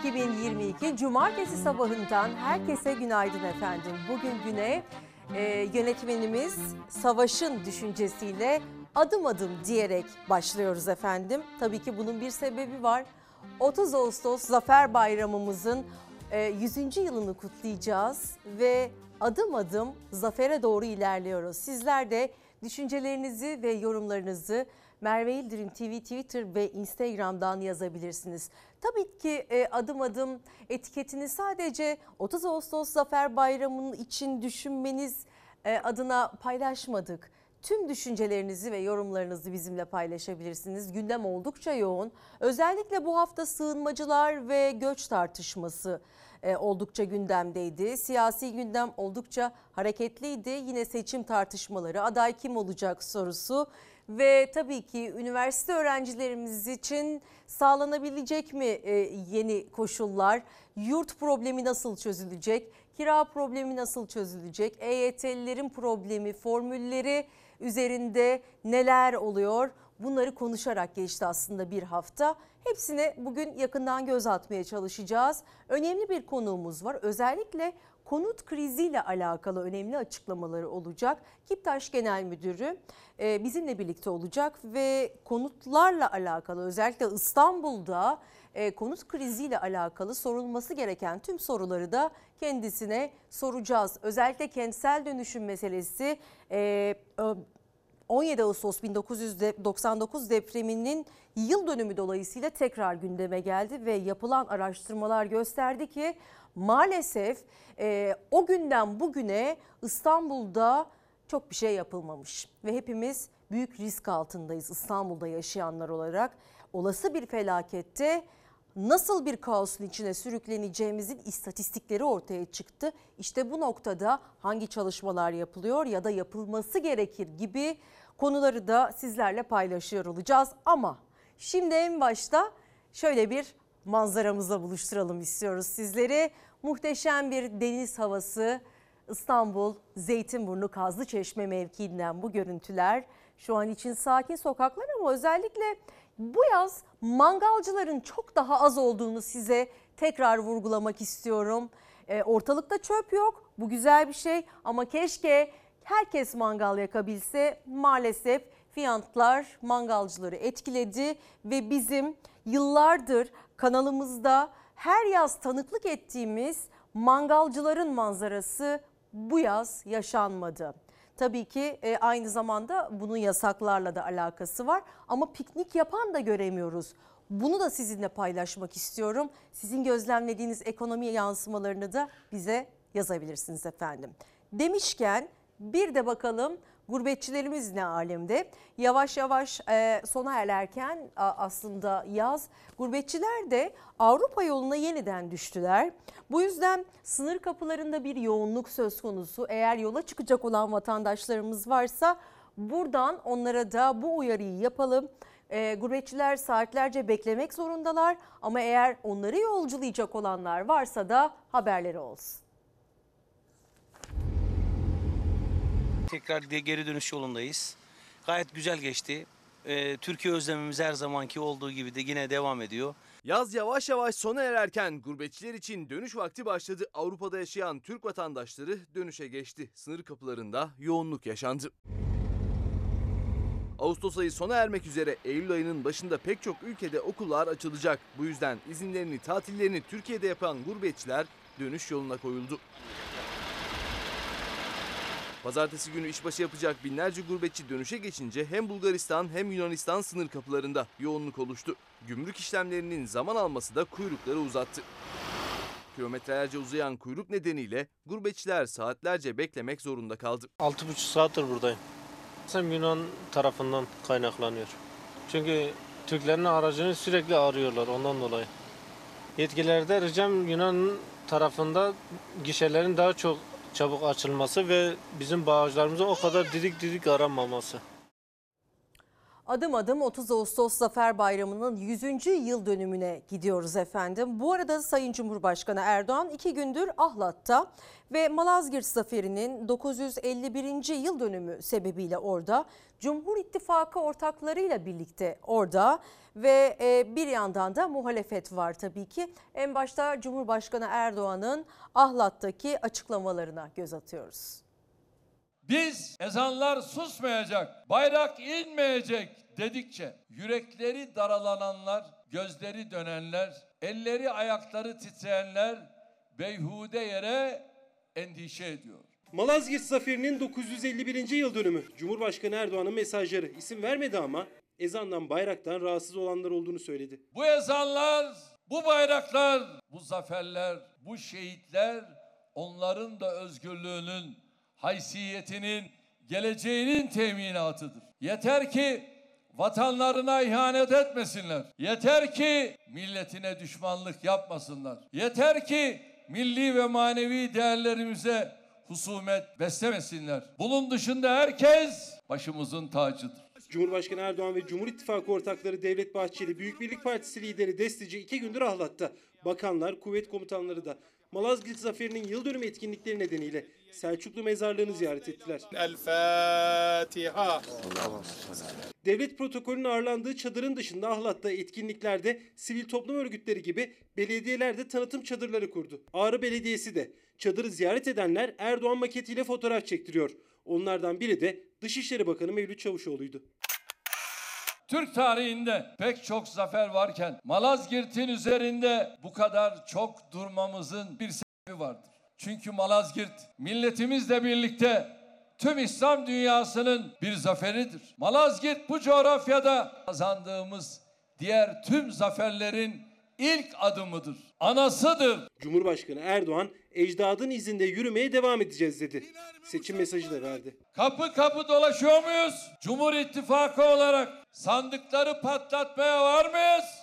Ağustos 2022 Cumartesi sabahından herkese günaydın efendim. Bugün güne e, yönetmenimiz Savaş'ın düşüncesiyle adım adım diyerek başlıyoruz efendim. Tabii ki bunun bir sebebi var. 30 Ağustos Zafer Bayramımızın e, 100. yılını kutlayacağız ve adım adım zafere doğru ilerliyoruz. Sizler de düşüncelerinizi ve yorumlarınızı Merve İldirim TV Twitter ve Instagram'dan yazabilirsiniz. Tabii ki e, adım adım etiketini sadece 30 Ağustos Zafer Bayramı'nın için düşünmeniz e, adına paylaşmadık. Tüm düşüncelerinizi ve yorumlarınızı bizimle paylaşabilirsiniz. Gündem oldukça yoğun. Özellikle bu hafta sığınmacılar ve göç tartışması e, oldukça gündemdeydi. Siyasi gündem oldukça hareketliydi. Yine seçim tartışmaları, aday kim olacak sorusu ve tabii ki üniversite öğrencilerimiz için sağlanabilecek mi e, yeni koşullar? Yurt problemi nasıl çözülecek? Kira problemi nasıl çözülecek? EYT'lilerin problemi, formülleri üzerinde neler oluyor? Bunları konuşarak geçti aslında bir hafta. Hepsine bugün yakından göz atmaya çalışacağız. Önemli bir konuğumuz var. Özellikle konut kriziyle alakalı önemli açıklamaları olacak. Kiptaş Genel Müdürü e, bizimle birlikte olacak ve konutlarla alakalı özellikle İstanbul'da e, konut kriziyle alakalı sorulması gereken tüm soruları da kendisine soracağız. Özellikle kentsel dönüşüm meselesi e, 17 Ağustos 1999 depreminin yıl dönümü dolayısıyla tekrar gündeme geldi ve yapılan araştırmalar gösterdi ki maalesef e, o günden bugüne İstanbul'da çok bir şey yapılmamış ve hepimiz büyük risk altındayız İstanbul'da yaşayanlar olarak. Olası bir felakette nasıl bir kaosun içine sürükleneceğimizin istatistikleri ortaya çıktı. İşte bu noktada hangi çalışmalar yapılıyor ya da yapılması gerekir gibi konuları da sizlerle paylaşıyor olacağız. Ama şimdi en başta şöyle bir manzaramızla buluşturalım istiyoruz sizleri. Muhteşem bir deniz havası İstanbul Zeytinburnu Kazlıçeşme mevkiinden bu görüntüler. Şu an için sakin sokaklar ama özellikle bu yaz mangalcıların çok daha az olduğunu size tekrar vurgulamak istiyorum. E, ortalıkta çöp yok bu güzel bir şey ama keşke herkes mangal yakabilse maalesef fiyatlar mangalcıları etkiledi ve bizim yıllardır kanalımızda her yaz tanıklık ettiğimiz mangalcıların manzarası bu yaz yaşanmadı. Tabii ki e, aynı zamanda bunun yasaklarla da alakası var ama piknik yapan da göremiyoruz. Bunu da sizinle paylaşmak istiyorum. Sizin gözlemlediğiniz ekonomi yansımalarını da bize yazabilirsiniz efendim. Demişken bir de bakalım gurbetçilerimiz ne alemde? Yavaş yavaş e, sona ererken aslında yaz gurbetçiler de Avrupa yoluna yeniden düştüler. Bu yüzden sınır kapılarında bir yoğunluk söz konusu. Eğer yola çıkacak olan vatandaşlarımız varsa buradan onlara da bu uyarıyı yapalım. E, gurbetçiler saatlerce beklemek zorundalar ama eğer onları yolculayacak olanlar varsa da haberleri olsun. Tekrar geri dönüş yolundayız. Gayet güzel geçti. Ee, Türkiye özlemimiz her zamanki olduğu gibi de yine devam ediyor. Yaz yavaş yavaş sona ererken gurbetçiler için dönüş vakti başladı. Avrupa'da yaşayan Türk vatandaşları dönüşe geçti. Sınır kapılarında yoğunluk yaşandı. Ağustos ayı sona ermek üzere Eylül ayının başında pek çok ülkede okullar açılacak. Bu yüzden izinlerini, tatillerini Türkiye'de yapan gurbetçiler dönüş yoluna koyuldu. Pazartesi günü işbaşı yapacak binlerce gurbetçi dönüşe geçince hem Bulgaristan hem Yunanistan sınır kapılarında yoğunluk oluştu. Gümrük işlemlerinin zaman alması da kuyrukları uzattı. Kilometrelerce uzayan kuyruk nedeniyle gurbetçiler saatlerce beklemek zorunda kaldı. 6,5 saattir buradayım. Hem Yunan tarafından kaynaklanıyor. Çünkü Türklerin aracını sürekli arıyorlar ondan dolayı. Yetkililerde ricam Yunan tarafında gişelerin daha çok çabuk açılması ve bizim bağışlarımızın o kadar didik didik aranmaması. Adım adım 30 Ağustos Zafer Bayramı'nın 100. yıl dönümüne gidiyoruz efendim. Bu arada Sayın Cumhurbaşkanı Erdoğan iki gündür Ahlat'ta ve Malazgirt Zaferi'nin 951. yıl dönümü sebebiyle orada. Cumhur İttifakı ortaklarıyla birlikte orada ve e, bir yandan da muhalefet var tabii ki. En başta Cumhurbaşkanı Erdoğan'ın Ahlat'taki açıklamalarına göz atıyoruz. Biz ezanlar susmayacak, bayrak inmeyecek dedikçe yürekleri daralananlar, gözleri dönenler, elleri ayakları titreyenler beyhude yere endişe ediyor. Malazgirt Zaferi'nin 951. yıl dönümü. Cumhurbaşkanı Erdoğan'ın mesajları isim vermedi ama ezandan bayraktan rahatsız olanlar olduğunu söyledi. Bu ezanlar, bu bayraklar, bu zaferler, bu şehitler onların da özgürlüğünün, haysiyetinin, geleceğinin teminatıdır. Yeter ki vatanlarına ihanet etmesinler. Yeter ki milletine düşmanlık yapmasınlar. Yeter ki milli ve manevi değerlerimize husumet beslemesinler. Bunun dışında herkes başımızın tacıdır. Cumhurbaşkanı Erdoğan ve Cumhur İttifakı ortakları Devlet Bahçeli, Büyük Birlik Partisi lideri Destici iki gündür Ahlat'ta. Bakanlar, kuvvet komutanları da Malazgirt Zaferi'nin yıl dönümü etkinlikleri nedeniyle Selçuklu mezarlığını ziyaret ettiler. El Fatiha. Devlet protokolünün ağırlandığı çadırın dışında Ahlat'ta etkinliklerde sivil toplum örgütleri gibi belediyeler de tanıtım çadırları kurdu. Ağrı Belediyesi de çadırı ziyaret edenler Erdoğan maketiyle fotoğraf çektiriyor. Onlardan biri de Dışişleri Bakanı Mevlüt Çavuşoğlu'ydu. Türk tarihinde pek çok zafer varken Malazgirt'in üzerinde bu kadar çok durmamızın bir sebebi vardır. Çünkü Malazgirt milletimizle birlikte tüm İslam dünyasının bir zaferidir. Malazgirt bu coğrafyada kazandığımız diğer tüm zaferlerin ilk adımıdır. Anasıdır. Cumhurbaşkanı Erdoğan ecdadın izinde yürümeye devam edeceğiz dedi. Seçim mesajı da verdi. Kapı kapı dolaşıyor muyuz? Cumhur İttifakı olarak sandıkları patlatmaya var mıyız?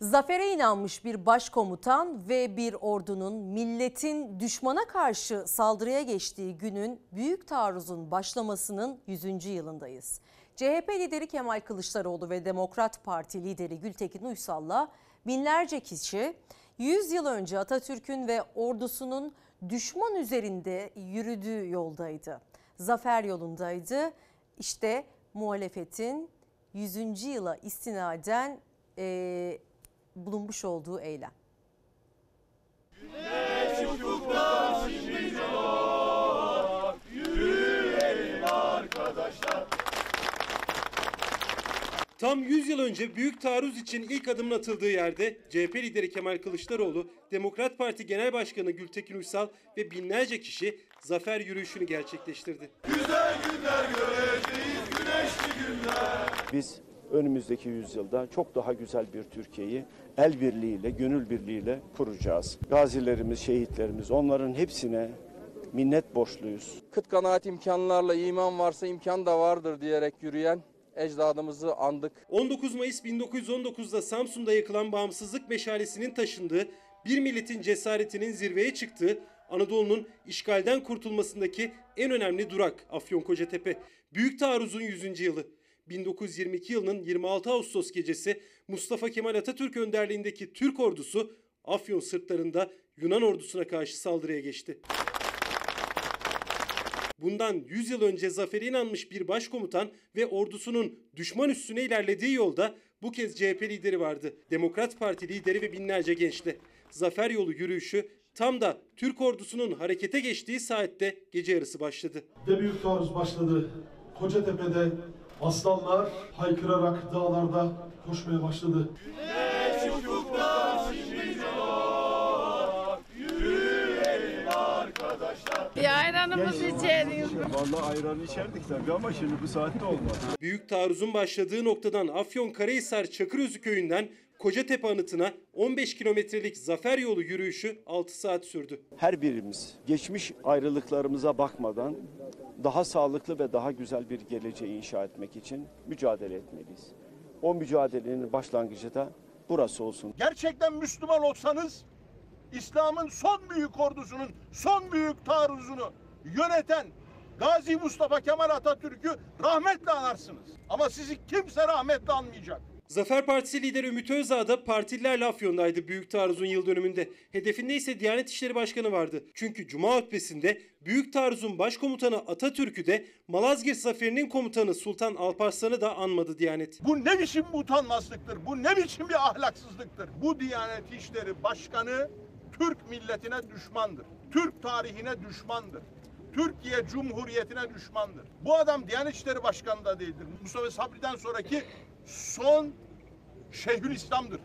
Zafere inanmış bir başkomutan ve bir ordunun milletin düşmana karşı saldırıya geçtiği günün büyük taarruzun başlamasının 100. yılındayız. CHP lideri Kemal Kılıçdaroğlu ve Demokrat Parti lideri Gültekin Uysal'la binlerce kişi 100 yıl önce Atatürk'ün ve ordusunun düşman üzerinde yürüdüğü yoldaydı. Zafer yolundaydı. İşte muhalefetin 100. yıla istinaden eee bulunmuş olduğu eylem. Tam 100 yıl önce büyük taarruz için ilk adımın atıldığı yerde CHP lideri Kemal Kılıçdaroğlu, Demokrat Parti Genel Başkanı Gültekin Uysal ve binlerce kişi zafer yürüyüşünü gerçekleştirdi. Biz önümüzdeki yüzyılda çok daha güzel bir Türkiye'yi el birliğiyle, gönül birliğiyle kuracağız. Gazilerimiz, şehitlerimiz onların hepsine minnet borçluyuz. kıt kanaat imkanlarla iman varsa imkan da vardır diyerek yürüyen ecdadımızı andık. 19 Mayıs 1919'da Samsun'da yakılan bağımsızlık meşalesinin taşındığı, bir milletin cesaretinin zirveye çıktığı, Anadolu'nun işgalden kurtulmasındaki en önemli durak Afyonkaratepe. Büyük taarruzun 100. yılı. 1922 yılının 26 Ağustos gecesi Mustafa Kemal Atatürk önderliğindeki Türk ordusu Afyon sırtlarında Yunan ordusuna karşı saldırıya geçti. Bundan 100 yıl önce zafere inanmış bir başkomutan ve ordusunun düşman üstüne ilerlediği yolda bu kez CHP lideri vardı. Demokrat Parti lideri ve binlerce gençle. Zafer yolu yürüyüşü tam da Türk ordusunun harekete geçtiği saatte gece yarısı başladı. de büyük taarruz başladı. Kocatepe'de aslanlar haykırarak dağlarda koşmaya başladı. Bir ayranımızı içelim. Vallahi ayran içerdik tabii ama şimdi bu saatte olmaz. Büyük taarruzun başladığı noktadan Afyonkarahisar Çakırözü köyünden Kocatepe anıtına 15 kilometrelik zafer yolu yürüyüşü 6 saat sürdü. Her birimiz geçmiş ayrılıklarımıza bakmadan daha sağlıklı ve daha güzel bir geleceği inşa etmek için mücadele etmeliyiz. O mücadelenin başlangıcı da burası olsun. Gerçekten Müslüman olsanız İslam'ın son büyük ordusunun son büyük taarruzunu yöneten Gazi Mustafa Kemal Atatürk'ü rahmetle anarsınız. Ama sizi kimse rahmetle anmayacak. Zafer Partisi lideri Ümit Özdağ da partililerle Afyon'daydı Büyük Taarruz'un yıl dönümünde. Hedefinde ise Diyanet İşleri Başkanı vardı. Çünkü Cuma hutbesinde Büyük Taarruz'un başkomutanı Atatürk'ü de Malazgirt Zaferi'nin komutanı Sultan Alparslan'ı da anmadı Diyanet. Bu ne biçim bir utanmazlıktır? Bu ne biçim bir ahlaksızlıktır? Bu Diyanet İşleri Başkanı Türk milletine düşmandır. Türk tarihine düşmandır. Türkiye Cumhuriyeti'ne düşmandır. Bu adam Diyanet İşleri Başkanı da değildir. Mustafa Sabri'den sonraki son Şeyhülislam'dır.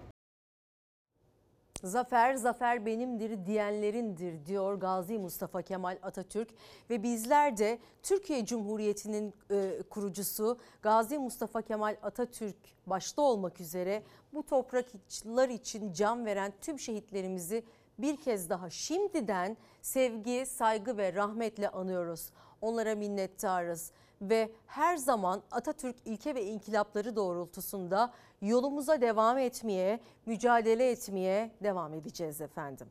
Zafer, zafer benimdir diyenlerindir diyor Gazi Mustafa Kemal Atatürk ve bizler de Türkiye Cumhuriyeti'nin e, kurucusu Gazi Mustafa Kemal Atatürk başta olmak üzere bu topraklar için can veren tüm şehitlerimizi bir kez daha şimdiden sevgi, saygı ve rahmetle anıyoruz. Onlara minnettarız ve her zaman Atatürk ilke ve inkılapları doğrultusunda yolumuza devam etmeye, mücadele etmeye devam edeceğiz efendim.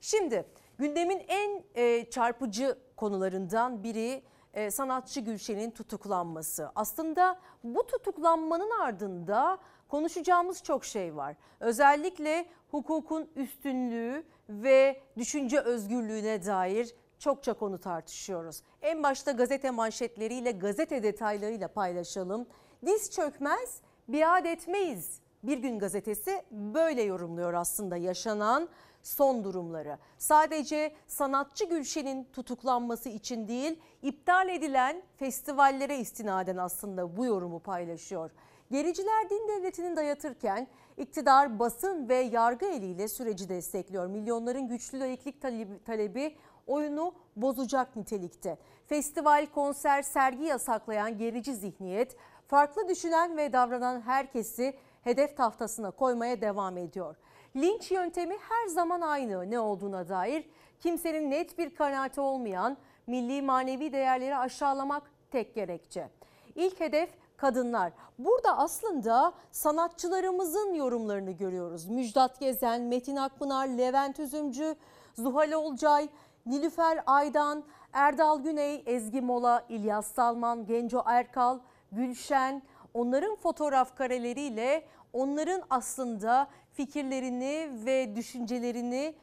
Şimdi gündemin en e, çarpıcı konularından biri e, sanatçı Gülşen'in tutuklanması. Aslında bu tutuklanmanın ardında konuşacağımız çok şey var. Özellikle hukukun üstünlüğü ve düşünce özgürlüğüne dair çokça konu tartışıyoruz. En başta gazete manşetleriyle, gazete detaylarıyla paylaşalım. Diz çökmez, biat etmeyiz. Bir gün gazetesi böyle yorumluyor aslında yaşanan son durumları. Sadece sanatçı Gülşen'in tutuklanması için değil, iptal edilen festivallere istinaden aslında bu yorumu paylaşıyor. Gericiler din devletini dayatırken iktidar basın ve yargı eliyle süreci destekliyor. Milyonların güçlü laiklik talebi, talebi oyunu bozacak nitelikte. Festival, konser, sergi yasaklayan gerici zihniyet farklı düşünen ve davranan herkesi hedef tahtasına koymaya devam ediyor. Linç yöntemi her zaman aynı ne olduğuna dair kimsenin net bir kanaati olmayan milli manevi değerleri aşağılamak tek gerekçe. İlk hedef kadınlar. Burada aslında sanatçılarımızın yorumlarını görüyoruz. Müjdat Gezen, Metin Akpınar, Levent Üzümcü, Zuhal Olcay, Nilüfer Aydan, Erdal Güney, Ezgi Mola, İlyas Salman, Genco Erkal, Gülşen onların fotoğraf kareleriyle onların aslında fikirlerini ve düşüncelerini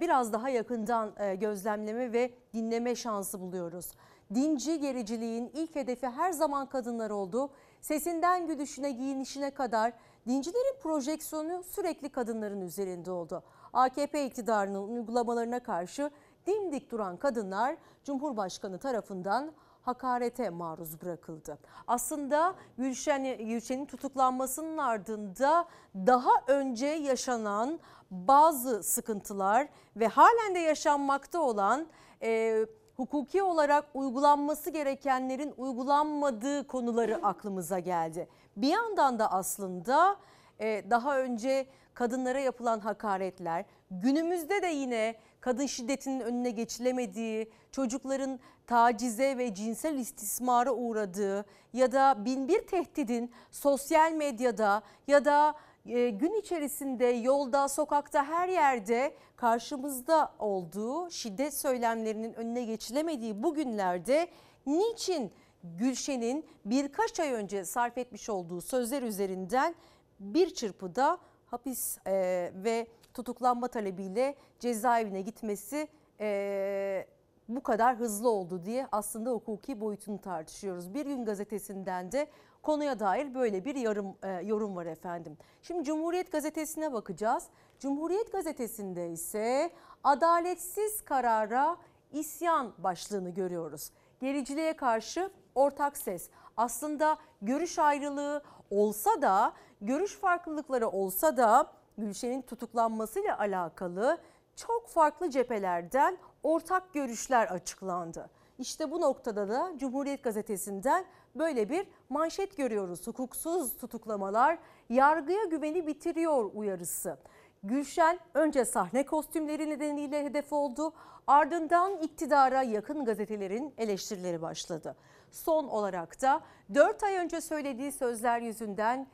biraz daha yakından gözlemleme ve dinleme şansı buluyoruz. Dinci gericiliğin ilk hedefi her zaman kadınlar oldu. Sesinden gülüşüne, giyinişine kadar dincilerin projeksiyonu sürekli kadınların üzerinde oldu. AKP iktidarının uygulamalarına karşı dimdik duran kadınlar Cumhurbaşkanı tarafından hakarete maruz bırakıldı. Aslında Gülşen, Gülşen'in tutuklanmasının ardında daha önce yaşanan bazı sıkıntılar ve halen de yaşanmakta olan e, hukuki olarak uygulanması gerekenlerin uygulanmadığı konuları aklımıza geldi. Bir yandan da aslında e, daha önce kadınlara yapılan hakaretler, günümüzde de yine kadın şiddetinin önüne geçilemediği, çocukların tacize ve cinsel istismara uğradığı ya da binbir tehdidin sosyal medyada ya da e, gün içerisinde yolda, sokakta her yerde karşımızda olduğu şiddet söylemlerinin önüne geçilemediği bu günlerde niçin Gülşen'in birkaç ay önce sarf etmiş olduğu sözler üzerinden bir çırpıda hapis e, ve tutuklanma talebiyle cezaevine gitmesi e, bu kadar hızlı oldu diye aslında hukuki boyutunu tartışıyoruz. Bir gün gazetesinden de konuya dair böyle bir yorum, e, yorum var efendim. Şimdi Cumhuriyet Gazetesi'ne bakacağız. Cumhuriyet Gazetesi'nde ise adaletsiz karara isyan başlığını görüyoruz. Gericiliğe karşı ortak ses. Aslında görüş ayrılığı olsa da, görüş farklılıkları olsa da Gülşen'in tutuklanmasıyla alakalı çok farklı cephelerden ortak görüşler açıklandı. İşte bu noktada da Cumhuriyet Gazetesi'nden böyle bir manşet görüyoruz. Hukuksuz tutuklamalar yargıya güveni bitiriyor uyarısı. Gülşen önce sahne kostümleri nedeniyle hedef oldu. Ardından iktidara yakın gazetelerin eleştirileri başladı. Son olarak da 4 ay önce söylediği sözler yüzünden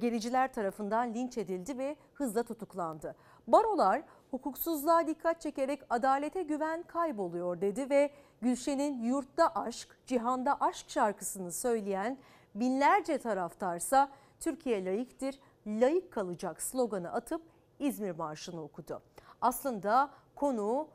gericiler tarafından linç edildi ve hızla tutuklandı. Barolar hukuksuzluğa dikkat çekerek adalete güven kayboluyor dedi ve Gülşen'in Yurtta Aşk, Cihanda Aşk şarkısını söyleyen binlerce taraftarsa Türkiye layıktır, layık kalacak sloganı atıp İzmir Marşı'nı okudu. Aslında konu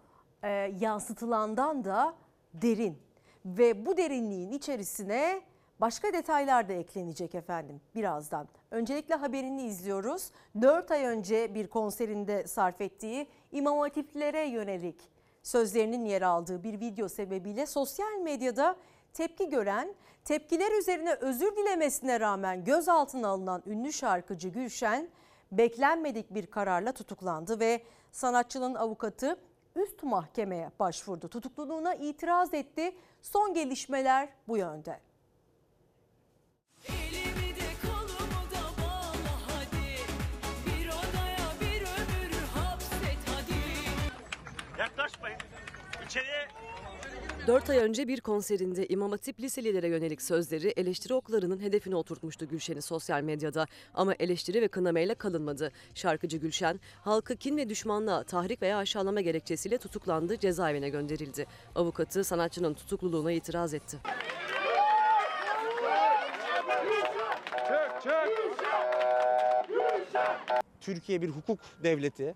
e, yansıtılandan da derin ve bu derinliğin içerisine başka detaylar da eklenecek efendim birazdan. Öncelikle haberini izliyoruz. 4 ay önce bir konserinde sarf ettiği İmam Hatiplere yönelik sözlerinin yer aldığı bir video sebebiyle sosyal medyada tepki gören, tepkiler üzerine özür dilemesine rağmen gözaltına alınan ünlü şarkıcı Gülşen beklenmedik bir kararla tutuklandı ve sanatçının avukatı üst mahkemeye başvurdu. Tutukluluğuna itiraz etti. Son gelişmeler bu yönde. Elimi de kolumu da bağla hadi Bir odaya bir ömür hapset hadi Yaklaşmayın. İçeriye 4 ay önce bir konserinde İmam Hatip liselilere yönelik sözleri eleştiri oklarının hedefine oturtmuştu Gülşen'i sosyal medyada. Ama eleştiri ve kınamayla kalınmadı. Şarkıcı Gülşen, halkı kin ve düşmanlığa tahrik veya aşağılama gerekçesiyle tutuklandı, cezaevine gönderildi. Avukatı sanatçının tutukluluğuna itiraz etti. Türkiye bir hukuk devleti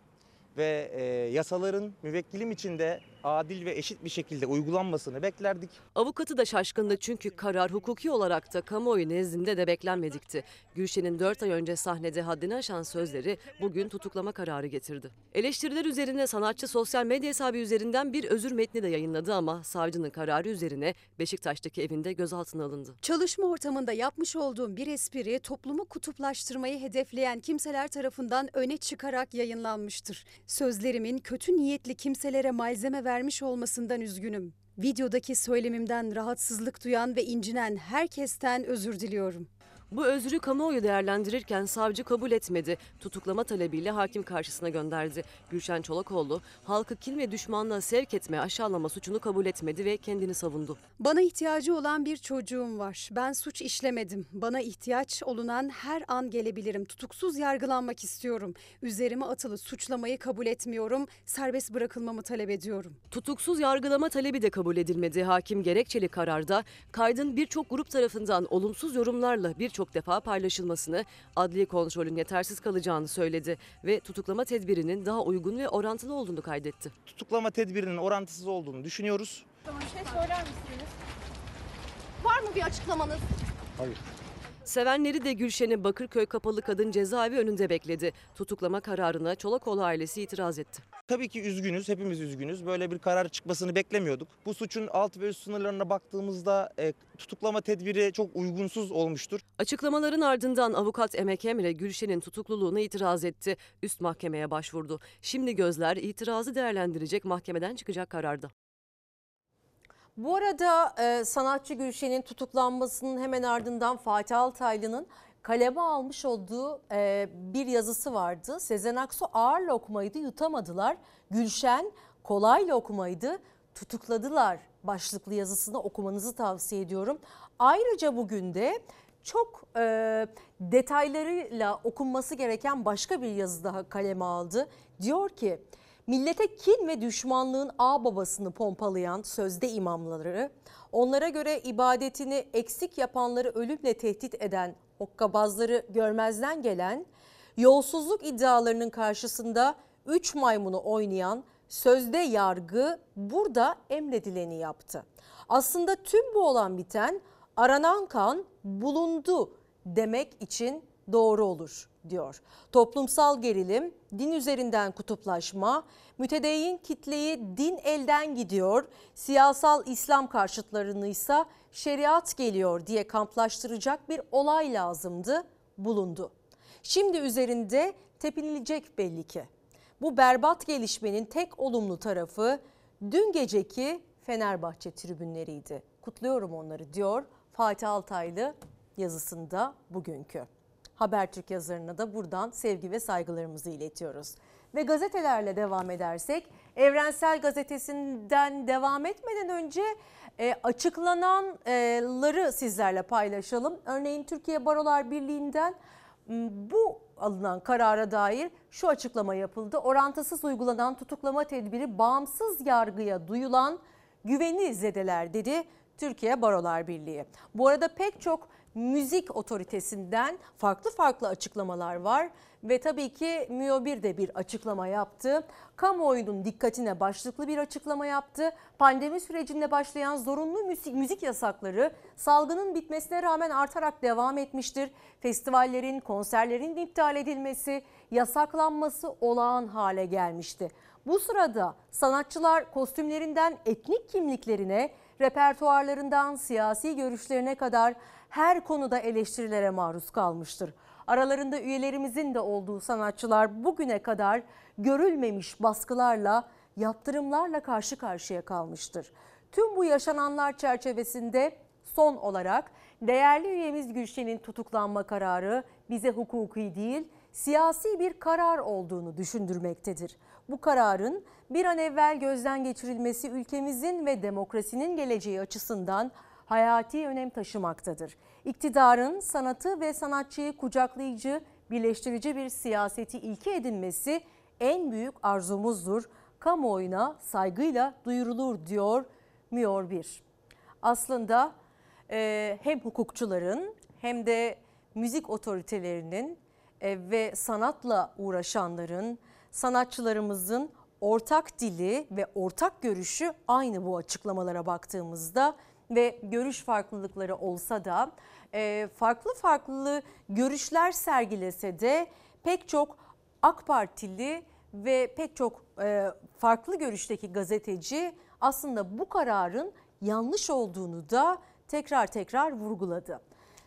ve e, yasaların müvekkilim içinde adil ve eşit bir şekilde uygulanmasını beklerdik. Avukatı da şaşkındı çünkü karar hukuki olarak da kamuoyu nezdinde de beklenmedikti. Gülşen'in 4 ay önce sahnede haddini aşan sözleri bugün tutuklama kararı getirdi. Eleştiriler üzerine sanatçı sosyal medya hesabı üzerinden bir özür metni de yayınladı ama savcının kararı üzerine Beşiktaş'taki evinde gözaltına alındı. Çalışma ortamında yapmış olduğum bir espri toplumu kutuplaştırmayı hedefleyen kimseler tarafından öne çıkarak yayınlanmıştır. Sözlerimin kötü niyetli kimselere malzeme vermiş olmasından üzgünüm. Videodaki söylemimden rahatsızlık duyan ve incinen herkesten özür diliyorum. Bu özrü kamuoyu değerlendirirken savcı kabul etmedi. Tutuklama talebiyle hakim karşısına gönderdi. Gülşen Çolakoğlu halkı kin ve düşmanlığa sevk etme, aşağılama suçunu kabul etmedi ve kendini savundu. Bana ihtiyacı olan bir çocuğum var. Ben suç işlemedim. Bana ihtiyaç olunan her an gelebilirim. Tutuksuz yargılanmak istiyorum. Üzerime atılı suçlamayı kabul etmiyorum. Serbest bırakılmamı talep ediyorum. Tutuksuz yargılama talebi de kabul edilmedi. Hakim gerekçeli kararda kaydın birçok grup tarafından olumsuz yorumlarla birçok defa paylaşılmasını, adli kontrolün yetersiz kalacağını söyledi ve tutuklama tedbirinin daha uygun ve orantılı olduğunu kaydetti. Tutuklama tedbirinin orantısız olduğunu düşünüyoruz. Bir şey söyler misiniz? Var mı bir açıklamanız? Hayır. Sevenleri de Gülşen'i Bakırköy Kapalı Kadın Cezaevi önünde bekledi. Tutuklama kararına Çolakoğlu ailesi itiraz etti. Tabii ki üzgünüz, hepimiz üzgünüz. Böyle bir karar çıkmasını beklemiyorduk. Bu suçun alt ve üst sınırlarına baktığımızda e, tutuklama tedbiri çok uygunsuz olmuştur. Açıklamaların ardından avukat Emek Emre Gülşen'in tutukluluğuna itiraz etti. Üst mahkemeye başvurdu. Şimdi gözler itirazı değerlendirecek mahkemeden çıkacak kararda. Bu arada e, sanatçı Gülşen'in tutuklanmasının hemen ardından Fatih Altaylı'nın kaleme almış olduğu e, bir yazısı vardı. Sezen Aksu ağır lokmaydı yutamadılar. Gülşen kolay lokmaydı tutukladılar başlıklı yazısını okumanızı tavsiye ediyorum. Ayrıca bugün de çok e, detaylarıyla okunması gereken başka bir yazı daha kaleme aldı. Diyor ki millete kin ve düşmanlığın ağ babasını pompalayan sözde imamları, onlara göre ibadetini eksik yapanları ölümle tehdit eden hokkabazları görmezden gelen, yolsuzluk iddialarının karşısında üç maymunu oynayan sözde yargı burada emredileni yaptı. Aslında tüm bu olan biten aranan kan bulundu demek için doğru olur diyor. Toplumsal gerilim, din üzerinden kutuplaşma, mütedeyyin kitleyi din elden gidiyor, siyasal İslam karşıtlarını ise şeriat geliyor diye kamplaştıracak bir olay lazımdı, bulundu. Şimdi üzerinde tepinilecek belli ki. Bu berbat gelişmenin tek olumlu tarafı dün geceki Fenerbahçe tribünleriydi. Kutluyorum onları diyor Fatih Altaylı yazısında bugünkü. Habertürk yazarına da buradan sevgi ve saygılarımızı iletiyoruz. Ve gazetelerle devam edersek Evrensel Gazetesi'nden devam etmeden önce e, açıklananları sizlerle paylaşalım. Örneğin Türkiye Barolar Birliği'nden Bu alınan karara dair şu açıklama yapıldı. Orantısız uygulanan tutuklama tedbiri bağımsız yargıya duyulan güveni zedeler dedi Türkiye Barolar Birliği. Bu arada pek çok müzik otoritesinden farklı farklı açıklamalar var ve tabii ki MÜO1 de bir açıklama yaptı. Kamuoyunun dikkatine başlıklı bir açıklama yaptı. Pandemi sürecinde başlayan zorunlu müzik, müzik yasakları salgının bitmesine rağmen artarak devam etmiştir. Festivallerin, konserlerin iptal edilmesi, yasaklanması olağan hale gelmişti. Bu sırada sanatçılar kostümlerinden etnik kimliklerine, repertuarlarından siyasi görüşlerine kadar her konuda eleştirilere maruz kalmıştır. Aralarında üyelerimizin de olduğu sanatçılar bugüne kadar görülmemiş baskılarla, yaptırımlarla karşı karşıya kalmıştır. Tüm bu yaşananlar çerçevesinde son olarak değerli üyemiz Gülşen'in tutuklanma kararı bize hukuki değil, siyasi bir karar olduğunu düşündürmektedir. Bu kararın bir an evvel gözden geçirilmesi ülkemizin ve demokrasinin geleceği açısından hayati önem taşımaktadır. İktidarın sanatı ve sanatçıyı kucaklayıcı, birleştirici bir siyaseti ilke edinmesi en büyük arzumuzdur. Kamuoyuna saygıyla duyurulur diyor Miyor 1. Aslında e, hem hukukçuların hem de müzik otoritelerinin e, ve sanatla uğraşanların, sanatçılarımızın ortak dili ve ortak görüşü aynı bu açıklamalara baktığımızda ve görüş farklılıkları olsa da e, farklı farklı görüşler sergilese de pek çok AK Partili ve pek çok e, farklı görüşteki gazeteci aslında bu kararın yanlış olduğunu da tekrar tekrar vurguladı.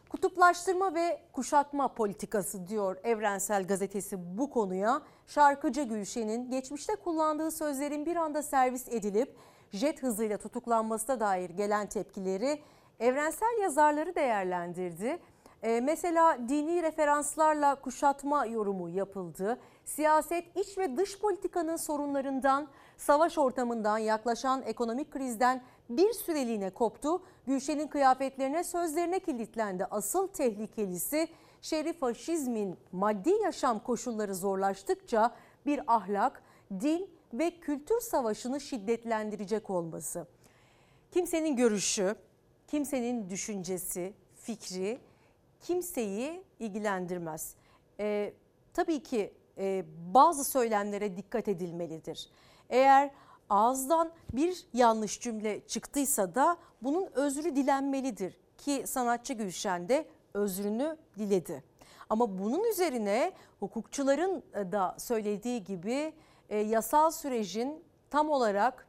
Kutuplaştırma ve kuşatma politikası diyor Evrensel Gazetesi bu konuya. Şarkıcı Gülşen'in geçmişte kullandığı sözlerin bir anda servis edilip jet hızıyla tutuklanmasına dair gelen tepkileri evrensel yazarları değerlendirdi. Ee, mesela dini referanslarla kuşatma yorumu yapıldı. Siyaset, iç ve dış politikanın sorunlarından, savaş ortamından, yaklaşan ekonomik krizden bir süreliğine koptu. Gülşen'in kıyafetlerine, sözlerine kilitlendi. Asıl tehlikelisi şerif faşizmin maddi yaşam koşulları zorlaştıkça bir ahlak, din ve kültür savaşını şiddetlendirecek olması. Kimsenin görüşü, kimsenin düşüncesi, fikri kimseyi ilgilendirmez. Ee, tabii ki e, bazı söylemlere dikkat edilmelidir. Eğer ağızdan bir yanlış cümle çıktıysa da bunun özrü dilenmelidir ki sanatçı Gülşen de özrünü diledi. Ama bunun üzerine hukukçuların da söylediği gibi e, yasal sürecin tam olarak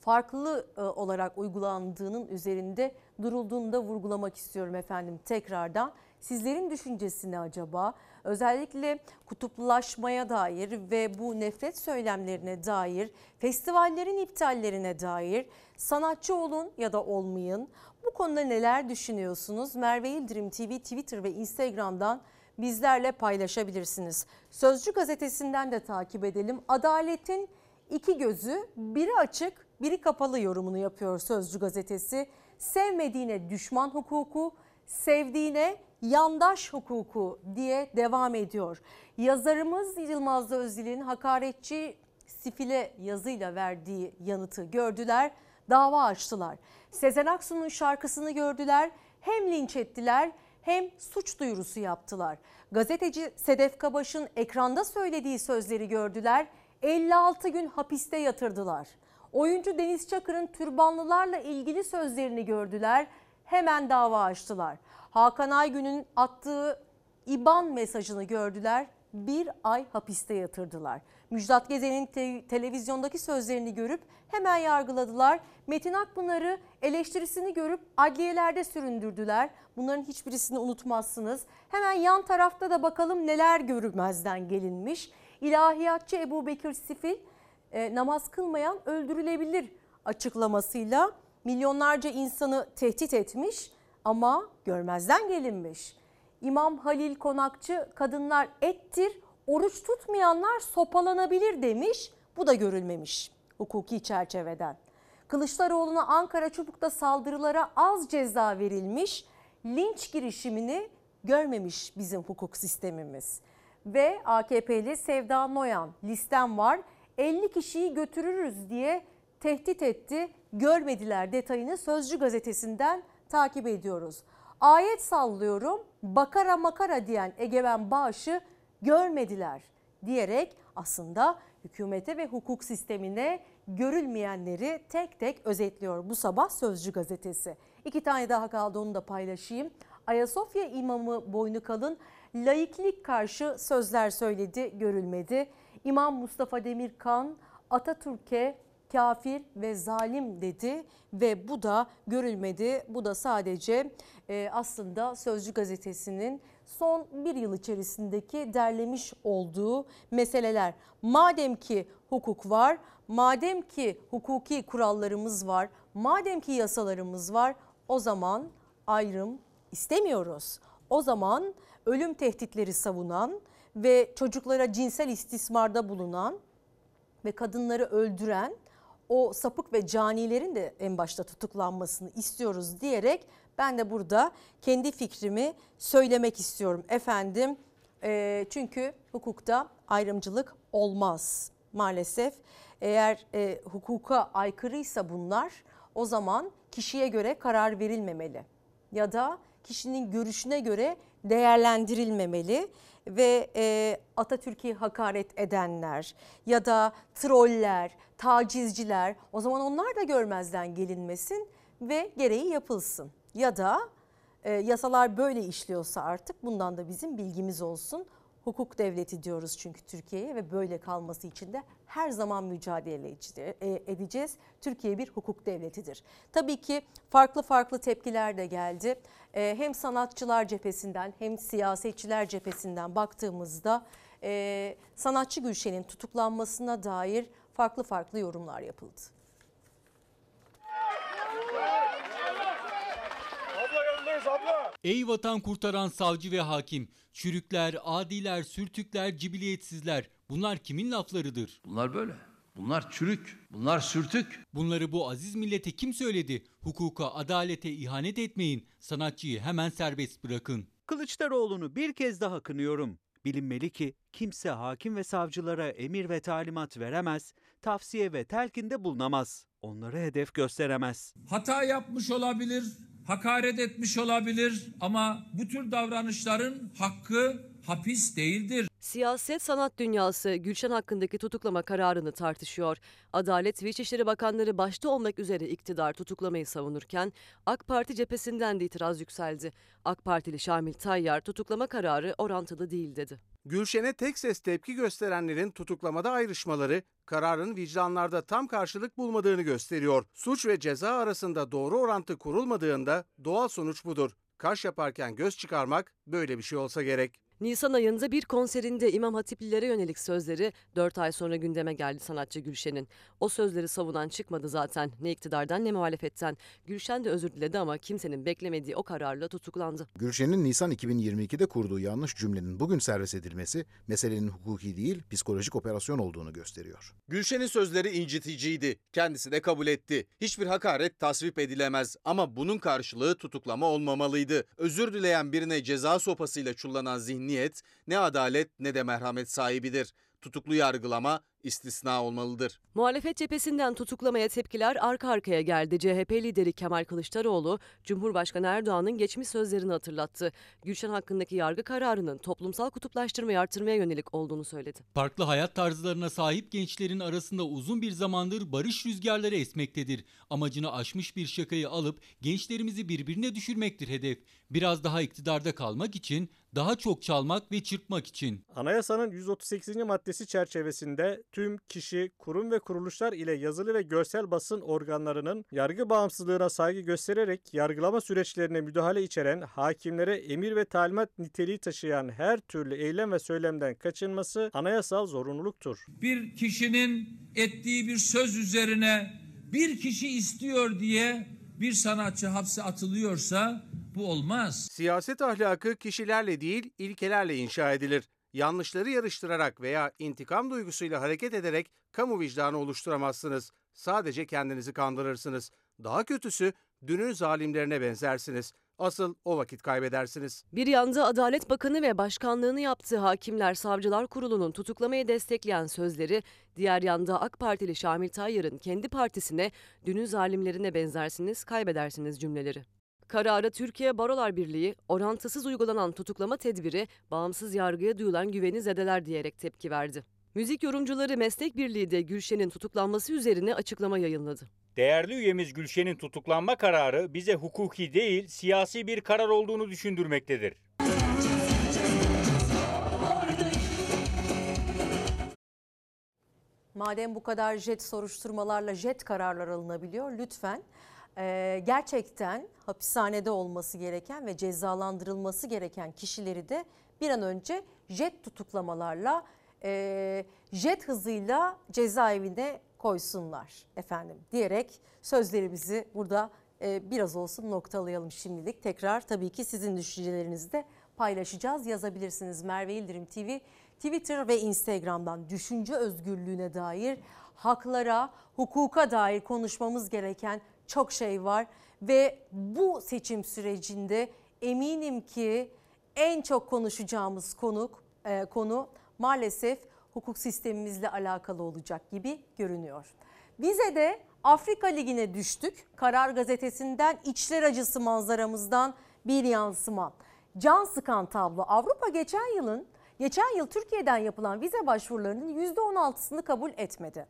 farklı e, olarak uygulandığının üzerinde durulduğunu da vurgulamak istiyorum efendim tekrardan. Sizlerin düşüncesi ne acaba? Özellikle kutuplaşmaya dair ve bu nefret söylemlerine dair, festivallerin iptallerine dair sanatçı olun ya da olmayın. Bu konuda neler düşünüyorsunuz? Merve İldirim TV Twitter ve Instagram'dan bizlerle paylaşabilirsiniz. Sözcü gazetesinden de takip edelim. Adaletin iki gözü biri açık biri kapalı yorumunu yapıyor Sözcü gazetesi. Sevmediğine düşman hukuku, sevdiğine yandaş hukuku diye devam ediyor. Yazarımız Yılmaz Özdil'in hakaretçi sifile yazıyla verdiği yanıtı gördüler, dava açtılar. Sezen Aksu'nun şarkısını gördüler, hem linç ettiler hem suç duyurusu yaptılar. Gazeteci Sedef Kabaş'ın ekranda söylediği sözleri gördüler, 56 gün hapiste yatırdılar. Oyuncu Deniz Çakır'ın türbanlılarla ilgili sözlerini gördüler, hemen dava açtılar. Hakan Aygün'ün attığı İban mesajını gördüler, bir ay hapiste yatırdılar. Müjdat Gezen'in te- televizyondaki sözlerini görüp hemen yargıladılar. Metin Akpınar'ı eleştirisini görüp adliyelerde süründürdüler. Bunların hiçbirisini unutmazsınız. Hemen yan tarafta da bakalım neler görülmezden gelinmiş. İlahiyatçı Ebu Bekir Sifil e, namaz kılmayan öldürülebilir açıklamasıyla milyonlarca insanı tehdit etmiş ama görmezden gelinmiş. İmam Halil Konakçı kadınlar ettir, oruç tutmayanlar sopalanabilir demiş. Bu da görülmemiş hukuki çerçeveden. Kılıçdaroğlu'na Ankara Çubuk'ta saldırılara az ceza verilmiş. Linç girişimini görmemiş bizim hukuk sistemimiz. Ve AKP'li Sevda Noyan listem var 50 kişiyi götürürüz diye tehdit etti. Görmediler detayını Sözcü gazetesinden takip ediyoruz. Ayet sallıyorum bakara makara diyen Egemen Bağış'ı görmediler diyerek aslında hükümete ve hukuk sistemine görülmeyenleri tek tek özetliyor bu sabah Sözcü gazetesi. İki tane daha kaldı onu da paylaşayım. Ayasofya imamı boynu kalın laiklik karşı sözler söyledi görülmedi. İmam Mustafa Demirkan Atatürk'e kafir ve zalim dedi ve bu da görülmedi. Bu da sadece e, aslında Sözcü gazetesinin son bir yıl içerisindeki derlemiş olduğu meseleler. Madem ki hukuk var, madem ki hukuki kurallarımız var, madem ki yasalarımız var o zaman ayrım istemiyoruz. O zaman ölüm tehditleri savunan ve çocuklara cinsel istismarda bulunan ve kadınları öldüren o sapık ve canilerin de en başta tutuklanmasını istiyoruz diyerek ben de burada kendi fikrimi söylemek istiyorum efendim. E, çünkü hukukta ayrımcılık olmaz maalesef. Eğer e, hukuka aykırıysa bunlar o zaman kişiye göre karar verilmemeli ya da kişinin görüşüne göre değerlendirilmemeli ve e, Atatürk'ü hakaret edenler ya da troller, tacizciler o zaman onlar da görmezden gelinmesin ve gereği yapılsın. Ya da e, yasalar böyle işliyorsa artık bundan da bizim bilgimiz olsun. Hukuk devleti diyoruz çünkü Türkiye'ye ve böyle kalması için de her zaman mücadele e, edeceğiz. Türkiye bir hukuk devletidir. Tabii ki farklı farklı tepkiler de geldi. E, hem sanatçılar cephesinden hem siyasetçiler cephesinden baktığımızda e, sanatçı Gülşen'in tutuklanmasına dair farklı farklı yorumlar yapıldı. Ey vatan kurtaran savcı ve hakim, çürükler, adiler, sürtükler, cibiliyetsizler bunlar kimin laflarıdır? Bunlar böyle. Bunlar çürük, bunlar sürtük. Bunları bu aziz millete kim söyledi? Hukuka, adalete ihanet etmeyin, sanatçıyı hemen serbest bırakın. Kılıçdaroğlu'nu bir kez daha kınıyorum. Bilinmeli ki kimse hakim ve savcılara emir ve talimat veremez, tavsiye ve telkinde bulunamaz. Onları hedef gösteremez. Hata yapmış olabilir, hakaret etmiş olabilir ama bu tür davranışların hakkı hapis değildir. Siyaset sanat dünyası Gülşen hakkındaki tutuklama kararını tartışıyor. Adalet ve İçişleri Bakanları başta olmak üzere iktidar tutuklamayı savunurken AK Parti cephesinden de itiraz yükseldi. AK Partili Şamil Tayyar tutuklama kararı orantılı değil dedi. Gülşen'e tek ses tepki gösterenlerin tutuklamada ayrışmaları kararın vicdanlarda tam karşılık bulmadığını gösteriyor. Suç ve ceza arasında doğru orantı kurulmadığında doğal sonuç budur. Kaş yaparken göz çıkarmak böyle bir şey olsa gerek. Nisan ayında bir konserinde İmam Hatiplilere yönelik sözleri 4 ay sonra gündeme geldi sanatçı Gülşen'in. O sözleri savunan çıkmadı zaten ne iktidardan ne muhalefetten. Gülşen de özür diledi ama kimsenin beklemediği o kararla tutuklandı. Gülşen'in Nisan 2022'de kurduğu yanlış cümlenin bugün servis edilmesi meselenin hukuki değil psikolojik operasyon olduğunu gösteriyor. Gülşen'in sözleri inciticiydi. Kendisi de kabul etti. Hiçbir hakaret tasvip edilemez ama bunun karşılığı tutuklama olmamalıydı. Özür dileyen birine ceza sopasıyla çullanan zihniyet ne adalet ne de merhamet sahibidir. Tutuklu yargılama istisna olmalıdır. Muhalefet cephesinden tutuklamaya tepkiler arka arkaya geldi. CHP lideri Kemal Kılıçdaroğlu, Cumhurbaşkanı Erdoğan'ın geçmiş sözlerini hatırlattı. Gülşen hakkındaki yargı kararının toplumsal kutuplaştırmayı artırmaya yönelik olduğunu söyledi. Farklı hayat tarzlarına sahip gençlerin arasında uzun bir zamandır barış rüzgarları esmektedir. Amacını aşmış bir şakayı alıp gençlerimizi birbirine düşürmektir hedef. Biraz daha iktidarda kalmak için, daha çok çalmak ve çırpmak için. Anayasanın 138. maddesi çerçevesinde tüm kişi, kurum ve kuruluşlar ile yazılı ve görsel basın organlarının yargı bağımsızlığına saygı göstererek yargılama süreçlerine müdahale içeren, hakimlere emir ve talimat niteliği taşıyan her türlü eylem ve söylemden kaçınması anayasal zorunluluktur. Bir kişinin ettiği bir söz üzerine bir kişi istiyor diye bir sanatçı hapse atılıyorsa bu olmaz. Siyaset ahlakı kişilerle değil ilkelerle inşa edilir. Yanlışları yarıştırarak veya intikam duygusuyla hareket ederek kamu vicdanı oluşturamazsınız. Sadece kendinizi kandırırsınız. Daha kötüsü dünün zalimlerine benzersiniz. Asıl o vakit kaybedersiniz. Bir yanda Adalet Bakanı ve başkanlığını yaptığı Hakimler Savcılar Kurulu'nun tutuklamayı destekleyen sözleri, diğer yanda AK Partili Şamil Tayyar'ın kendi partisine dünün zalimlerine benzersiniz, kaybedersiniz cümleleri. Kararı Türkiye Barolar Birliği, orantısız uygulanan tutuklama tedbiri bağımsız yargıya duyulan güveni zedeler diyerek tepki verdi. Müzik Yorumcuları Meslek Birliği de Gülşen'in tutuklanması üzerine açıklama yayınladı. Değerli üyemiz Gülşen'in tutuklanma kararı bize hukuki değil siyasi bir karar olduğunu düşündürmektedir. Madem bu kadar jet soruşturmalarla jet kararlar alınabiliyor lütfen e, gerçekten hapishanede olması gereken ve cezalandırılması gereken kişileri de bir an önce jet tutuklamalarla e, jet hızıyla cezaevine koysunlar efendim diyerek sözlerimizi burada e, biraz olsun noktalayalım şimdilik. Tekrar tabii ki sizin düşüncelerinizi de paylaşacağız. Yazabilirsiniz Merve İldirim TV Twitter ve Instagram'dan düşünce özgürlüğüne dair haklara, hukuka dair konuşmamız gereken çok şey var ve bu seçim sürecinde eminim ki en çok konuşacağımız konuk e, konu maalesef hukuk sistemimizle alakalı olacak gibi görünüyor. Bize de Afrika Ligi'ne düştük. Karar gazetesinden içler acısı manzaramızdan bir yansıma. Can sıkan tablo. Avrupa geçen yılın geçen yıl Türkiye'den yapılan vize başvurularının %16'sını kabul etmedi.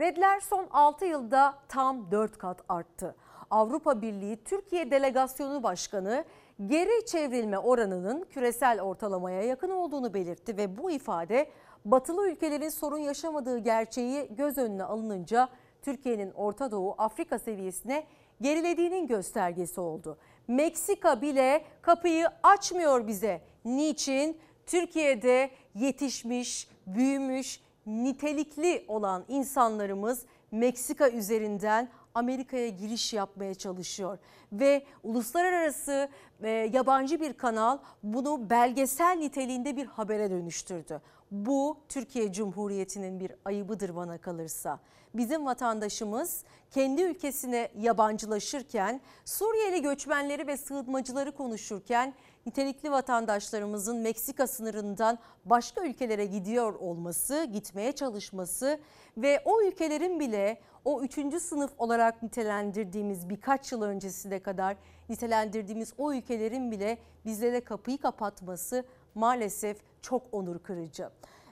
Redler son 6 yılda tam 4 kat arttı. Avrupa Birliği Türkiye Delegasyonu Başkanı geri çevrilme oranının küresel ortalamaya yakın olduğunu belirtti ve bu ifade batılı ülkelerin sorun yaşamadığı gerçeği göz önüne alınınca Türkiye'nin Orta Doğu Afrika seviyesine gerilediğinin göstergesi oldu. Meksika bile kapıyı açmıyor bize. Niçin? Türkiye'de yetişmiş, büyümüş, nitelikli olan insanlarımız Meksika üzerinden Amerika'ya giriş yapmaya çalışıyor ve uluslararası e, yabancı bir kanal bunu belgesel niteliğinde bir habere dönüştürdü. Bu Türkiye Cumhuriyeti'nin bir ayıbıdır bana kalırsa. Bizim vatandaşımız kendi ülkesine yabancılaşırken, Suriyeli göçmenleri ve sığınmacıları konuşurken nitelikli vatandaşlarımızın Meksika sınırından başka ülkelere gidiyor olması, gitmeye çalışması ve o ülkelerin bile o üçüncü sınıf olarak nitelendirdiğimiz birkaç yıl öncesine kadar nitelendirdiğimiz o ülkelerin bile bizlere kapıyı kapatması maalesef çok onur kırıcı.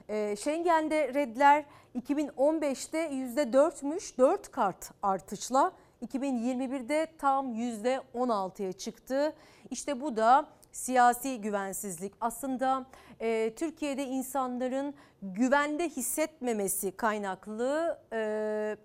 Ee, Schengen'de redler 2015'te %4'müş 4 kart artışla 2021'de tam %16'ya çıktı. İşte bu da siyasi güvensizlik. Aslında e, Türkiye'de insanların güvende hissetmemesi kaynaklı e,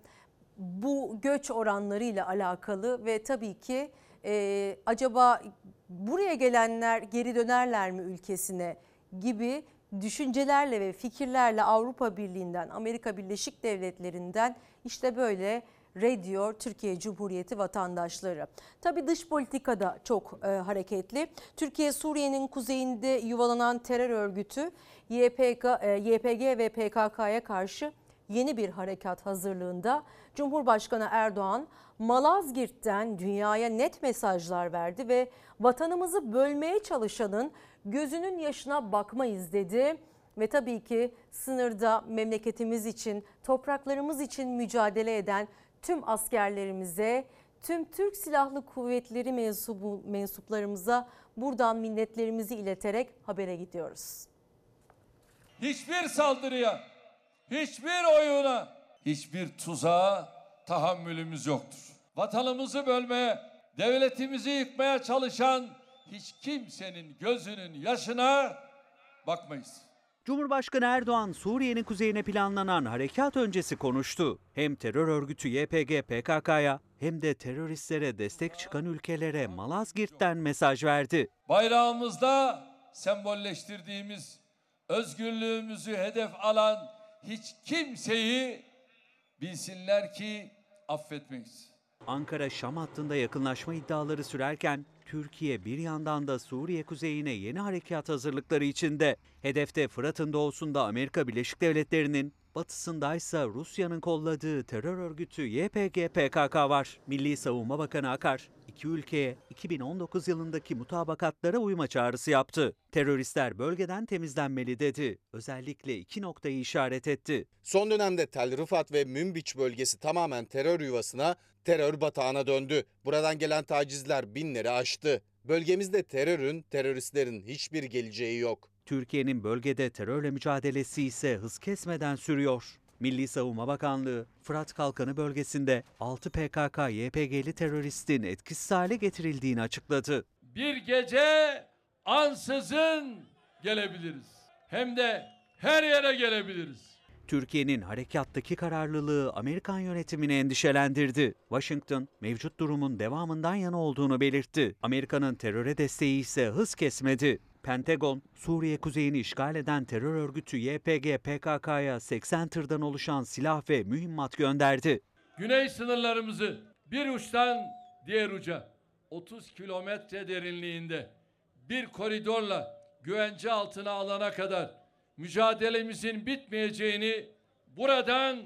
bu göç oranlarıyla alakalı ve tabii ki e, acaba buraya gelenler geri dönerler mi ülkesine gibi düşüncelerle ve fikirlerle Avrupa Birliği'nden, Amerika Birleşik Devletleri'nden işte böyle reddiyor Türkiye Cumhuriyeti vatandaşları. Tabi dış politikada çok e, hareketli. Türkiye Suriye'nin kuzeyinde yuvalanan terör örgütü YPG, e, YPG ve PKK'ya karşı yeni bir harekat hazırlığında. Cumhurbaşkanı Erdoğan Malazgirt'ten dünyaya net mesajlar verdi ve vatanımızı bölmeye çalışanın gözünün yaşına bakmayız dedi ve tabii ki sınırda memleketimiz için, topraklarımız için mücadele eden tüm askerlerimize, tüm Türk Silahlı Kuvvetleri mensubu, mensuplarımıza buradan minnetlerimizi ileterek habere gidiyoruz. Hiçbir saldırıya, hiçbir oyuna, hiçbir tuzağa tahammülümüz yoktur. Vatanımızı bölmeye, devletimizi yıkmaya çalışan hiç kimsenin gözünün yaşına bakmayız. Cumhurbaşkanı Erdoğan Suriye'nin kuzeyine planlanan harekat öncesi konuştu. Hem terör örgütü YPG PKK'ya hem de teröristlere destek çıkan ülkelere Malazgirt'ten mesaj verdi. Bayrağımızda sembolleştirdiğimiz özgürlüğümüzü hedef alan hiç kimseyi bilsinler ki affetmeyiz. Ankara-Şam hattında yakınlaşma iddiaları sürerken Türkiye bir yandan da Suriye kuzeyine yeni harekat hazırlıkları içinde. Hedefte Fırat'ın doğusunda Amerika Birleşik Devletleri'nin, batısındaysa Rusya'nın kolladığı terör örgütü YPG PKK var. Milli Savunma Bakanı Akar, iki ülkeye 2019 yılındaki mutabakatlara uyma çağrısı yaptı. Teröristler bölgeden temizlenmeli dedi. Özellikle iki noktayı işaret etti. Son dönemde Tel Rifat ve Münbiç bölgesi tamamen terör yuvasına, terör batağına döndü. Buradan gelen tacizler binleri aştı. Bölgemizde terörün, teröristlerin hiçbir geleceği yok. Türkiye'nin bölgede terörle mücadelesi ise hız kesmeden sürüyor. Milli Savunma Bakanlığı, Fırat Kalkanı bölgesinde 6 PKK-YPG'li teröristin etkisiz hale getirildiğini açıkladı. Bir gece ansızın gelebiliriz. Hem de her yere gelebiliriz. Türkiye'nin harekattaki kararlılığı Amerikan yönetimini endişelendirdi. Washington mevcut durumun devamından yana olduğunu belirtti. Amerika'nın teröre desteği ise hız kesmedi. Pentagon, Suriye kuzeyini işgal eden terör örgütü YPG PKK'ya 80 tırdan oluşan silah ve mühimmat gönderdi. Güney sınırlarımızı bir uçtan diğer uca 30 kilometre derinliğinde bir koridorla güvence altına alana kadar mücadelemizin bitmeyeceğini buradan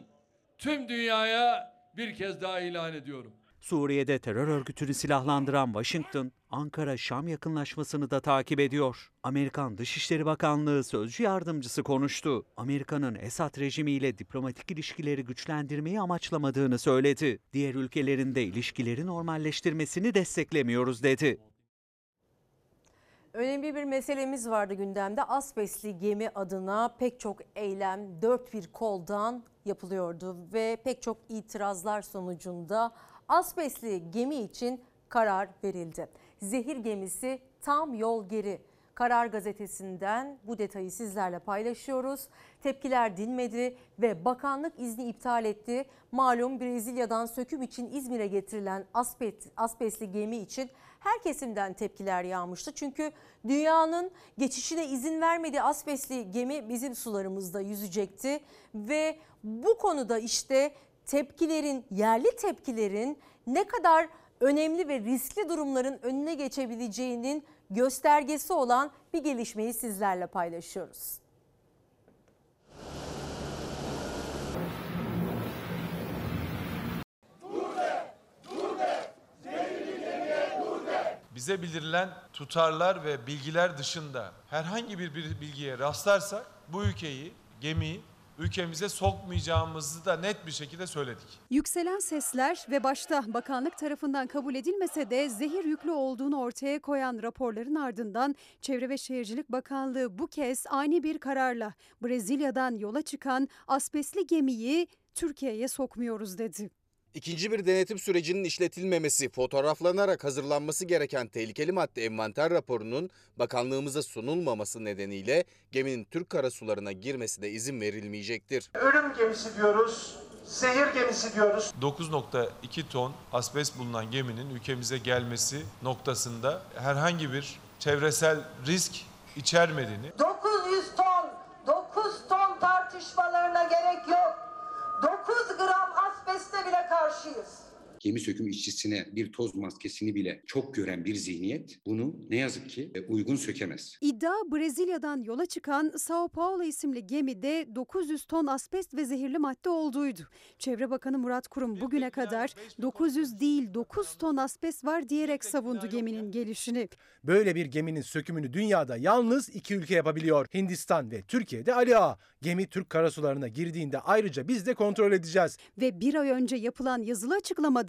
tüm dünyaya bir kez daha ilan ediyorum. Suriye'de terör örgütünü silahlandıran Washington, Ankara-Şam yakınlaşmasını da takip ediyor. Amerikan Dışişleri Bakanlığı sözcü yardımcısı konuştu. Amerika'nın Esad rejimiyle diplomatik ilişkileri güçlendirmeyi amaçlamadığını söyledi. Diğer ülkelerin de ilişkileri normalleştirmesini desteklemiyoruz dedi. Önemli bir meselemiz vardı gündemde. Asbestli gemi adına pek çok eylem dört bir koldan yapılıyordu ve pek çok itirazlar sonucunda asbestli gemi için karar verildi. Zehir gemisi tam yol geri. Karar gazetesinden bu detayı sizlerle paylaşıyoruz. Tepkiler dinmedi ve bakanlık izni iptal etti. Malum Brezilya'dan söküm için İzmir'e getirilen asbest, asbestli gemi için her kesimden tepkiler yağmıştı. Çünkü dünyanın geçişine izin vermediği asbestli gemi bizim sularımızda yüzecekti. Ve bu konuda işte tepkilerin, yerli tepkilerin ne kadar önemli ve riskli durumların önüne geçebileceğinin göstergesi olan bir gelişmeyi sizlerle paylaşıyoruz. bize bildirilen tutarlar ve bilgiler dışında herhangi bir bilgiye rastlarsak bu ülkeyi, gemiyi ülkemize sokmayacağımızı da net bir şekilde söyledik. Yükselen sesler ve başta bakanlık tarafından kabul edilmese de zehir yüklü olduğunu ortaya koyan raporların ardından Çevre ve Şehircilik Bakanlığı bu kez ani bir kararla Brezilya'dan yola çıkan asbestli gemiyi Türkiye'ye sokmuyoruz dedi. İkinci bir denetim sürecinin işletilmemesi, fotoğraflanarak hazırlanması gereken tehlikeli madde envanter raporunun bakanlığımıza sunulmaması nedeniyle geminin Türk karasularına girmesine izin verilmeyecektir. Ölüm gemisi diyoruz, zehir gemisi diyoruz. 9.2 ton asbest bulunan geminin ülkemize gelmesi noktasında herhangi bir çevresel risk içermediğini 900 ton, 9 ton tartışmalarına gerek yok. 9 gram asbeste bile karşıyız. Gemi söküm işçisine bir toz maskesini bile çok gören bir zihniyet bunu ne yazık ki e, uygun sökemez. İddia Brezilya'dan yola çıkan Sao Paulo isimli gemide 900 ton asbest ve zehirli madde olduğuydu. Çevre Bakanı Murat Kurum bugüne kadar 900 değil 9 ton asbest var diyerek savundu geminin gelişini. Böyle bir geminin sökümünü dünyada yalnız iki ülke yapabiliyor. Hindistan ve Türkiye'de Ali Ağa. Gemi Türk karasularına girdiğinde ayrıca biz de kontrol edeceğiz. Ve bir ay önce yapılan yazılı açıklamada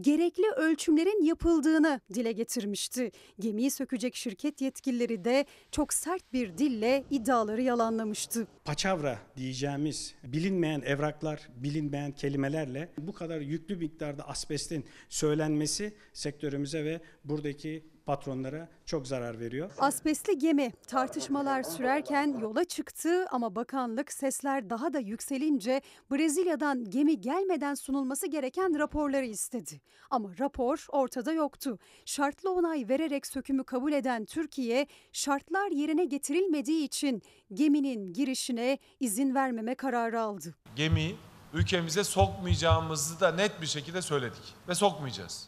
gerekli ölçümlerin yapıldığını dile getirmişti. Gemiyi sökecek şirket yetkilileri de çok sert bir dille iddiaları yalanlamıştı. paçavra diyeceğimiz bilinmeyen evraklar, bilinmeyen kelimelerle bu kadar yüklü miktarda asbestin söylenmesi sektörümüze ve buradaki patronlara çok zarar veriyor. Asbestli gemi tartışmalar sürerken yola çıktı ama bakanlık sesler daha da yükselince Brezilya'dan gemi gelmeden sunulması gereken raporları istedi. Ama rapor ortada yoktu. Şartlı onay vererek sökümü kabul eden Türkiye şartlar yerine getirilmediği için geminin girişine izin vermeme kararı aldı. gemiyi ülkemize sokmayacağımızı da net bir şekilde söyledik ve sokmayacağız.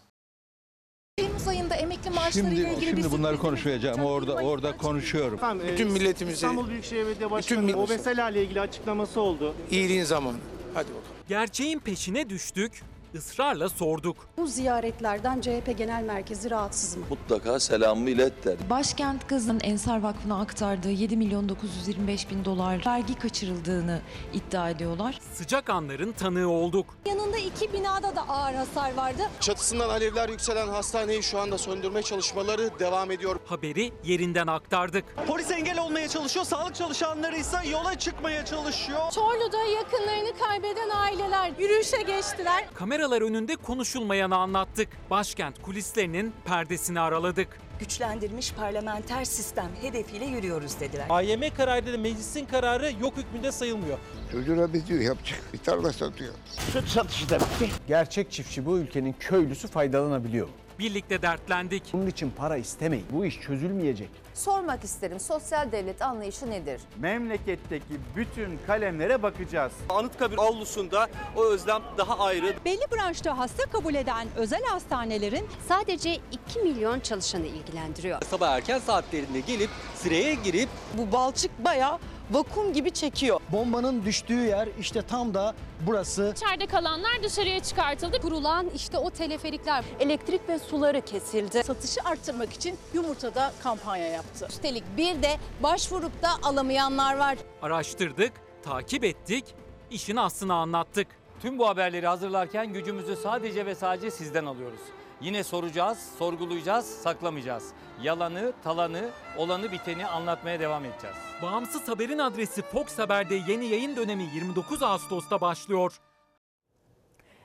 Temmuz ayında emekli maaşlarıyla Şimdi, ilgili şimdi bir bunları konuşmayacağım. Orada orada konuşuyorum. Bütün milletimize İstanbul Büyükşehir Belediye Başkanı'nın o meseleyle ilgili açıklaması oldu. İyiliğin zamanı. Hadi bakalım. Gerçeğin peşine düştük, ısrarla sorduk. Bu ziyaretlerden CHP Genel Merkezi rahatsız mı? Mutlaka selamımı ilet der. Başkent Kızı'nın Ensar Vakfı'na aktardığı 7 milyon 925 bin dolar vergi kaçırıldığını iddia ediyorlar. Sıcak anların tanığı olduk. Yanında iki binada da ağır hasar vardı. Çatısından alevler yükselen hastaneyi şu anda söndürme çalışmaları devam ediyor. Haberi yerinden aktardık. Polis engel olmaya çalışıyor, sağlık çalışanları ise yola çıkmaya çalışıyor. Çorlu'da yakınlarını kaybeden aileler yürüyüşe geçtiler. Kameralar önünde konuşulmayanı anlattık. Başkent kulislerinin perdesini araladık. güçlendirilmiş parlamenter sistem hedefiyle yürüyoruz dediler. AYM kararıyla meclisin kararı yok hükmünde sayılmıyor. Çocuğuna diyor yapacak bir tarla satıyor. Süt satışı da bitti. Gerçek çiftçi bu ülkenin köylüsü faydalanabiliyor. Birlikte dertlendik. Bunun için para istemeyin. Bu iş çözülmeyecek. Sormak isterim sosyal devlet anlayışı nedir? Memleketteki bütün kalemlere bakacağız. Anıtkabir avlusunda o özlem daha ayrı. Belli branşta hasta kabul eden özel hastanelerin sadece 2 milyon çalışanı ilgilendiriyor. Sabah erken saatlerinde gelip sıraya girip bu balçık bayağı vakum gibi çekiyor. Bombanın düştüğü yer işte tam da burası. İçeride kalanlar dışarıya çıkartıldı. Kurulan işte o teleferikler. Elektrik ve suları kesildi. Satışı arttırmak için yumurtada kampanya yaptı. Üstelik bir de başvurup da alamayanlar var. Araştırdık, takip ettik, işin aslını anlattık. Tüm bu haberleri hazırlarken gücümüzü sadece ve sadece sizden alıyoruz. Yine soracağız, sorgulayacağız, saklamayacağız. Yalanı, talanı, olanı biteni anlatmaya devam edeceğiz. Bağımsız haberin adresi Fox Haber'de yeni yayın dönemi 29 Ağustos'ta başlıyor.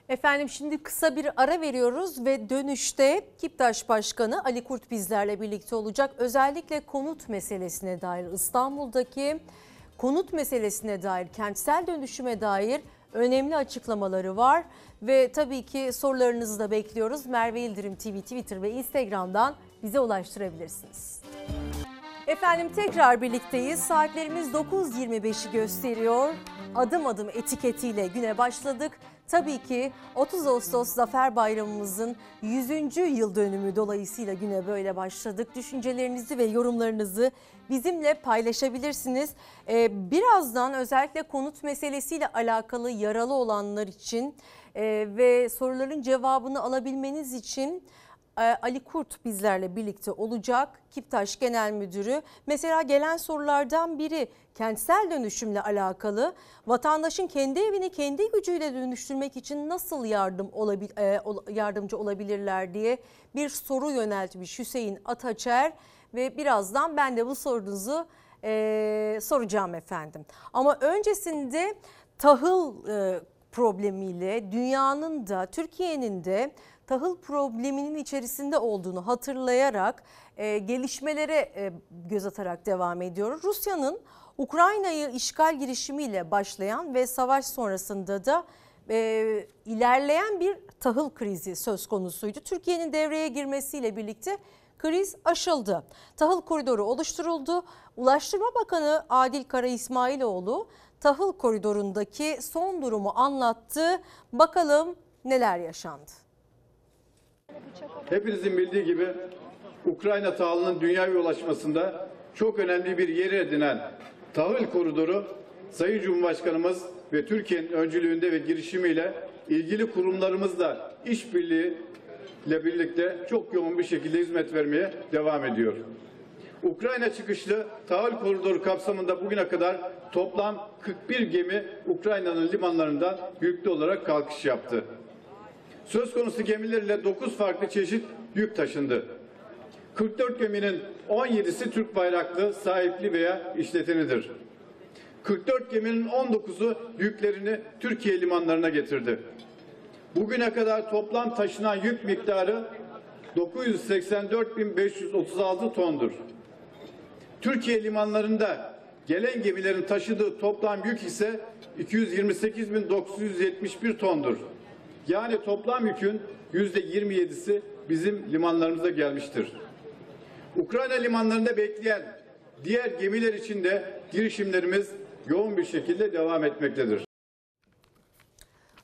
Efendim şimdi kısa bir ara veriyoruz ve dönüşte Kiptaş Başkanı Ali Kurt bizlerle birlikte olacak. Özellikle konut meselesine dair İstanbul'daki konut meselesine dair, kentsel dönüşüme dair önemli açıklamaları var. Ve tabii ki sorularınızı da bekliyoruz. Merve İldirim TV Twitter ve Instagram'dan bize ulaştırabilirsiniz. Efendim tekrar birlikteyiz. Saatlerimiz 9.25'i gösteriyor. Adım adım etiketiyle güne başladık. Tabii ki 30 Ağustos Zafer Bayramımızın 100. yıl dönümü dolayısıyla güne böyle başladık. Düşüncelerinizi ve yorumlarınızı bizimle paylaşabilirsiniz. Ee, birazdan özellikle konut meselesiyle alakalı yaralı olanlar için e, ve soruların cevabını alabilmeniz için e, Ali Kurt bizlerle birlikte olacak. Kiptaş Genel Müdürü. Mesela gelen sorulardan biri kentsel dönüşümle alakalı. Vatandaşın kendi evini kendi gücüyle dönüştürmek için nasıl yardım olabil, e, yardımcı olabilirler diye bir soru yöneltmiş Hüseyin Ataçer ve birazdan ben de bu sorunuzu e, soracağım efendim. Ama öncesinde tahıl e, problemiyle dünyanın da Türkiye'nin de tahıl probleminin içerisinde olduğunu hatırlayarak e, gelişmelere e, göz atarak devam ediyoruz. Rusya'nın Ukrayna'yı işgal girişimiyle başlayan ve savaş sonrasında da e, ilerleyen bir tahıl krizi söz konusuydu. Türkiye'nin devreye girmesiyle birlikte kriz aşıldı. Tahıl koridoru oluşturuldu. Ulaştırma Bakanı Adil Kara İsmailoğlu tahıl koridorundaki son durumu anlattı. Bakalım neler yaşandı. Hepinizin bildiği gibi Ukrayna tahılının dünyaya ulaşmasında çok önemli bir yeri edinen tahıl koridoru Sayın Cumhurbaşkanımız ve Türkiye'nin öncülüğünde ve girişimiyle ilgili kurumlarımızla işbirliği ile birlikte çok yoğun bir şekilde hizmet vermeye devam ediyor. Ukrayna çıkışlı tahıl koridoru kapsamında bugüne kadar toplam 41 gemi Ukrayna'nın limanlarından yüklü olarak kalkış yaptı. Söz konusu gemilerle 9 farklı çeşit yük taşındı. 44 geminin 17'si Türk bayraklı, sahipli veya işletenidir. 44 geminin 19'u yüklerini Türkiye limanlarına getirdi. Bugüne kadar toplam taşınan yük miktarı 984.536 tondur. Türkiye limanlarında gelen gemilerin taşıdığı toplam yük ise 228.971 tondur. Yani toplam yükün yüzde 27'si bizim limanlarımıza gelmiştir. Ukrayna limanlarında bekleyen diğer gemiler için de girişimlerimiz yoğun bir şekilde devam etmektedir.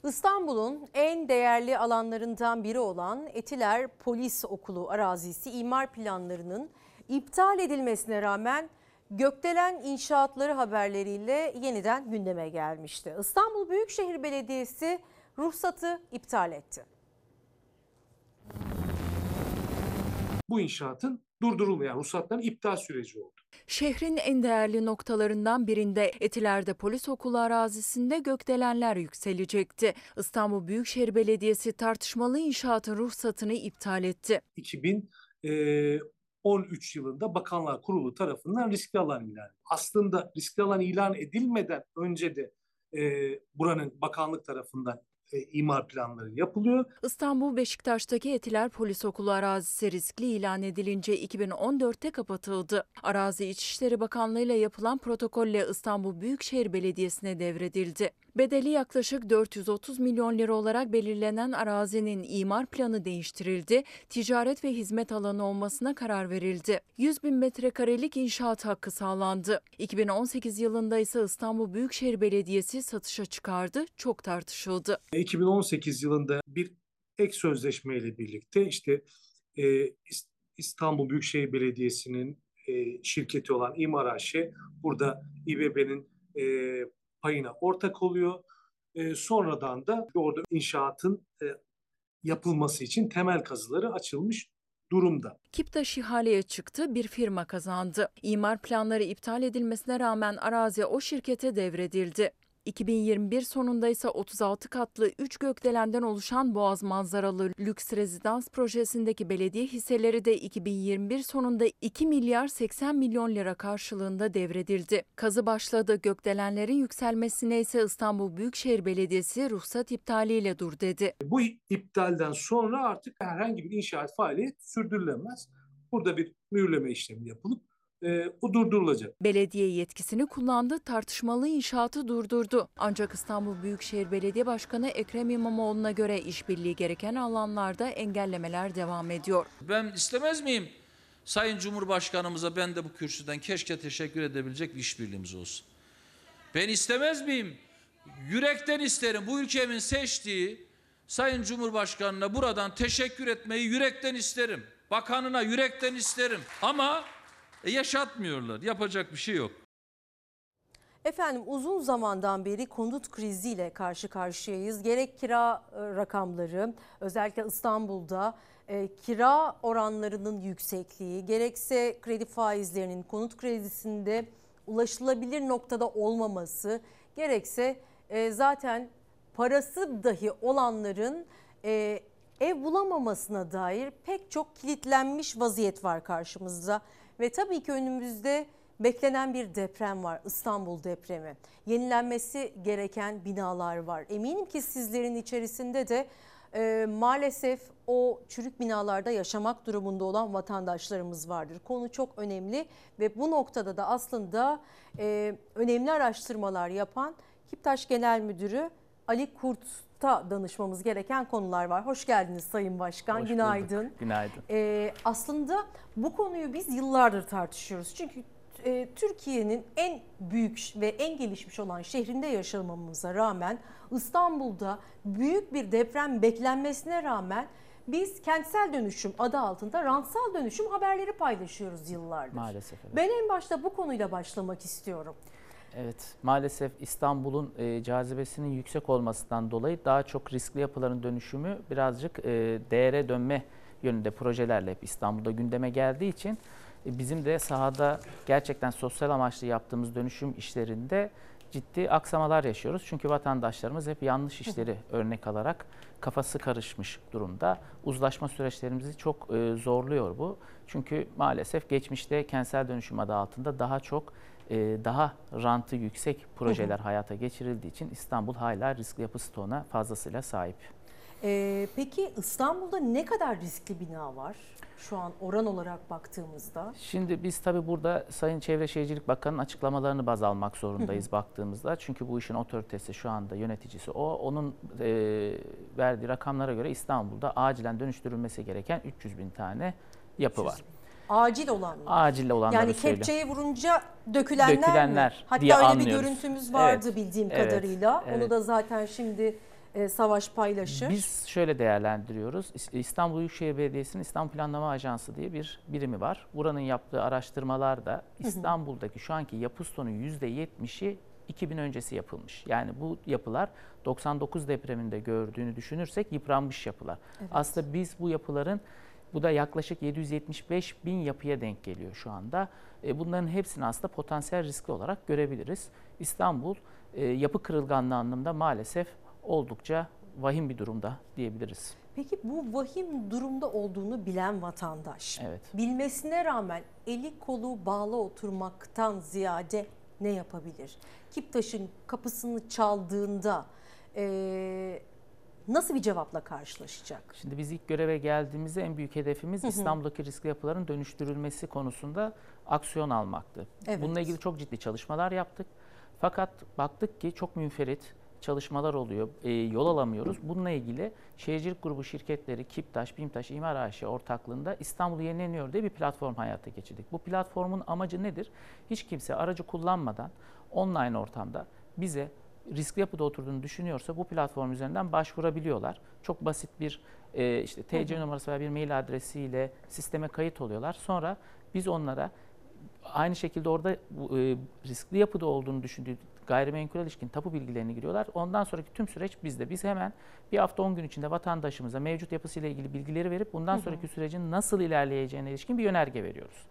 İstanbul'un en değerli alanlarından biri olan Etiler Polis Okulu arazisi imar planlarının iptal edilmesine rağmen gökdelen inşaatları haberleriyle yeniden gündeme gelmişti. İstanbul Büyükşehir Belediyesi ruhsatı iptal etti. Bu inşaatın durdurulmayan ruhsatların iptal süreci oldu. Şehrin en değerli noktalarından birinde Etiler'de polis okulu arazisinde gökdelenler yükselecekti. İstanbul Büyükşehir Belediyesi tartışmalı inşaatın ruhsatını iptal etti. 2013 yılında Bakanlar Kurulu tarafından riskli alan ilan edildi. Aslında riskli alan ilan edilmeden önce de e, buranın bakanlık tarafından e, imar planları yapılıyor. İstanbul Beşiktaş'taki Etiler Polis Okulu arazisi riskli ilan edilince 2014'te kapatıldı. Arazi İçişleri Bakanlığı ile yapılan protokolle İstanbul Büyükşehir Belediyesi'ne devredildi. Bedeli yaklaşık 430 milyon lira olarak belirlenen arazinin imar planı değiştirildi, ticaret ve hizmet alanı olmasına karar verildi. 100 bin metrekarelik inşaat hakkı sağlandı. 2018 yılında ise İstanbul Büyükşehir Belediyesi satışa çıkardı, çok tartışıldı. 2018 yılında bir ek sözleşme ile birlikte işte e, İstanbul Büyükşehir Belediyesi'nin e, şirketi olan İmar AŞ burada İBB'nin e, payına ortak oluyor. E, sonradan da orada inşaatın e, yapılması için temel kazıları açılmış durumda. Kiptaş ihaleye çıktı, bir firma kazandı. İmar planları iptal edilmesine rağmen arazi o şirkete devredildi. 2021 sonunda ise 36 katlı 3 gökdelenden oluşan Boğaz manzaralı lüks rezidans projesindeki belediye hisseleri de 2021 sonunda 2 milyar 80 milyon lira karşılığında devredildi. Kazı başladı. Gökdelenlerin yükselmesine ise İstanbul Büyükşehir Belediyesi ruhsat iptaliyle dur dedi. Bu iptalden sonra artık herhangi bir inşaat faaliyet sürdürülemez. Burada bir mühürleme işlemi yapılıp e, o durdurulacak. Belediye yetkisini kullandı, tartışmalı inşaatı durdurdu. Ancak İstanbul Büyükşehir Belediye Başkanı Ekrem İmamoğlu'na göre işbirliği gereken alanlarda engellemeler devam ediyor. Ben istemez miyim? Sayın Cumhurbaşkanımıza ben de bu kürsüden keşke teşekkür edebilecek bir işbirliğimiz olsun. Ben istemez miyim? Yürekten isterim bu ülkemin seçtiği Sayın Cumhurbaşkanına buradan teşekkür etmeyi yürekten isterim. Bakanına yürekten isterim. Ama e yaşatmıyorlar. Yapacak bir şey yok. Efendim uzun zamandan beri konut kriziyle karşı karşıyayız. Gerek kira e, rakamları özellikle İstanbul'da e, kira oranlarının yüksekliği, gerekse kredi faizlerinin konut kredisinde ulaşılabilir noktada olmaması, gerekse e, zaten parası dahi olanların e, ev bulamamasına dair pek çok kilitlenmiş vaziyet var karşımızda. Ve tabii ki önümüzde beklenen bir deprem var. İstanbul depremi. Yenilenmesi gereken binalar var. Eminim ki sizlerin içerisinde de e, maalesef o çürük binalarda yaşamak durumunda olan vatandaşlarımız vardır. Konu çok önemli ve bu noktada da aslında e, önemli araştırmalar yapan Kiptaş Genel Müdürü Ali Kurt'a danışmamız gereken konular var. Hoş geldiniz Sayın Başkan. Hoş Günaydın. Bulduk. Günaydın. Ee, aslında bu konuyu biz yıllardır tartışıyoruz. Çünkü e, Türkiye'nin en büyük ve en gelişmiş olan şehrinde yaşamamıza rağmen İstanbul'da büyük bir deprem beklenmesine rağmen biz kentsel dönüşüm adı altında rantsal dönüşüm haberleri paylaşıyoruz yıllardır. Maalesef. Evet. Ben en başta bu konuyla başlamak istiyorum. Evet, maalesef İstanbul'un e, cazibesinin yüksek olmasından dolayı daha çok riskli yapıların dönüşümü birazcık e, değere dönme yönünde projelerle hep İstanbul'da gündeme geldiği için e, bizim de sahada gerçekten sosyal amaçlı yaptığımız dönüşüm işlerinde ciddi aksamalar yaşıyoruz. Çünkü vatandaşlarımız hep yanlış işleri örnek alarak kafası karışmış durumda. Uzlaşma süreçlerimizi çok e, zorluyor bu. Çünkü maalesef geçmişte kentsel dönüşüm adı altında daha çok daha rantı yüksek projeler hayata geçirildiği için İstanbul hala riskli yapı stoğuna fazlasıyla sahip. Ee, peki İstanbul'da ne kadar riskli bina var? Şu an oran olarak baktığımızda. Şimdi biz tabii burada Sayın Çevre Şehircilik Bakanı'nın açıklamalarını baz almak zorundayız baktığımızda. Çünkü bu işin otoritesi şu anda yöneticisi o. Onun e, verdiği rakamlara göre İstanbul'da acilen dönüştürülmesi gereken 300 bin tane yapı var. Acil olanlar. Acil olanları Yani söylüyor. kepçeye vurunca dökülenler, Dökülenler mi? Hatta diye öyle anlıyoruz. bir görüntümüz vardı Evet, bildiğim evet, kadarıyla. Onu evet. da zaten şimdi e, Savaş paylaşır. Biz şöyle değerlendiriyoruz. İs- İstanbul Büyükşehir Belediyesi'nin İstanbul Planlama Ajansı diye bir birimi var. Buranın yaptığı araştırmalarda İstanbul'daki şu anki yapı stoğunun %70'i 2000 öncesi yapılmış. Yani bu yapılar 99 depreminde gördüğünü düşünürsek yıpranmış yapılar. Aslında biz bu yapıların bu da yaklaşık 775 bin yapıya denk geliyor şu anda. E, bunların hepsini aslında potansiyel riskli olarak görebiliriz. İstanbul e, yapı kırılganlığı anlamında maalesef oldukça vahim bir durumda diyebiliriz. Peki bu vahim durumda olduğunu bilen vatandaş Evet. bilmesine rağmen eli kolu bağlı oturmaktan ziyade ne yapabilir? Kiptaş'ın kapısını çaldığında eee, nasıl bir cevapla karşılaşacak? Şimdi biz ilk göreve geldiğimizde en büyük hedefimiz. İstanbul'daki riskli yapıların dönüştürülmesi konusunda aksiyon almaktı. Evet. Bununla ilgili çok ciddi çalışmalar yaptık. Fakat baktık ki çok münferit çalışmalar oluyor. E, yol alamıyoruz. Bununla ilgili Şehircilik Grubu şirketleri KİPTAŞ, BİMTAŞ, İmar AŞ ortaklığında İstanbul Yenileniyor diye bir platform hayata geçirdik. Bu platformun amacı nedir? Hiç kimse aracı kullanmadan online ortamda bize riskli yapıda oturduğunu düşünüyorsa bu platform üzerinden başvurabiliyorlar. Çok basit bir e, işte TC numarası veya bir mail adresiyle sisteme kayıt oluyorlar. Sonra biz onlara aynı şekilde orada e, riskli yapıda olduğunu düşündüğü gayrimenkul ilişkin tapu bilgilerini giriyorlar. Ondan sonraki tüm süreç bizde. Biz hemen bir hafta 10 gün içinde vatandaşımıza mevcut yapısıyla ilgili bilgileri verip bundan sonraki sürecin nasıl ilerleyeceğine ilişkin bir yönerge veriyoruz.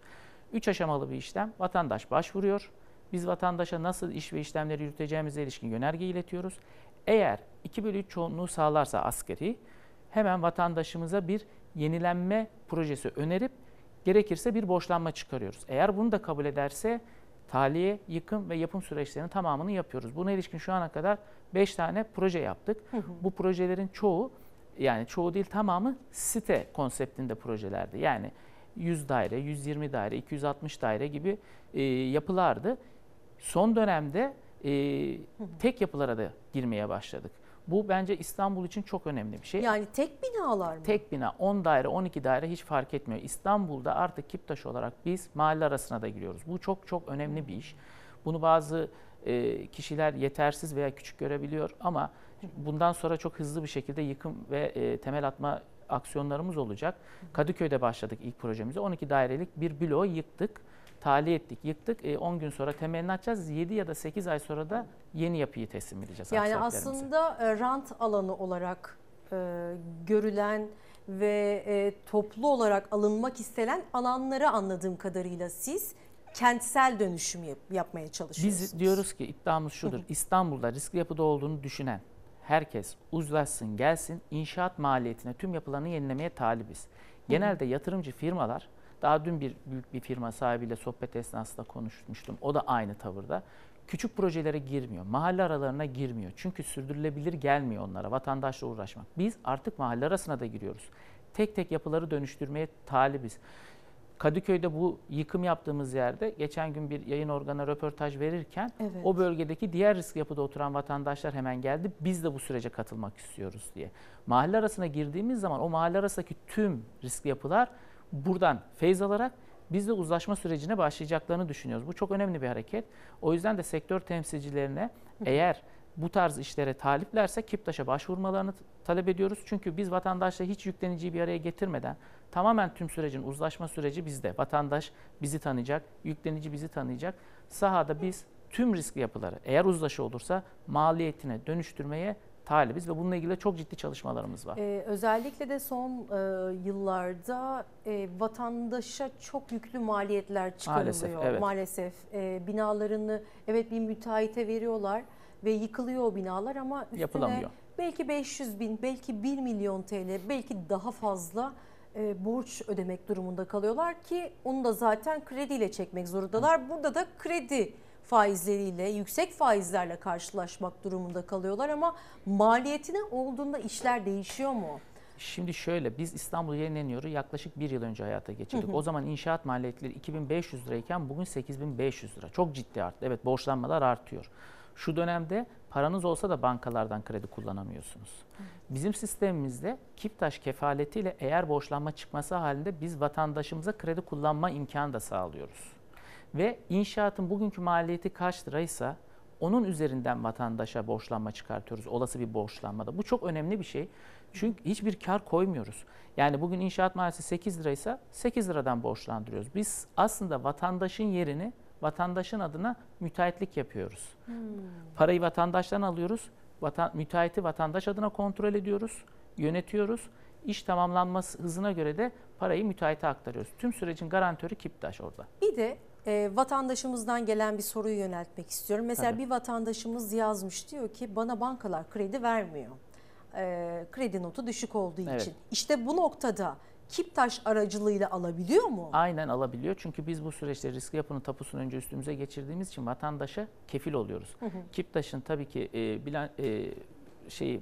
3 aşamalı bir işlem. Vatandaş başvuruyor. Biz vatandaşa nasıl iş ve işlemleri yürüteceğimize ilişkin yönerge iletiyoruz. Eğer 2 bölü 3 çoğunluğu sağlarsa askeri hemen vatandaşımıza bir yenilenme projesi önerip gerekirse bir borçlanma çıkarıyoruz. Eğer bunu da kabul ederse tahliye, yıkım ve yapım süreçlerinin tamamını yapıyoruz. Buna ilişkin şu ana kadar 5 tane proje yaptık. Hı hı. Bu projelerin çoğu yani çoğu değil tamamı site konseptinde projelerdi. Yani 100 daire, 120 daire, 260 daire gibi e, yapılardı. Son dönemde e, tek yapılara da girmeye başladık. Bu bence İstanbul için çok önemli bir şey. Yani tek binalar mı? Tek bina 10 daire 12 daire hiç fark etmiyor. İstanbul'da artık Kiptaş olarak biz mahalle arasına da giriyoruz. Bu çok çok önemli bir iş. Bunu bazı e, kişiler yetersiz veya küçük görebiliyor ama bundan sonra çok hızlı bir şekilde yıkım ve e, temel atma aksiyonlarımız olacak. Kadıköy'de başladık ilk projemize. 12 dairelik bir bloğu yıktık. Tahliye ettik, yıktık. E, 10 gün sonra temelini açacağız. 7 ya da 8 ay sonra da yeni yapıyı teslim edeceğiz. Yani aslında e, rant alanı olarak e, görülen ve e, toplu olarak alınmak istenen alanları anladığım kadarıyla siz kentsel dönüşüm yap- yapmaya çalışıyorsunuz. Biz diyoruz ki iddiamız şudur. İstanbul'da riskli yapıda olduğunu düşünen herkes uzlaşsın, gelsin, inşaat maliyetine tüm yapılarını yenilemeye talibiz. Genelde yatırımcı firmalar, daha dün bir büyük bir firma sahibiyle sohbet esnasında konuşmuştum. O da aynı tavırda. Küçük projelere girmiyor, mahalle aralarına girmiyor. Çünkü sürdürülebilir gelmiyor onlara vatandaşla uğraşmak. Biz artık mahalle arasına da giriyoruz. Tek tek yapıları dönüştürmeye talibiz. Kadıköy'de bu yıkım yaptığımız yerde geçen gün bir yayın organına röportaj verirken Evet. o bölgedeki diğer riskli yapıda oturan vatandaşlar hemen geldi. Biz de bu sürece katılmak istiyoruz diye. Mahalle arasına girdiğimiz zaman o mahalle arasındaki tüm riskli yapılar buradan feyz alarak biz de uzlaşma sürecine başlayacaklarını düşünüyoruz. Bu çok önemli bir hareket. O yüzden de sektör temsilcilerine eğer bu tarz işlere taliplerse KİPTAŞ'a başvurmalarını talep ediyoruz. Çünkü biz vatandaşla hiç yükleniciyi bir araya getirmeden tamamen tüm sürecin uzlaşma süreci bizde. Vatandaş bizi tanıyacak, yüklenici bizi tanıyacak. Sahada biz tüm riskli yapıları eğer uzlaşı olursa maliyetine dönüştürmeye talibiz ve bununla ilgili çok ciddi çalışmalarımız var. Ee, özellikle de son e, yıllarda e, vatandaşa çok yüklü maliyetler çıkarılıyor. Maalesef, evet. Maalesef. E, binalarını evet bir müteahhite veriyorlar ve yıkılıyor o binalar ama üstüne Yapılamıyor. belki 500 bin, belki 1 milyon TL, belki daha fazla e, borç ödemek durumunda kalıyorlar ki onu da zaten krediyle çekmek zorundalar. Burada da kredi faizleriyle, yüksek faizlerle karşılaşmak durumunda kalıyorlar ama maliyetine olduğunda işler değişiyor mu? Şimdi şöyle biz İstanbul Yenileniyor'u yaklaşık bir yıl önce hayata geçirdik. Hı hı. O zaman inşaat maliyetleri 2500 lirayken bugün 8500 lira. Çok ciddi arttı. Evet borçlanmalar artıyor. Şu dönemde paranız olsa da bankalardan kredi kullanamıyorsunuz. Bizim sistemimizde Kiptaş kefaletiyle eğer borçlanma çıkması halinde biz vatandaşımıza kredi kullanma imkanı da sağlıyoruz. Ve inşaatın bugünkü maliyeti kaç liraysa onun üzerinden vatandaşa borçlanma çıkartıyoruz. Olası bir borçlanmada. Bu çok önemli bir şey. Çünkü hiçbir kar koymuyoruz. Yani bugün inşaat maliyeti 8 liraysa 8 liradan borçlandırıyoruz. Biz aslında vatandaşın yerini vatandaşın adına müteahhitlik yapıyoruz. Hmm. Parayı vatandaştan alıyoruz. Vatan, müteahhiti vatandaş adına kontrol ediyoruz, yönetiyoruz. İş tamamlanması hızına göre de parayı müteahhite aktarıyoruz. Tüm sürecin garantörü Kiptaş orada. Bir de e, vatandaşımızdan gelen bir soruyu yöneltmek istiyorum. Mesela Tabii. bir vatandaşımız yazmış diyor ki bana bankalar kredi vermiyor. E, kredi notu düşük olduğu evet. için. İşte bu noktada Kiptaş aracılığıyla alabiliyor mu? Aynen alabiliyor. Çünkü biz bu süreçte riskli yapının tapusunu önce üstümüze geçirdiğimiz için vatandaşa kefil oluyoruz. Hı hı. Kiptaş'ın tabii ki e, bilan e, şey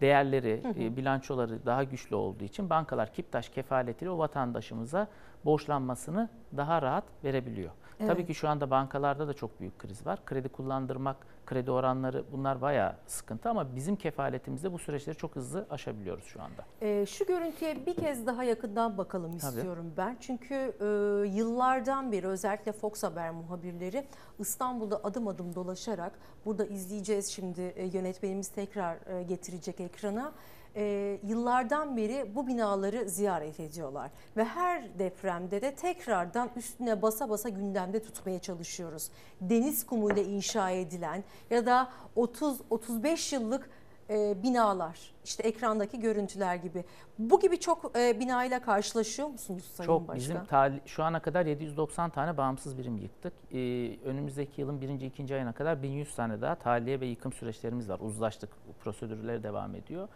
değerleri, hı hı. E, bilançoları daha güçlü olduğu için bankalar Kiptaş kefaletiyle o vatandaşımıza borçlanmasını daha rahat verebiliyor. Evet. Tabii ki şu anda bankalarda da çok büyük kriz var. Kredi kullandırmak, kredi oranları bunlar bayağı sıkıntı ama bizim kefaletimizde bu süreçleri çok hızlı aşabiliyoruz şu anda. E, şu görüntüye bir kez daha yakından bakalım istiyorum Tabii. ben. Çünkü e, yıllardan beri özellikle Fox Haber muhabirleri İstanbul'da adım adım dolaşarak burada izleyeceğiz şimdi e, yönetmenimiz tekrar e, getirecek ekrana e, yıllardan beri bu binaları ziyaret ediyorlar. Ve her depremde de tekrardan üstüne basa basa gündemde tutmaya çalışıyoruz. Deniz kumuyla inşa edilen ya da 30-35 yıllık e, binalar işte ekrandaki görüntüler gibi. Bu gibi çok e, binayla karşılaşıyor musunuz Sayın çok, Başkan? Bizim şu ana kadar 790 tane bağımsız birim yıktık. E, önümüzdeki yılın birinci, ikinci ayına kadar 1100 tane daha tahliye ve yıkım süreçlerimiz var. Uzlaştık prosedürleri devam ediyor.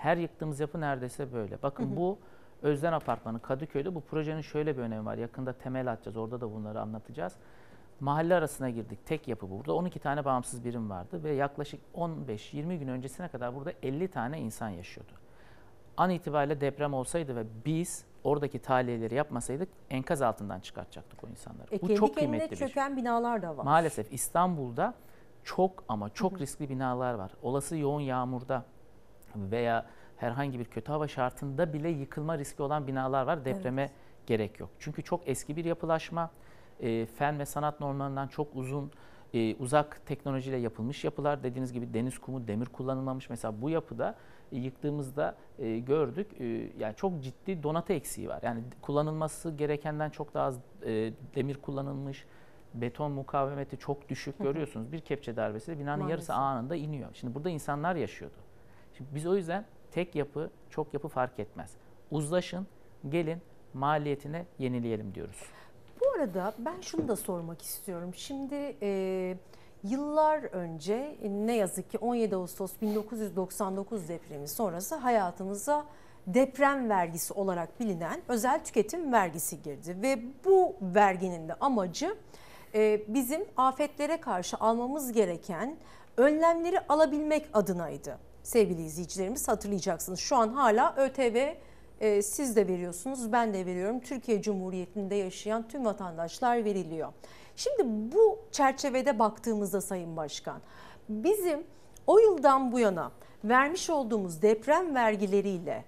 Her yıktığımız yapı neredeyse böyle. Bakın hı hı. bu Özden Apartmanı Kadıköy'de bu projenin şöyle bir önemi var. Yakında temel atacağız. Orada da bunları anlatacağız. Mahalle arasına girdik. Tek yapı burada. 12 tane bağımsız birim vardı ve yaklaşık 15-20 gün öncesine kadar burada 50 tane insan yaşıyordu. An itibariyle deprem olsaydı ve biz oradaki tahliyeleri yapmasaydık enkaz altından çıkartacaktık o insanları. E, Bu çok kıymetli bir şey. çöken binalar da var. Maalesef İstanbul'da çok ama çok riskli binalar var. Olası yoğun yağmurda veya herhangi bir kötü hava şartında bile yıkılma riski olan binalar var. Depreme evet. gerek yok. Çünkü çok eski bir yapılaşma, e, fen ve sanat normlarından çok uzun, e, uzak teknolojiyle yapılmış yapılar. Dediğiniz gibi deniz kumu, demir kullanılmamış. Mesela bu yapıda e, yıktığımızda e, gördük. E, yani çok ciddi donatı eksiği var. Yani kullanılması gerekenden çok daha az e, demir kullanılmış beton mukavemeti çok düşük görüyorsunuz. Bir kepçe darbesiyle binanın Maalesef. yarısı anında iniyor. Şimdi burada insanlar yaşıyordu. Şimdi biz o yüzden tek yapı, çok yapı fark etmez. Uzlaşın, gelin maliyetine yenileyelim diyoruz. Bu arada ben şunu da sormak istiyorum. Şimdi e, yıllar önce ne yazık ki 17 Ağustos 1999 depremi sonrası hayatımıza deprem vergisi olarak bilinen özel tüketim vergisi girdi. Ve bu verginin de amacı e, bizim afetlere karşı almamız gereken önlemleri alabilmek adınaydı sevgili izleyicilerimiz hatırlayacaksınız. Şu an hala ÖTV e, siz de veriyorsunuz, ben de veriyorum. Türkiye Cumhuriyeti'nde yaşayan tüm vatandaşlar veriliyor. Şimdi bu çerçevede baktığımızda Sayın Başkan, bizim o yıldan bu yana vermiş olduğumuz deprem vergileriyle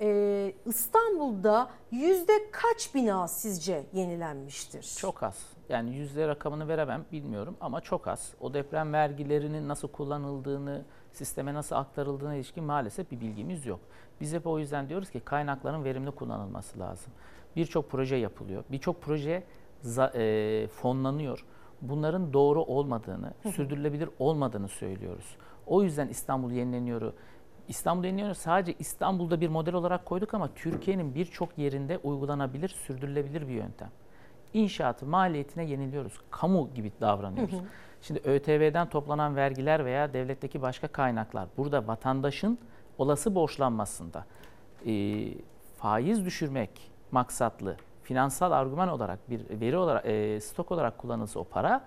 e, İstanbul'da yüzde kaç bina sizce yenilenmiştir? Çok az. Yani yüzde rakamını veremem bilmiyorum ama çok az. O deprem vergilerinin nasıl kullanıldığını, sisteme nasıl aktarıldığına ilişkin maalesef bir bilgimiz yok. Biz hep o yüzden diyoruz ki kaynakların verimli kullanılması lazım. Birçok proje yapılıyor. Birçok proje e, fonlanıyor. Bunların doğru olmadığını, sürdürülebilir olmadığını söylüyoruz. O yüzden İstanbul yenileniyoru İstanbul yenileniyoru sadece İstanbul'da bir model olarak koyduk ama Türkiye'nin birçok yerinde uygulanabilir, sürdürülebilir bir yöntem. İnşaatı maliyetine yeniliyoruz. Kamu gibi davranıyoruz. Hı hı. Şimdi ÖTV'den toplanan vergiler veya devletteki başka kaynaklar burada vatandaşın olası borçlanmasında e, faiz düşürmek maksatlı finansal argüman olarak bir veri olarak e, stok olarak kullanılsa o para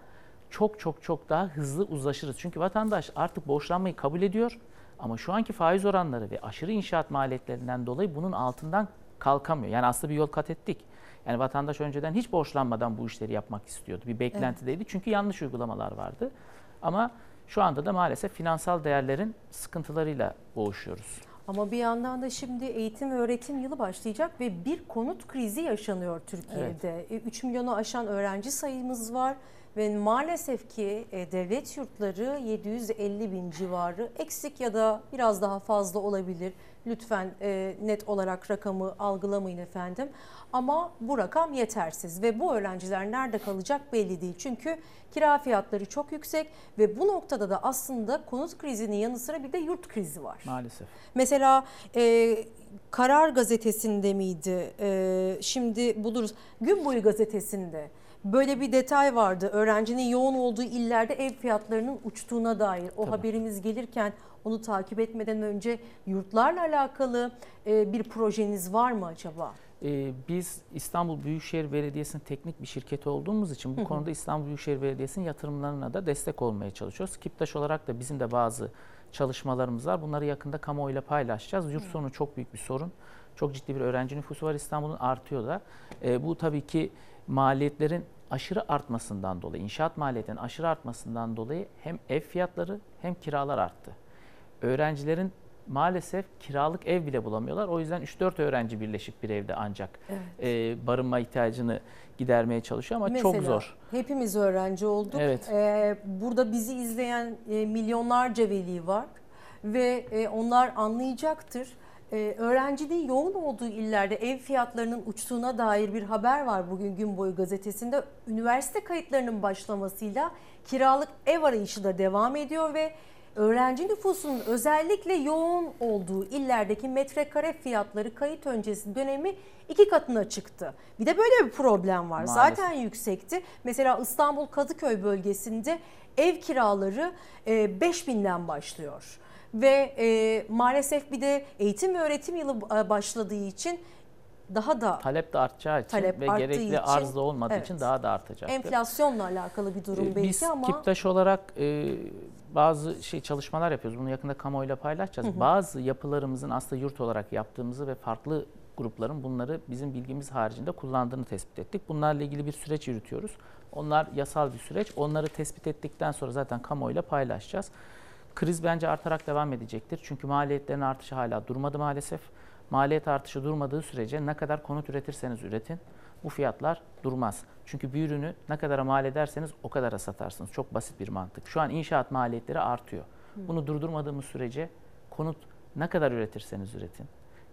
çok çok çok daha hızlı uzlaşırız. Çünkü vatandaş artık borçlanmayı kabul ediyor ama şu anki faiz oranları ve aşırı inşaat maliyetlerinden dolayı bunun altından kalkamıyor. Yani aslında bir yol kat ettik. Yani vatandaş önceden hiç borçlanmadan bu işleri yapmak istiyordu. Bir beklentideydi. Evet. Çünkü yanlış uygulamalar vardı. Ama şu anda da maalesef finansal değerlerin sıkıntılarıyla boğuşuyoruz. Ama bir yandan da şimdi eğitim ve öğretim yılı başlayacak ve bir konut krizi yaşanıyor Türkiye'de. Evet. 3 milyonu aşan öğrenci sayımız var ve maalesef ki e, devlet yurtları 750 bin civarı eksik ya da biraz daha fazla olabilir. Lütfen e, net olarak rakamı algılamayın efendim. Ama bu rakam yetersiz ve bu öğrenciler nerede kalacak belli değil. Çünkü kira fiyatları çok yüksek ve bu noktada da aslında konut krizinin yanı sıra bir de yurt krizi var. Maalesef. Mesela e, Karar Gazetesi'nde miydi? E, şimdi buluruz. Gün Boyu Gazetesi'nde böyle bir detay vardı. Öğrencinin yoğun olduğu illerde ev fiyatlarının uçtuğuna dair. O Tabii. haberimiz gelirken onu takip etmeden önce yurtlarla alakalı e, bir projeniz var mı acaba? Ee, biz İstanbul Büyükşehir Belediyesi'nin teknik bir şirketi olduğumuz için bu hı. konuda İstanbul Büyükşehir Belediyesi'nin yatırımlarına da destek olmaya çalışıyoruz. Kiptaş olarak da bizim de bazı çalışmalarımız var. Bunları yakında kamuoyuyla paylaşacağız. Yurt sonu çok büyük bir sorun. Çok ciddi bir öğrenci nüfusu var İstanbul'un artıyor da. Ee, bu tabii ki maliyetlerin aşırı artmasından dolayı, inşaat maliyetlerinin aşırı artmasından dolayı hem ev fiyatları hem kiralar arttı. Öğrencilerin maalesef kiralık ev bile bulamıyorlar. O yüzden 3-4 öğrenci birleşik bir evde ancak Evet. e, barınma ihtiyacını gidermeye çalışıyor ama çok Mesela zor. hepimiz öğrenci olduk. Evet. Ee, burada bizi izleyen e, milyonlarca veli var ve e, onlar anlayacaktır. Ee, öğrenciliğin yoğun olduğu illerde ev fiyatlarının uçtuğuna dair bir haber var bugün Gün Boyu gazetesinde. Üniversite kayıtlarının başlamasıyla kiralık ev arayışı da devam ediyor ve öğrenci nüfusunun özellikle yoğun olduğu illerdeki metrekare fiyatları kayıt öncesi dönemi iki katına çıktı. Bir de böyle bir problem var. Maalesef. Zaten yüksekti. Mesela İstanbul Kadıköy bölgesinde ev kiraları e, 5000'den başlıyor. Ve e, maalesef bir de eğitim ve öğretim yılı e, başladığı için daha da Talep de artacağı için Talep ve gerekli için, arz da olmadığı evet. için daha da artacaktır. enflasyonla alakalı bir durum Ee, belki Biz ama Kiptaş olarak e, bazı şey çalışmalar yapıyoruz. Bunu yakında kamuoyuyla paylaşacağız. Hı hı. Bazı yapılarımızın aslında yurt olarak yaptığımızı ve farklı grupların bunları bizim bilgimiz haricinde kullandığını tespit ettik. Bunlarla ilgili bir süreç yürütüyoruz. Onlar yasal bir süreç. Onları tespit ettikten sonra zaten kamuoyuyla paylaşacağız. Kriz bence artarak devam edecektir. Çünkü maliyetlerin artışı hala durmadı maalesef. Maliyet artışı durmadığı sürece ne kadar konut üretirseniz üretin bu fiyatlar durmaz. Çünkü bir ürünü ne kadara mal ederseniz o kadara satarsınız. Çok basit bir mantık. Şu an inşaat maliyetleri artıyor. Bunu durdurmadığımız sürece konut ne kadar üretirseniz üretin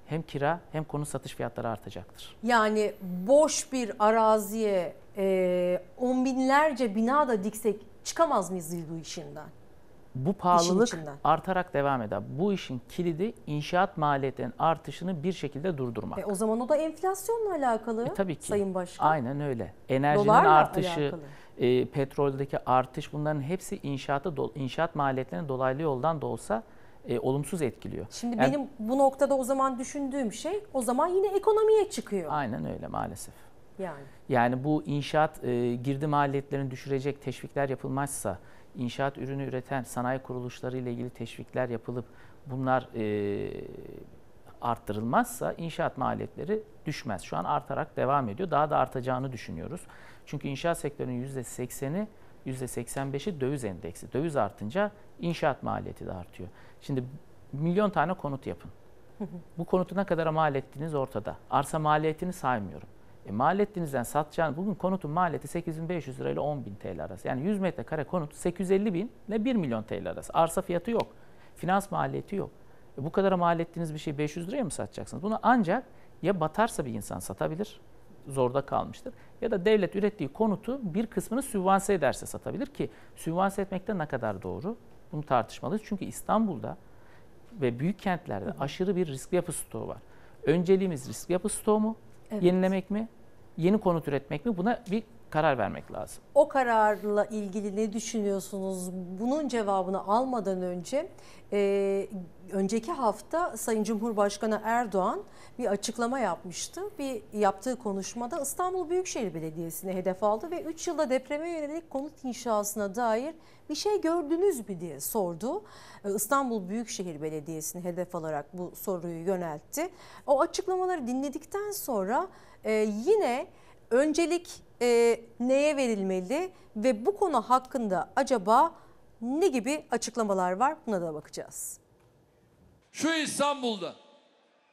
hem kira hem konut satış fiyatları artacaktır. yani boş bir araziye e, on binlerce bina da diksek çıkamaz mıyız bu işinden? Bu pahalılık içinden. artarak devam eder. Bu işin kilidi inşaat maliyetlerinin artışını bir şekilde durdurmak. E, o zaman o da enflasyonla alakalı E, tabii ki. Sayın Başkan. Aynen öyle. Enerjinin Dolarla artışı, alakalı. e, petroldeki artış bunların hepsi inşaatı do- inşaat maliyetlerini dolaylı yoldan da olsa e, olumsuz etkiliyor. Şimdi Yani- benim bu noktada o zaman düşündüğüm şey o zaman yine ekonomiye çıkıyor. Aynen öyle maalesef. Yani. Yani bu inşaat e, girdi maliyetlerini düşürecek teşvikler yapılmazsa, inşaat ürünü üreten sanayi kuruluşları ile ilgili teşvikler yapılıp bunlar e, arttırılmazsa inşaat maliyetleri düşmez. Şu an artarak devam ediyor. Daha da artacağını düşünüyoruz. Çünkü inşaat sektörünün %80'i, %85'i döviz endeksi. Döviz artınca inşaat maliyeti de artıyor. Şimdi milyon tane konut yapın. Bu konutu ne kadar mal ettiğiniz ortada. Arsa maliyetini saymıyorum. E, mal ettiğinizden satacağınız, bugün konutun maliyeti 8500 lira ile 10.000 TL arası. Yani 100 metrekare konut 850 bin ile 1 milyon TL arası. Arsa fiyatı yok. Finans maliyeti yok. E, bu kadar mal ettiğiniz bir şeyi 500 liraya mı satacaksınız? Bunu ancak ya batarsa bir insan satabilir, zorda kalmıştır. Ya da devlet ürettiği konutu bir kısmını sübvanse ederse satabilir ki sübvanse etmekte ne kadar doğru? Bunu tartışmalıyız. Çünkü İstanbul'da ve büyük kentlerde aşırı bir riskli yapı stoğu var. Önceliğimiz riskli yapı stoğu mu? Evet. Yenilemek mi? Yeni konut üretmek mi? Buna bir karar vermek lazım. O kararla ilgili ne düşünüyorsunuz? Bunun cevabını almadan önce e, önceki hafta Sayın Cumhurbaşkanı Erdoğan bir açıklama yapmıştı. Bir yaptığı konuşmada İstanbul Büyükşehir Belediyesi'ne hedef aldı ve 3 yılda depreme yönelik konut inşasına dair bir şey gördünüz mü diye sordu. E, İstanbul Büyükşehir Belediyesi'ni hedef alarak bu soruyu yöneltti. O açıklamaları dinledikten sonra e, yine öncelik e, neye verilmeli ve bu konu hakkında acaba ne gibi açıklamalar var buna da bakacağız. Şu İstanbul'da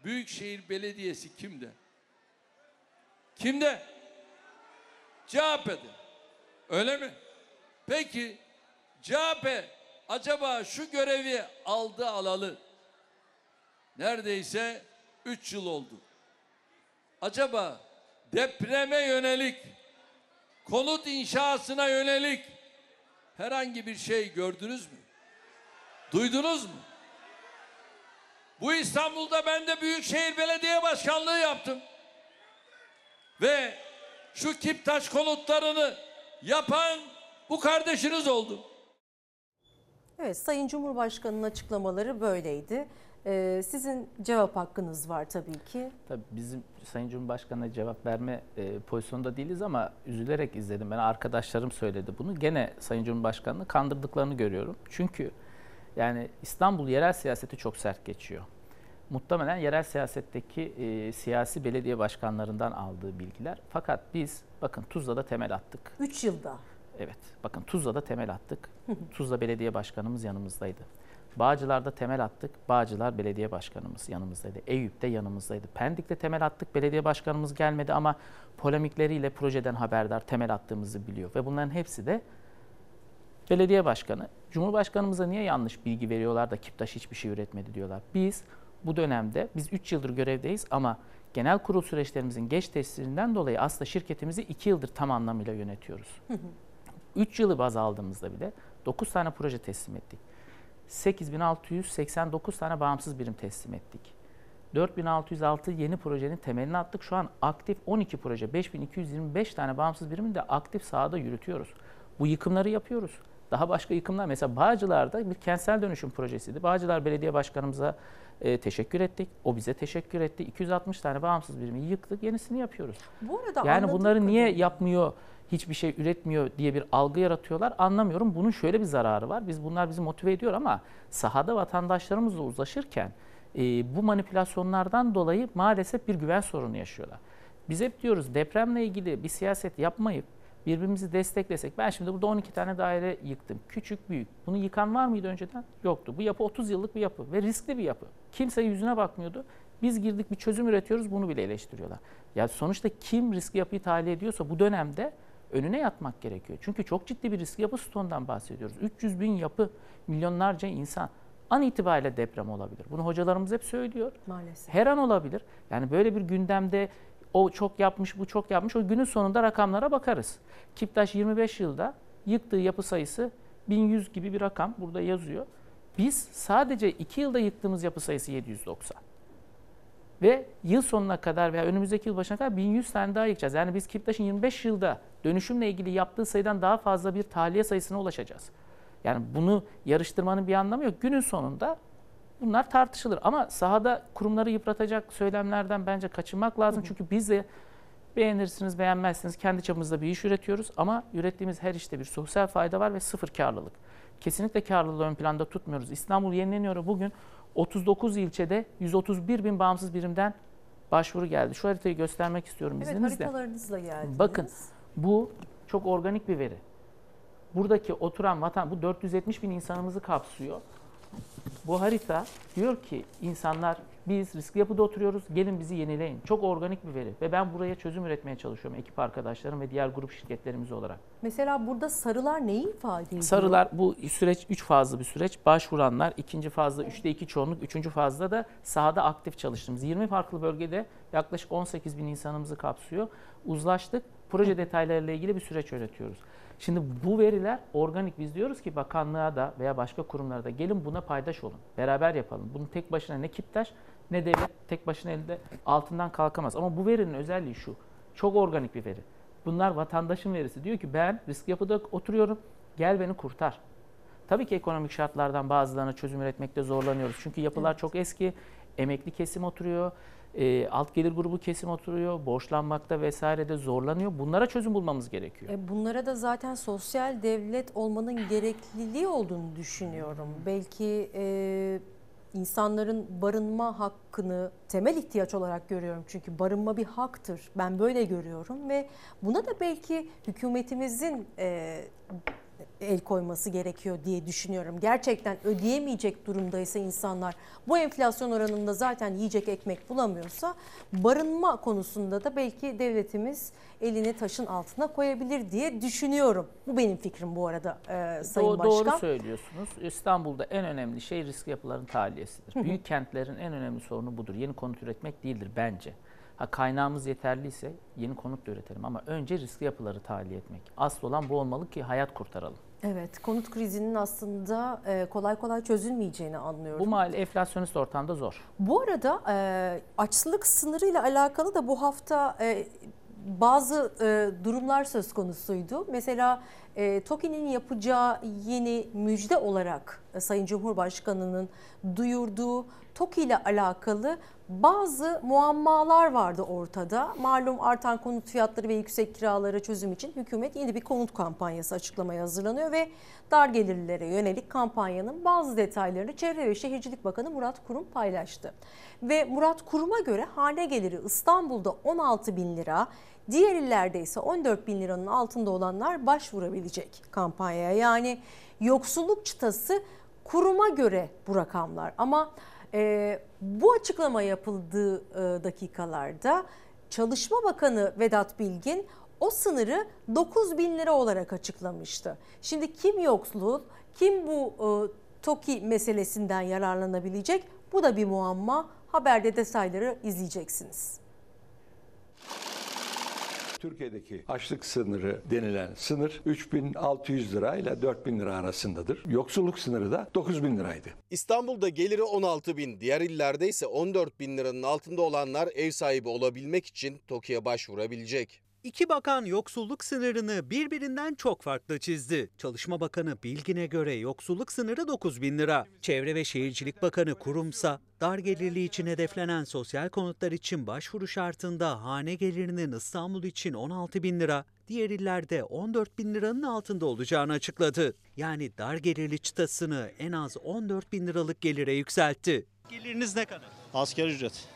Büyükşehir Belediyesi kimde? Kimde? CHP'de. Öyle mi? Peki CHP acaba şu görevi aldı alalı neredeyse 3 yıl oldu. Acaba depreme yönelik, konut inşasına yönelik herhangi bir şey gördünüz mü? Duydunuz mu? Bu İstanbul'da ben de Büyükşehir Belediye Başkanlığı yaptım. Ve şu Kiptaş konutlarını yapan bu kardeşiniz oldu. Evet Sayın Cumhurbaşkanı'nın açıklamaları böyleydi. Ee, sizin cevap hakkınız var tabii ki. Tabii bizim Sayın Cumhurbaşkanı'na cevap verme e, pozisyonda değiliz ama üzülerek izledim. Ben arkadaşlarım söyledi bunu. Gene Sayın Cumhurbaşkanı'nı kandırdıklarını görüyorum. Çünkü yani İstanbul yerel siyaseti çok sert geçiyor. Muhtemelen yerel siyasetteki e, siyasi belediye başkanlarından aldığı bilgiler. Fakat biz bakın Tuzla'da temel attık. 3 yılda. Evet. Bakın Tuzla'da temel attık. Tuzla Belediye Başkanımız yanımızdaydı. Bağcılar'da temel attık. Bağcılar Belediye Başkanımız yanımızdaydı. Eyüp'te yanımızdaydı. Pendik'te temel attık. Belediye Başkanımız gelmedi ama polemikleriyle projeden haberdar temel attığımızı biliyor. Ve bunların hepsi de belediye başkanı. Cumhurbaşkanımıza niye yanlış bilgi veriyorlar da Kiptaş hiçbir şey üretmedi diyorlar. Biz bu dönemde, biz 3 yıldır görevdeyiz ama genel kurul süreçlerimizin geç tesirinden dolayı aslında şirketimizi 2 yıldır tam anlamıyla yönetiyoruz. 3 yılı baz aldığımızda bile 9 tane proje teslim ettik. 8689 tane bağımsız birim teslim ettik. 4606 yeni projenin temelini attık. Şu an aktif 12 proje, 5225 tane bağımsız birimi de aktif sahada yürütüyoruz. Bu yıkımları yapıyoruz. Daha başka yıkımlar mesela Bağcılar'da bir kentsel dönüşüm projesiydi. Bağcılar Belediye Başkanımıza e, teşekkür ettik. O bize teşekkür etti. 260 tane bağımsız birimi yıktık. Yenisini yapıyoruz. Bu arada yani bunları niye yapmıyor, hiçbir şey üretmiyor diye bir algı yaratıyorlar anlamıyorum. Bunun şöyle bir zararı var. Biz bunlar bizi motive ediyor ama sahada vatandaşlarımızla uzlaşırken e, bu manipülasyonlardan dolayı maalesef bir güven sorunu yaşıyorlar. Biz hep diyoruz depremle ilgili bir siyaset yapmayıp birbirimizi desteklesek. Ben şimdi burada 12 tane daire yıktım. Küçük, büyük. Bunu yıkan var mıydı önceden? Yoktu. Bu yapı 30 yıllık bir yapı ve riskli bir yapı. Kimse yüzüne bakmıyordu. Biz girdik bir çözüm üretiyoruz bunu bile eleştiriyorlar. Ya sonuçta kim riskli yapıyı tahliye ediyorsa bu dönemde önüne yatmak gerekiyor. Çünkü çok ciddi bir riskli yapı stoğundan bahsediyoruz. 300 bin yapı, milyonlarca insan. An itibariyle deprem olabilir. Bunu hocalarımız hep söylüyor. Maalesef. Her an olabilir. Yani böyle bir gündemde o çok yapmış, bu çok yapmış. O günün sonunda rakamlara bakarız. Kiptaş 25 yılda yıktığı yapı sayısı 1100 gibi bir rakam burada yazıyor. Biz sadece 2 yılda yıktığımız yapı sayısı 790. Ve yıl sonuna kadar veya önümüzdeki yıl başına kadar 1100 tane daha yıkacağız. Yani biz Kiptaş'ın 25 yılda dönüşümle ilgili yaptığı sayıdan daha fazla bir tahliye sayısına ulaşacağız. Yani bunu yarıştırmanın bir anlamı yok. Günün sonunda bunlar tartışılır. Ama sahada kurumları yıpratacak söylemlerden bence kaçınmak lazım. Çünkü biz de beğenirsiniz, beğenmezsiniz kendi çapımızda bir iş üretiyoruz. Ama ürettiğimiz her işte bir sosyal fayda var ve sıfır karlılık. Kesinlikle karlılığı ön planda tutmuyoruz. İstanbul yenileniyor bugün 39 ilçede 131 bin bağımsız birimden başvuru geldi. Şu haritayı göstermek istiyorum Evet izninizle. haritalarınızla geldiniz. Bakın bu çok organik bir veri. Buradaki oturan vatan, bu 470 bin insanımızı kapsıyor. Bu harita diyor ki insanlar biz riskli yapıda oturuyoruz, gelin bizi yenileyin. Çok organik bir veri ve ben buraya çözüm üretmeye çalışıyorum ekip arkadaşlarım ve diğer grup şirketlerimiz olarak. Mesela burada sarılar neyi ifade ediyor? Sarılar bu süreç 3 fazlı bir süreç. Başvuranlar ikinci fazla 3'te 2 çoğunluk, üçüncü fazla da sahada aktif çalıştığımız 20 farklı bölgede yaklaşık 18 bin insanımızı kapsıyor. Uzlaştık. Proje detaylarıyla ilgili bir süreç yönetiyoruz. Şimdi bu veriler organik. Biz diyoruz ki bakanlığa da veya başka kurumlara da gelin buna paydaş olun. Beraber yapalım. Bunu tek başına ne Kiptaş ne devlet tek başına elde altından kalkamaz. Ama bu verinin özelliği şu. Çok organik bir veri. Bunlar vatandaşın verisi. Diyor ki ben risk yapıda oturuyorum. Gel beni kurtar. Tabii ki ekonomik şartlardan bazılarına çözüm üretmekte zorlanıyoruz. Çünkü yapılar çok eski. Emekli kesim oturuyor. e, alt gelir grubu kesim oturuyor. Borçlanmakta vesairede zorlanıyor. Bunlara çözüm bulmamız gerekiyor. E, Bunlara da zaten sosyal devlet olmanın gerekliliği olduğunu düşünüyorum. Belki e, insanların barınma hakkını temel ihtiyaç olarak görüyorum. Çünkü barınma bir haktır. Ben böyle görüyorum ve buna da belki hükümetimizin e, el koyması gerekiyor diye düşünüyorum. Gerçekten ödeyemeyecek durumdaysa insanlar bu enflasyon oranında zaten yiyecek ekmek bulamıyorsa barınma konusunda da belki devletimiz elini taşın altına koyabilir diye düşünüyorum. Bu benim fikrim bu arada e, Sayın Do- Başkan. Doğru söylüyorsunuz. İstanbul'da en önemli şey riskli yapıların tahliyesidir. Büyük kentlerin en önemli sorunu budur. Yeni konut üretmek değildir bence. Ha kaynağımız yeterliyse yeni konut da üretelim ama önce riskli yapıları tahliye etmek. Asıl olan bu olmalı ki hayat kurtaralım. Evet, konut krizinin aslında e, kolay kolay çözülmeyeceğini anlıyorum. Bu mal enflasyonist ortamda zor. Bu arada e, açlık sınırıyla alakalı da bu hafta e, bazı e, durumlar söz konusuydu. Mesela e, TOKİ'nin yapacağı yeni müjde olarak e, Sayın Cumhurbaşkanı'nın duyurduğu TOKİ ile alakalı bazı muammalar vardı ortada. Malum artan konut fiyatları ve yüksek kiralara çözüm için hükümet yeni bir konut kampanyası açıklamaya hazırlanıyor ve dar gelirlilere yönelik kampanyanın bazı detaylarını Çevre ve Şehircilik Bakanı Murat Kurum paylaştı. Ve Murat Kurum'a göre hane geliri İstanbul'da 16 bin lira, diğer illerde ise 14 bin liranın altında olanlar başvurabilecek kampanyaya. Yani yoksulluk çıtası kuruma göre bu rakamlar ama e, bu açıklama yapıldığı e, dakikalarda Çalışma Bakanı Vedat Bilgin o sınırı 9 bin lira olarak açıklamıştı. Şimdi kim yoksul, kim bu e, TOKİ meselesinden yararlanabilecek? Bu da bir muamma. Haberde detayları izleyeceksiniz. Türkiye'deki açlık sınırı denilen sınır 3600 lira ile 4000 lira arasındadır. Yoksulluk sınırı da 9000 liraydı. İstanbul'da geliri 16 bin, diğer illerde ise 14 bin liranın altında olanlar ev sahibi olabilmek için TOKİ'ye başvurabilecek. İki bakan yoksulluk sınırını birbirinden çok farklı çizdi. Çalışma Bakanı Bilgin'e göre yoksulluk sınırı 9 bin lira. Çevre ve Şehircilik Bakanı Kurumsa dar gelirli için hedeflenen sosyal konutlar için başvuru şartında hane gelirinin İstanbul için 16 bin lira, diğer illerde 14 bin liranın altında olacağını açıkladı. Yani dar gelirli çıtasını en az 14 bin liralık gelire yükseltti. Geliriniz ne kadar? Asgari ücret.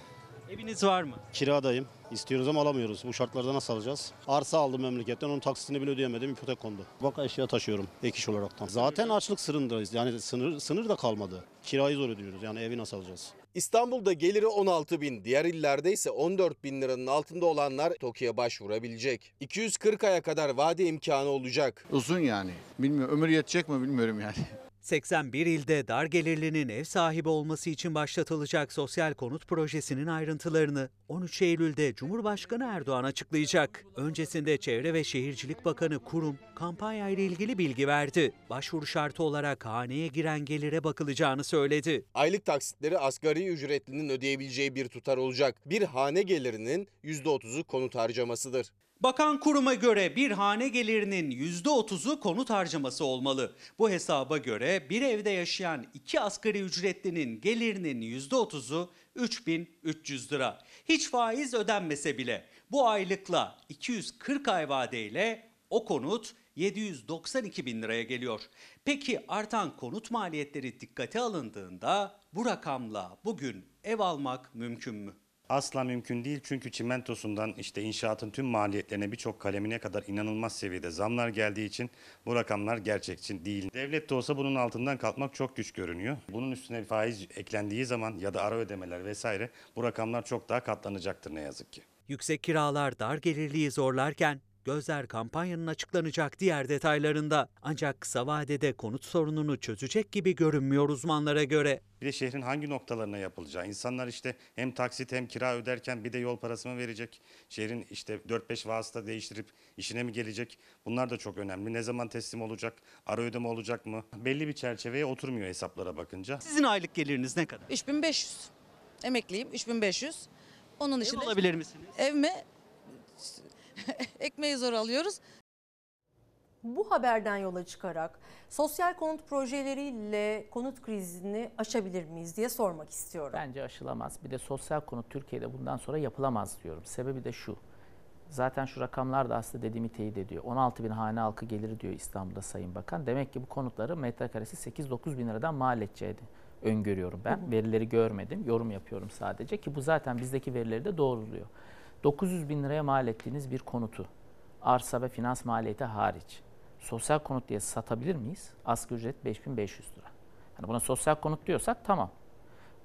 Eviniz var mı? Kiradayım. İstiyoruz ama alamıyoruz. Bu şartlarda nasıl alacağız? Arsa aldım memleketten. Onun taksitini bile ödeyemedim. İpotek kondu. Bak eşya taşıyorum ek iş olaraktan. Zaten açlık sınırındayız. Yani sınır, sınır da kalmadı. Kirayı zor ödüyoruz. Yani evi nasıl alacağız? İstanbul'da geliri 16 bin, diğer illerde ise 14 bin liranın altında olanlar TOKİ'ye başvurabilecek. 240 aya kadar vade imkanı olacak. Uzun yani. Bilmiyorum ömür yetecek mi bilmiyorum yani. 81 ilde dar gelirlinin ev sahibi olması için başlatılacak sosyal konut projesinin ayrıntılarını 13 Eylül'de Cumhurbaşkanı Erdoğan açıklayacak. Öncesinde Çevre ve Şehircilik Bakanı Kurum kampanya ile ilgili bilgi verdi. Başvuru şartı olarak haneye giren gelire bakılacağını söyledi. Aylık taksitleri asgari ücretlinin ödeyebileceği bir tutar olacak. Bir hane gelirinin %30'u konut harcamasıdır. Bakan kuruma göre bir hane gelirinin %30'u konut harcaması olmalı. Bu hesaba göre bir evde yaşayan iki asgari ücretlinin gelirinin %30'u 3300 lira. Hiç faiz ödenmese bile bu aylıkla 240 ay vadeyle o konut 792 bin liraya geliyor. Peki artan konut maliyetleri dikkate alındığında bu rakamla bugün ev almak mümkün mü? Asla mümkün değil çünkü çimentosundan işte inşaatın tüm maliyetlerine birçok kalemine kadar inanılmaz seviyede zamlar geldiği için bu rakamlar gerçekçi değil. Devlet de olsa bunun altından kalkmak çok güç görünüyor. Bunun üstüne faiz eklendiği zaman ya da ara ödemeler vesaire bu rakamlar çok daha katlanacaktır ne yazık ki. Yüksek kiralar dar gelirliği zorlarken gözler kampanyanın açıklanacak diğer detaylarında. Ancak kısa vadede konut sorununu çözecek gibi görünmüyor uzmanlara göre. Bir de şehrin hangi noktalarına yapılacağı. İnsanlar işte hem taksit hem kira öderken bir de yol parası mı verecek? Şehrin işte 4-5 vasıta değiştirip işine mi gelecek? Bunlar da çok önemli. Ne zaman teslim olacak? Ara ödeme olacak mı? Belli bir çerçeveye oturmuyor hesaplara bakınca. Sizin aylık geliriniz ne kadar? 3500. Emekliyim 3500. Onun dışında alabilir misiniz? Ev mi? Ekmeği zor alıyoruz. Bu haberden yola çıkarak sosyal konut projeleriyle konut krizini aşabilir miyiz diye sormak istiyorum. Bence aşılamaz. Bir de sosyal konut Türkiye'de bundan sonra yapılamaz diyorum. Sebebi de şu. Zaten şu rakamlar da aslında dediğimi teyit ediyor. 16 bin hane halkı geliri diyor İstanbul'da Sayın Bakan. Demek ki bu konutları metrekaresi 8-9 bin liradan mal edeceğini öngörüyorum ben. Verileri görmedim. Yorum yapıyorum sadece ki bu zaten bizdeki verileri de doğruluyor. 900 bin liraya mal ettiğiniz bir konutu arsa ve finans maliyeti hariç sosyal konut diye satabilir miyiz? Asgari ücret 5500 lira. Yani buna sosyal konut diyorsak tamam.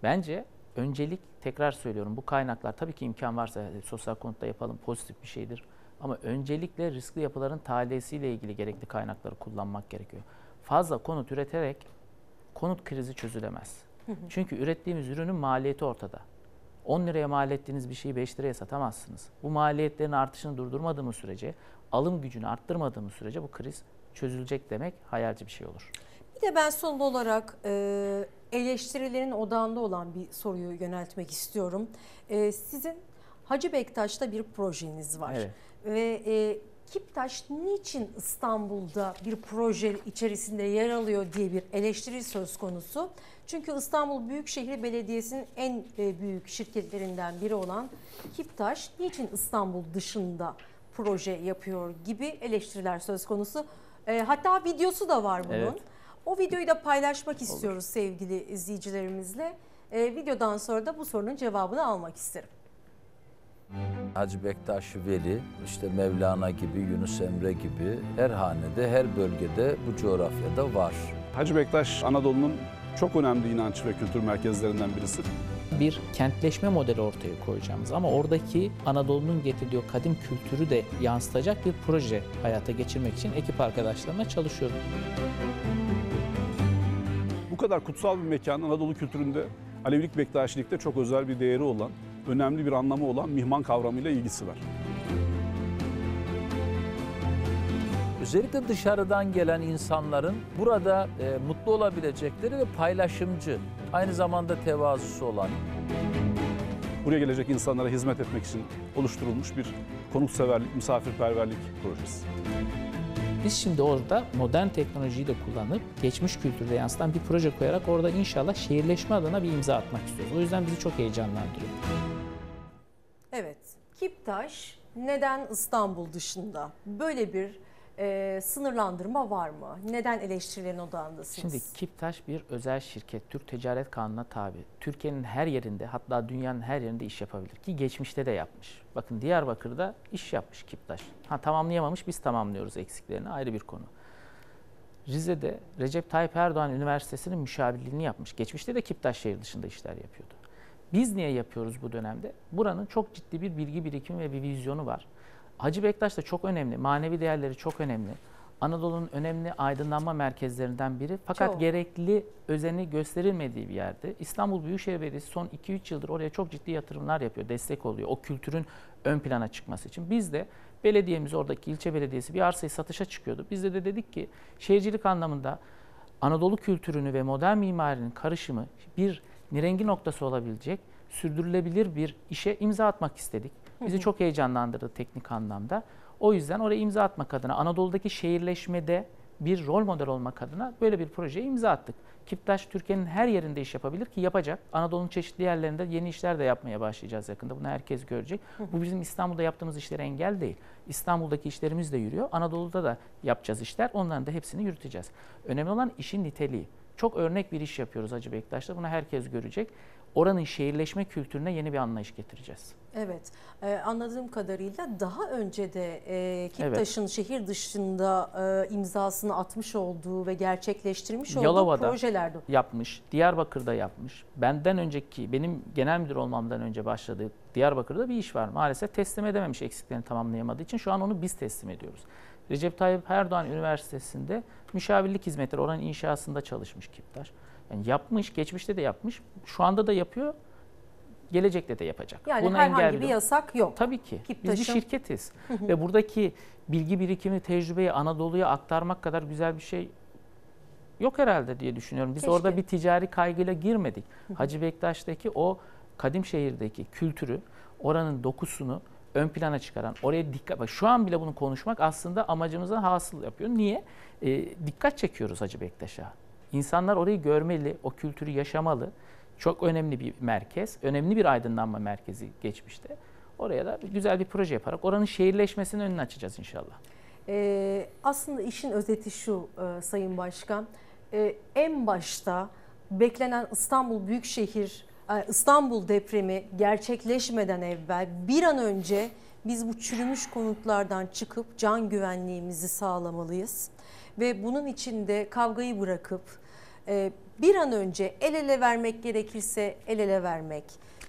Bence öncelik tekrar söylüyorum bu kaynaklar tabii ki imkan varsa sosyal konutta yapalım pozitif bir şeydir. Ama öncelikle riskli yapıların talihsiyle ilgili gerekli kaynakları kullanmak gerekiyor. Fazla konut üreterek konut krizi çözülemez. Çünkü ürettiğimiz ürünün maliyeti ortada. 10 liraya mal ettiğiniz bir şeyi 5 liraya satamazsınız. Bu maliyetlerin artışını durdurmadığımız sürece, alım gücünü arttırmadığımız sürece bu kriz çözülecek demek hayalci bir şey olur. Bir de ben son olarak e, eleştirilerin odağında olan bir soruyu yöneltmek istiyorum. E, sizin Hacı Bektaş'ta bir projeniz var. Evet. Ve e, Kiptaş niçin İstanbul'da bir proje içerisinde yer alıyor diye bir eleştiri söz konusu. Çünkü İstanbul Büyükşehir Belediyesi'nin en e, büyük şirketlerinden biri olan Kiptaş niçin İstanbul dışında proje yapıyor gibi eleştiriler söz konusu. E, hatta videosu da var bunun. Evet. O videoyu da paylaşmak istiyoruz sevgili izleyicilerimizle. E, videodan sonra da bu sorunun cevabını almak isterim. Hacı Bektaş Veli, işte Mevlana gibi, Yunus Emre gibi her hanede, her bölgede bu coğrafyada var. Hacı Bektaş Anadolu'nun çok önemli inanç ve kültür merkezlerinden birisi. Bir kentleşme modeli ortaya koyacağımız ama oradaki Anadolu'nun getirdiği o kadim kültürü de yansıtacak bir proje hayata geçirmek için ekip arkadaşlarımla çalışıyorum. Bu kadar kutsal bir mekan Anadolu kültüründe Alevilik Bektaşilikte çok özel bir değeri olan, önemli bir anlamı olan mihman kavramıyla ilgisi var. Özellikle dışarıdan gelen insanların burada e, mutlu olabilecekleri ve paylaşımcı, aynı zamanda tevazusu olan. Buraya gelecek insanlara hizmet etmek için oluşturulmuş bir konukseverlik, misafirperverlik projesi. Biz şimdi orada modern teknolojiyi de kullanıp geçmiş kültürde yansıtan bir proje koyarak orada inşallah şehirleşme adına bir imza atmak istiyoruz. O yüzden bizi çok heyecanlandırıyor. Evet, Kiptaş neden İstanbul dışında? Böyle bir e, sınırlandırma var mı? Neden eleştirilerin odağındasınız? Şimdi Kiptaş bir özel şirket, Türk Ticaret Kanunu'na tabi. Türkiye'nin her yerinde hatta dünyanın her yerinde iş yapabilir ki geçmişte de yapmış. Bakın Diyarbakır'da iş yapmış Kiptaş. Ha tamamlayamamış biz tamamlıyoruz eksiklerini ayrı bir konu. Rize'de Recep Tayyip Erdoğan Üniversitesi'nin müşavirliğini yapmış. Geçmişte de Kiptaş şehir dışında işler yapıyordu. Biz niye yapıyoruz bu dönemde? Buranın çok ciddi bir bilgi birikimi ve bir vizyonu var. Hacı Bektaş da çok önemli, manevi değerleri çok önemli. Anadolu'nun önemli aydınlanma merkezlerinden biri fakat Çok. gerekli özeni gösterilmediği bir yerde. İstanbul Büyükşehir Belediyesi son 2-3 yıldır oraya çok ciddi yatırımlar yapıyor, destek oluyor o kültürün ön plana çıkması için. Biz de belediyemiz oradaki ilçe belediyesi bir arsayı satışa çıkıyordu. Biz de, de dedik ki şehircilik anlamında Anadolu kültürünü ve modern mimarinin karışımı bir nirengi noktası olabilecek sürdürülebilir bir işe imza atmak istedik. Bizi çok heyecanlandırdı teknik anlamda. O yüzden oraya imza atmak adına Anadolu'daki şehirleşmede bir rol model olmak adına böyle bir projeye imza attık. Kiptaş Türkiye'nin her yerinde iş yapabilir ki yapacak. Anadolu'nun çeşitli yerlerinde yeni işler de yapmaya başlayacağız yakında. Bunu herkes görecek. Bu bizim İstanbul'da yaptığımız işlere engel değil. İstanbul'daki işlerimiz de yürüyor. Anadolu'da da yapacağız işler. Onların da hepsini yürüteceğiz. Önemli olan işin niteliği. Çok örnek bir iş yapıyoruz Hacı Bektaş'ta. Bunu herkes görecek. Oranın şehirleşme kültürüne yeni bir anlayış getireceğiz. Evet, e, anladığım kadarıyla daha önce de e, Kiptaş'ın şehir dışında e, imzasını atmış olduğu ve gerçekleştirmiş olduğu Yalova'da projelerde. yapmış, Diyarbakır'da yapmış. Benden önceki, benim genel müdür olmamdan önce başladığı Diyarbakır'da bir iş var. Maalesef teslim edememiş eksiklerini tamamlayamadığı için şu an onu biz teslim ediyoruz. Recep Tayyip Erdoğan Üniversitesi'nde müşavirlik hizmetleri oranın inşasında çalışmış Kiptaş. Yani yapmış, geçmişte de yapmış, şu anda da yapıyor, gelecekte de yapacak. Yani Buna herhangi engel bir yasak yok. Tabii ki. Biz bir Kiptaş'ın- şirketiz. Ve buradaki bilgi birikimi, tecrübeyi Anadolu'ya aktarmak kadar güzel bir şey yok herhalde diye düşünüyorum. Biz Keşke. orada bir ticari kaygıyla girmedik. Hacı Bektaş'taki o kadim şehirdeki kültürü, oranın dokusunu ön plana çıkaran, oraya dikkat... Bak şu an bile bunu konuşmak aslında amacımıza hasıl yapıyor. Niye? Ee, dikkat çekiyoruz Hacı Bektaş'a. İnsanlar orayı görmeli, o kültürü yaşamalı. Çok önemli bir merkez, önemli bir aydınlanma merkezi geçmişte. Oraya da güzel bir proje yaparak oranın şehirleşmesinin önünü açacağız inşallah. E, aslında işin özeti şu e, Sayın Başkan. E, en başta beklenen İstanbul Büyükşehir, e, İstanbul depremi gerçekleşmeden evvel bir an önce biz bu çürümüş konutlardan çıkıp can güvenliğimizi sağlamalıyız. Ve bunun için de kavgayı bırakıp e, bir an önce el ele vermek gerekirse el ele vermek.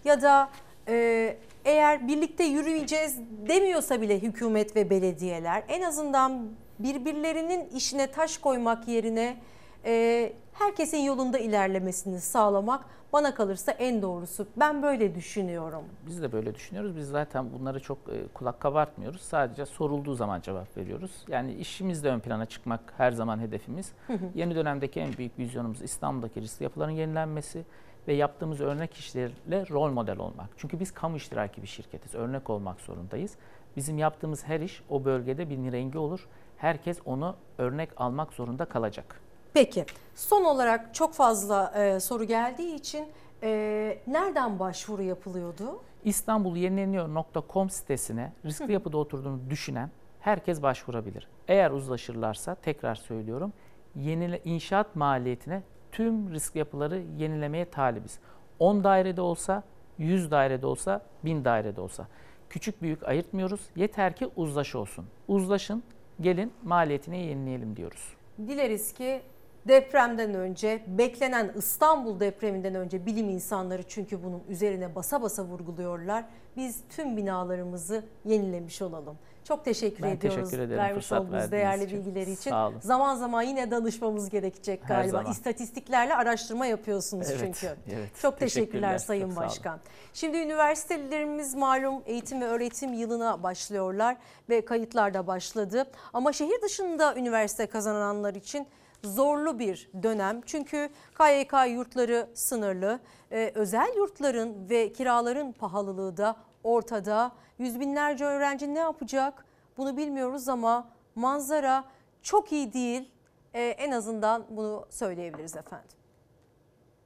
Ya da e, eğer birlikte yürüyeceğiz demiyorsa bile hükümet ve belediyeler en azından birbirlerinin işine taş koymak yerine e, herkesin yolunda ilerlemesini sağlamak bana kalırsa en doğrusu. Ben böyle düşünüyorum. Biz de böyle düşünüyoruz. Biz zaten bunları çok e, kulak kabartmıyoruz. Sadece sorulduğu zaman cevap veriyoruz. Yani işimizde ön plana çıkmak her zaman hedefimiz. Yeni dönemdeki en büyük vizyonumuz İstanbul'daki riskli yapıların yenilenmesi ve yaptığımız örnek işlerle rol model olmak. Çünkü biz kamu iştiraki bir şirketiz. Örnek olmak zorundayız. Bizim yaptığımız her iş o bölgede bir rengi olur. Herkes onu örnek almak zorunda kalacak. Peki son olarak çok fazla e, soru geldiği için e, nereden başvuru yapılıyordu? İstanbulyenileniyor.com sitesine riskli yapıda oturduğunu düşünen herkes başvurabilir. Eğer uzlaşırlarsa tekrar söylüyorum yenile, inşaat maliyetine tüm riskli yapıları yenilemeye talibiz. 10 dairede olsa, 100 dairede olsa, 1000 dairede olsa. Küçük büyük ayırtmıyoruz. Yeter ki uzlaşı olsun. Uzlaşın, gelin maliyetini yenileyelim diyoruz. Dileriz ki depremden önce, beklenen İstanbul depreminden önce bilim insanları çünkü bunun üzerine basa basa vurguluyorlar. Biz tüm binalarımızı yenilemiş olalım. Çok teşekkür Ben ediyoruz teşekkür ederim vermiş olduğunuz değerli için. bilgiler için. Zaman zaman yine danışmamız gerekecek Her galiba. zaman. İstatistiklerle araştırma yapıyorsunuz Evet, çünkü. evet. Çok teşekkürler, Teşekkürler, Sayın çok. Başkan. Şimdi üniversitelerimiz malum eğitim ve öğretim yılına başlıyorlar ve kayıtlar da başladı. Ama şehir dışında üniversite kazananlar için zorlu bir dönem. Çünkü KYK yurtları sınırlı. Ee, özel yurtların ve kiraların pahalılığı da ortada. Yüz binlerce öğrenci ne yapacak? Bunu bilmiyoruz ama manzara çok iyi değil. Ee, en azından bunu söyleyebiliriz efendim.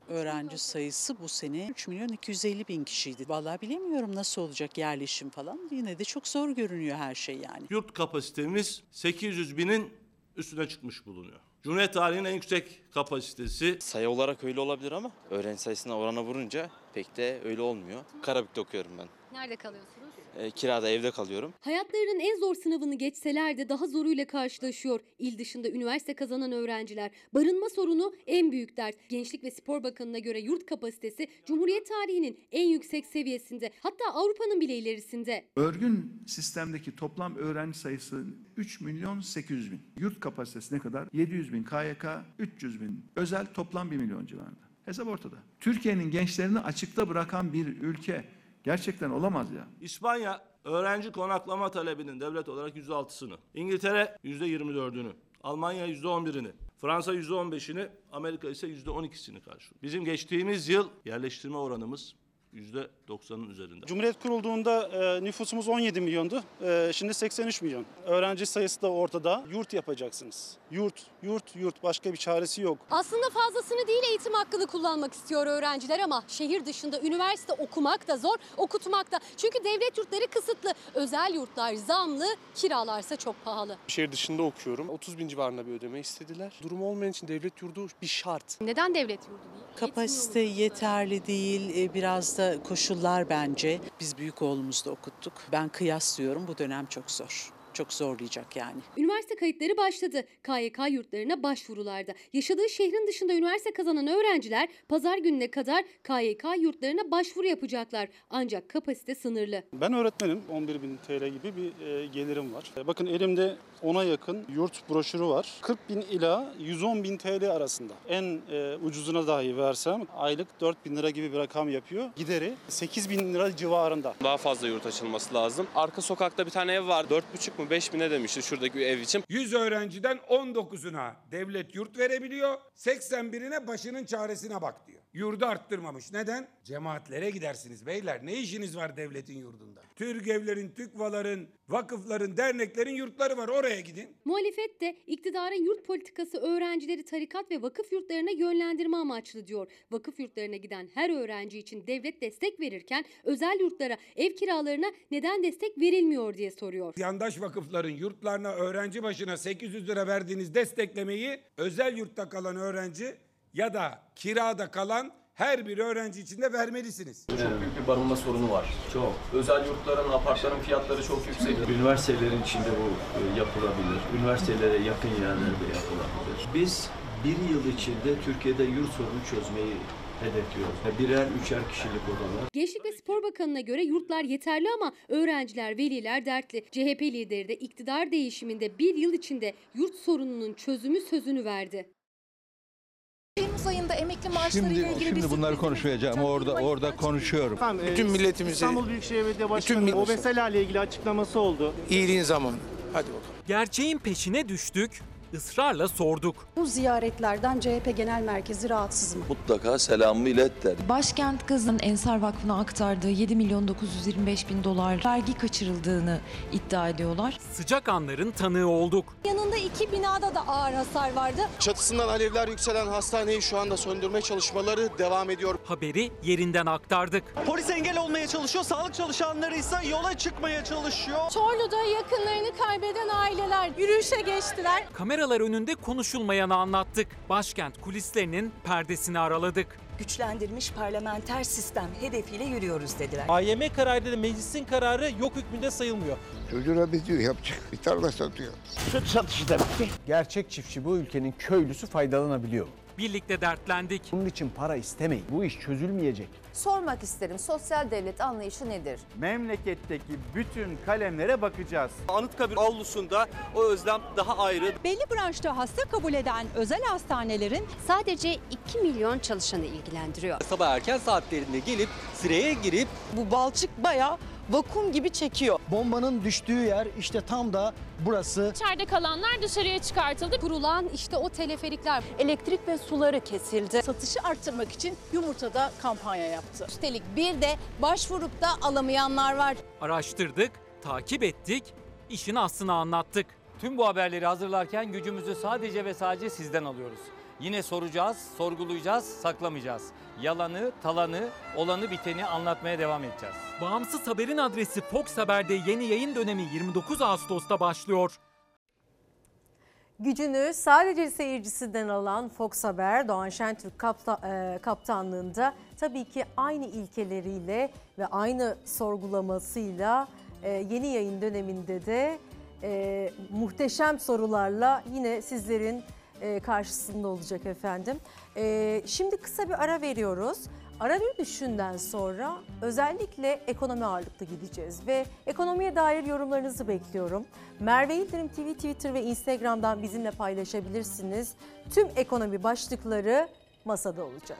Öğrenci sayısı bu sene 3 milyon 250 bin kişiydi. Vallahi bilemiyorum nasıl olacak yerleşim falan. Yine de çok zor görünüyor her şey yani. Yurt kapasitemiz 800 binin üstüne çıkmış bulunuyor. Cumhuriyet tarihinin en yüksek kapasitesi. Sayı olarak öyle olabilir ama öğrenci sayısına orana vurunca pek de öyle olmuyor. Karabük'te okuyorum ben. Nerede kalıyorsunuz? E, kirada evde kalıyorum. Hayatlarının en zor sınavını geçseler de daha zoruyla karşılaşıyor. İl dışında üniversite kazanan öğrenciler. Barınma sorunu en büyük dert. Gençlik ve Spor Bakanı'na göre yurt kapasitesi Cumhuriyet tarihinin en yüksek seviyesinde. Hatta Avrupa'nın bile ilerisinde. Örgün sistemdeki toplam öğrenci sayısı 3 milyon 800 bin. Yurt kapasitesi ne kadar? 700 bin KYK, 300 bin. Özel toplam 1 milyon civarında. Hesap ortada. Türkiye'nin gençlerini açıkta bırakan bir ülke gerçekten olamaz ya. İspanya öğrenci konaklama talebinin devlet olarak %6'sını. İngiltere %24'ünü. Almanya %11'ini. Fransa %15'ini. Amerika ise %12'sini karşılıyor. Bizim geçtiğimiz yıl yerleştirme oranımız %90'ın üzerinde. Cumhuriyet kurulduğunda e, nüfusumuz 17 milyondu. E, şimdi 83 milyon. Öğrenci sayısı da ortada. Yurt yapacaksınız. Yurt, yurt, yurt. Başka bir çaresi yok. Aslında fazlasını değil eğitim hakkını kullanmak istiyor öğrenciler ama şehir dışında üniversite okumak da zor, okutmak da. Çünkü devlet yurtları kısıtlı. Özel yurtlar zamlı, kiralarsa çok pahalı. Şehir dışında okuyorum. 30 bin civarında bir ödeme istediler. Durumu olmayan için devlet yurdu bir şart. Neden devlet yurdu değil? Kapasite yeterli değil. e, Biraz da koşullar bence. Biz büyük oğlumuzda okuttuk. Ben kıyaslıyorum. Bu dönem çok zor. Çok zorlayacak yani. Üniversite kayıtları başladı. KYK yurtlarına başvurularda. Yaşadığı şehrin dışında üniversite kazanan öğrenciler pazar gününe kadar KYK yurtlarına başvuru yapacaklar. Ancak kapasite sınırlı. Ben öğretmenim. 11 bin TL gibi bir e, gelirim var. E, bakın elimde ona yakın yurt broşürü var. 40 bin ila 110 bin TL arasında. En e, ucuzuna dahi versem aylık 4 bin lira gibi bir rakam yapıyor. Gideri 8 bin lira civarında. Daha fazla yurt açılması lazım. Arka sokakta bir tane ev var. 4,5 mu 5 bine demişti şuradaki ev için. 100 öğrenciden 19'una devlet yurt verebiliyor. 81'ine başının çaresine bak diyor. Yurdu arttırmamış. Neden? Cemaatlere gidersiniz beyler. Ne işiniz var devletin yurdunda? Türk evlerin, TÜKVA'ların, vakıfların, derneklerin yurtları var. Oraya gidin. Muhalefet de iktidarın yurt politikası öğrencileri tarikat ve vakıf yurtlarına yönlendirme amaçlı diyor. Vakıf yurtlarına giden her öğrenci için devlet destek verirken özel yurtlara, ev kiralarına neden destek verilmiyor diye soruyor. Yandaş vakıfların yurtlarına öğrenci başına 800 lira verdiğiniz desteklemeyi özel yurtta kalan öğrenci ya da kirada kalan her bir öğrenci için de vermelisiniz. Çok büyük bir barınma sorunu var. Çok. Özel yurtların, apartların fiyatları çok yüksek. Üniversitelerin içinde bu e, yapılabilir. Üniversitelere yakın yerlerde yapılabilir. Biz bir yıl içinde Türkiye'de yurt sorunu çözmeyi hedefliyoruz. Birer, üçer kişilik odalar. Gençlik ve Spor Bakanı'na göre yurtlar yeterli ama öğrenciler, veliler dertli. CHP lideri de iktidar değişiminde bir yıl içinde yurt sorununun çözümü sözünü verdi. Temmuz ayında emekli maaşları ile Şimdi ilgili bir şimdi bunları konuşmayacağım. Orada orada konuşuyorum. Bütün milletimizi, İstanbul Büyükşehir Belediye Başkanı o meseleyle ilgili açıklaması oldu. iyiliğin zamanı. Hadi bakalım. Gerçeğin peşine düştük, ısrarla sorduk. Bu ziyaretlerden CHP Genel Merkezi rahatsız mı? Mutlaka selamımı ilet der. Başkent Kızı'nın Ensar Vakfı'na aktardığı 7 milyon 925 bin dolar vergi kaçırıldığını iddia ediyorlar. Sıcak anların tanığı olduk. Yanında iki binada da ağır hasar vardı. Çatısından alevler yükselen hastaneyi şu anda söndürme çalışmaları devam ediyor. Haberi yerinden aktardık. Polis engel olmaya çalışıyor, sağlık çalışanları ise yola çıkmaya çalışıyor. Çorlu'da yakınlarını kaybeden aileler yürüyüşe geçtiler. Kameralar önünde konuşulmayanı anlattık. Başkent kulislerinin perdesini araladık. güçlendirilmiş parlamenter sistem hedefiyle yürüyoruz dediler. AYM kararıyla da meclisin kararı yok hükmünde sayılmıyor. Çocuğuna diyor yapacak. Bir tarla satıyor. Süt satışı da bitti. Gerçek çiftçi bu ülkenin köylüsü faydalanabiliyor. Birlikte dertlendik. Bunun için para istemeyin. Bu iş çözülmeyecek. Sormak isterim sosyal devlet anlayışı nedir? Memleketteki bütün kalemlere bakacağız. Anıtkabir avlusunda o özlem daha ayrı. Belli branşta hasta kabul eden özel hastanelerin Sadece 2 milyon çalışanı ilgilendiriyor. Sabah erken saatlerinde gelip sıraya girip Bu balçık bayağı vakum gibi çekiyor. Bombanın düştüğü yer işte tam da burası. İçeride kalanlar dışarıya çıkartıldı. Kurulan işte o teleferikler. Elektrik ve suları kesildi. satışı arttırmak için yumurtada kampanya yaptı. Üstelik bir de başvurup da alamayanlar var. Araştırdık, takip ettik, işin aslını anlattık. Tüm bu haberleri hazırlarken gücümüzü sadece ve sadece sizden alıyoruz. Yine soracağız, sorgulayacağız, saklamayacağız. Yalanı, talanı, olanı biteni anlatmaya devam edeceğiz. Bağımsız haberin adresi Fox Haber'de yeni yayın dönemi 29 Ağustos'ta başlıyor. Gücünü sadece seyircisinden alan Fox Haber, Doğan Şentürk kapta, e, kaptanlığında tabii ki aynı ilkeleriyle ve aynı sorgulamasıyla e, yeni yayın döneminde de e, muhteşem sorularla yine sizlerin e, karşısında olacak efendim. E, şimdi kısa bir ara veriyoruz. Ara dönüşünden sonra özellikle ekonomi ağırlıklı gideceğiz ve ekonomiye dair yorumlarınızı bekliyorum. Merve İldirim TV, Twitter ve Instagram'dan bizimle paylaşabilirsiniz. Tüm ekonomi başlıkları masada olacak.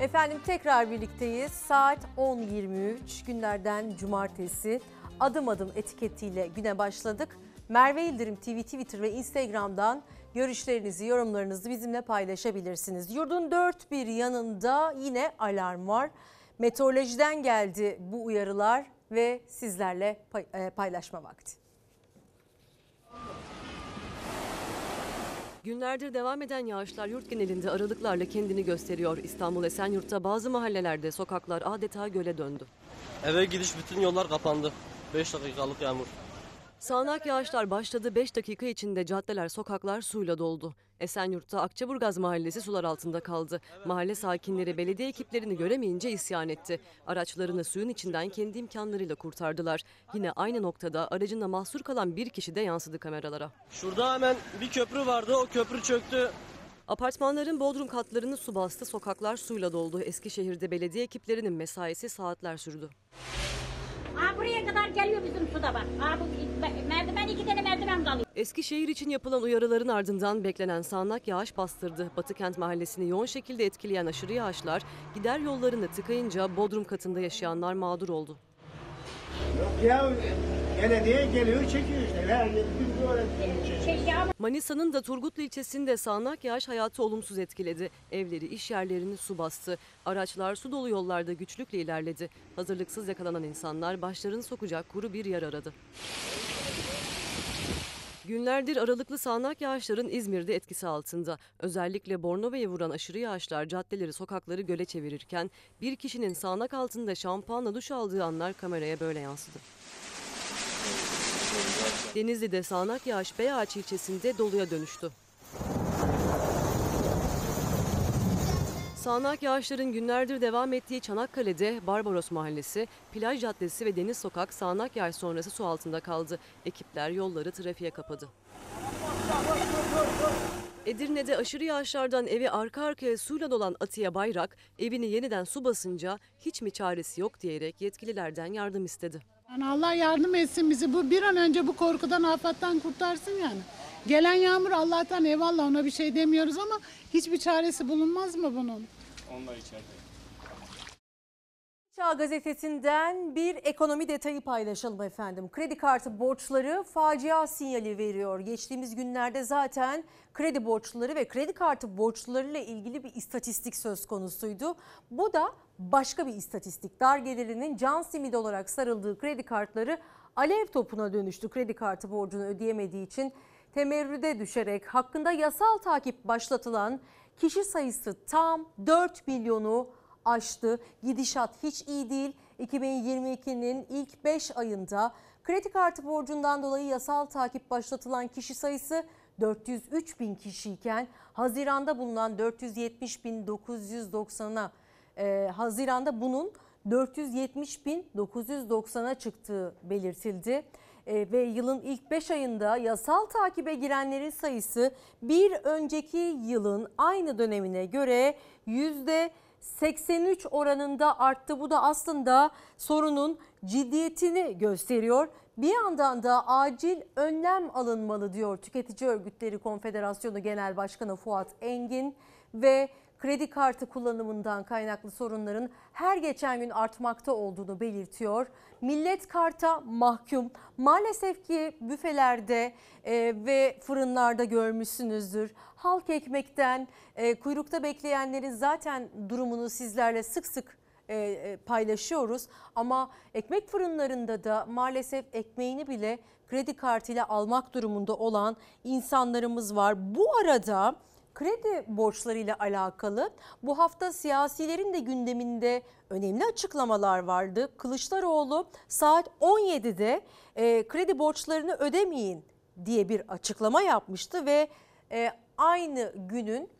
Efendim tekrar birlikteyiz. Saat 10.23 günlerden cumartesi adım adım etiketiyle güne başladık. Merve İldirim TV, Twitter ve Instagram'dan görüşlerinizi, yorumlarınızı bizimle paylaşabilirsiniz. Yurdun dört bir yanında yine alarm var. Meteorolojiden geldi bu uyarılar ve sizlerle e, paylaşma vakti. Günlerdir devam eden yağışlar yurt genelinde aralıklarla kendini gösteriyor. İstanbul Esenyurt'ta bazı mahallelerde sokaklar adeta göle döndü. Eve gidiş bütün yollar kapandı. 5 dakikalık yağmur. Sağanak yağışlar başladı 5 dakika içinde caddeler, sokaklar suyla doldu. Esenyurt'ta Akçaburgaz mahallesi sular altında kaldı. Mahalle sakinleri belediye ekiplerini göremeyince isyan etti. Araçlarını suyun içinden kendi imkanlarıyla kurtardılar. Yine aynı noktada aracında mahsur kalan bir kişi de yansıdı kameralara. Şurada hemen bir köprü vardı. O köprü çöktü. Apartmanların bodrum katlarını su bastı, sokaklar suyla doldu. Eskişehir'de belediye ekiplerinin mesaisi saatler sürdü. Aa, buraya kadar geliyor bizim suda bak. Aa, bu merdiven iki tane merdiven kalıyor. Eskişehir için yapılan uyarıların ardından beklenen sağanak yağış bastırdı. Batıkent mahallesini yoğun şekilde etkileyen aşırı yağışlar gider yollarını tıkayınca bodrum katında yaşayanlar mağdur oldu. Ya belediye geliyor çekiyor işte. Biz böyle Manisa'nın da Turgutlu ilçesinde sağanak yağış hayatı olumsuz etkiledi. Evleri, iş yerlerini su bastı. Araçlar su dolu yollarda güçlükle ilerledi. Hazırlıksız yakalanan insanlar başlarını sokacak kuru bir yer aradı. Günlerdir aralıklı sağanak yağışların İzmir'de etkisi altında. Özellikle Bornova'ya vuran aşırı yağışlar caddeleri, sokakları göle çevirirken bir kişinin sağanak altında şampuanla duş aldığı anlar kameraya böyle yansıdı. Denizli'de sağanak yağış Beyağaç ilçesinde doluya dönüştü. Sağanak yağışların günlerdir devam ettiği Çanakkale'de Barbaros Mahallesi, Plaj Caddesi ve Deniz Sokak sağanak yağış sonrası su altında kaldı. Ekipler yolları trafiğe kapadı. Edirne'de aşırı yağışlardan evi arka arkaya suyla dolan Atiye Bayrak, evini yeniden su basınca hiç mi çaresi yok diyerek yetkililerden yardım istedi. Yani Allah yardım etsin bizi. Bu bir an önce bu korkudan, afattan kurtarsın yani. Gelen yağmur Allah'tan eyvallah ona bir şey demiyoruz ama hiçbir çaresi bulunmaz mı bunun? Onlar içeride. Çağ gazetesinden bir ekonomi detayı paylaşalım efendim. Kredi kartı borçları facia sinyali veriyor. Geçtiğimiz günlerde zaten kredi borçları ve kredi kartı borçlarıyla ilgili bir istatistik söz konusuydu. Bu da başka bir istatistik. Dar gelirinin can simidi olarak sarıldığı kredi kartları alev topuna dönüştü. Kredi kartı borcunu ödeyemediği için temerrüde düşerek hakkında yasal takip başlatılan kişi sayısı tam 4 milyonu aştı. Gidişat hiç iyi değil. 2022'nin ilk 5 ayında kredi kartı borcundan dolayı yasal takip başlatılan kişi sayısı 403 bin kişiyken Haziran'da bulunan 470 bin 990'a e, Haziran'da bunun 470 bin 990'a çıktığı belirtildi. E, ve yılın ilk 5 ayında yasal takibe girenlerin sayısı bir önceki yılın aynı dönemine göre yüzde 83 oranında arttı. Bu da aslında sorunun ciddiyetini gösteriyor. Bir yandan da acil önlem alınmalı diyor Tüketici Örgütleri Konfederasyonu Genel Başkanı Fuat Engin ve kredi kartı kullanımından kaynaklı sorunların her geçen gün artmakta olduğunu belirtiyor. Millet karta mahkum. Maalesef ki büfelerde e, ve fırınlarda görmüşsünüzdür. Halk ekmekten e, kuyrukta bekleyenlerin zaten durumunu sizlerle sık sık e, e, paylaşıyoruz. Ama ekmek fırınlarında da maalesef ekmeğini bile kredi kartıyla almak durumunda olan insanlarımız var. Bu arada kredi borçlarıyla alakalı bu hafta siyasilerin de gündeminde önemli açıklamalar vardı. Kılıçdaroğlu saat 17'de e, kredi borçlarını ödemeyin diye bir açıklama yapmıştı ve e, aynı günün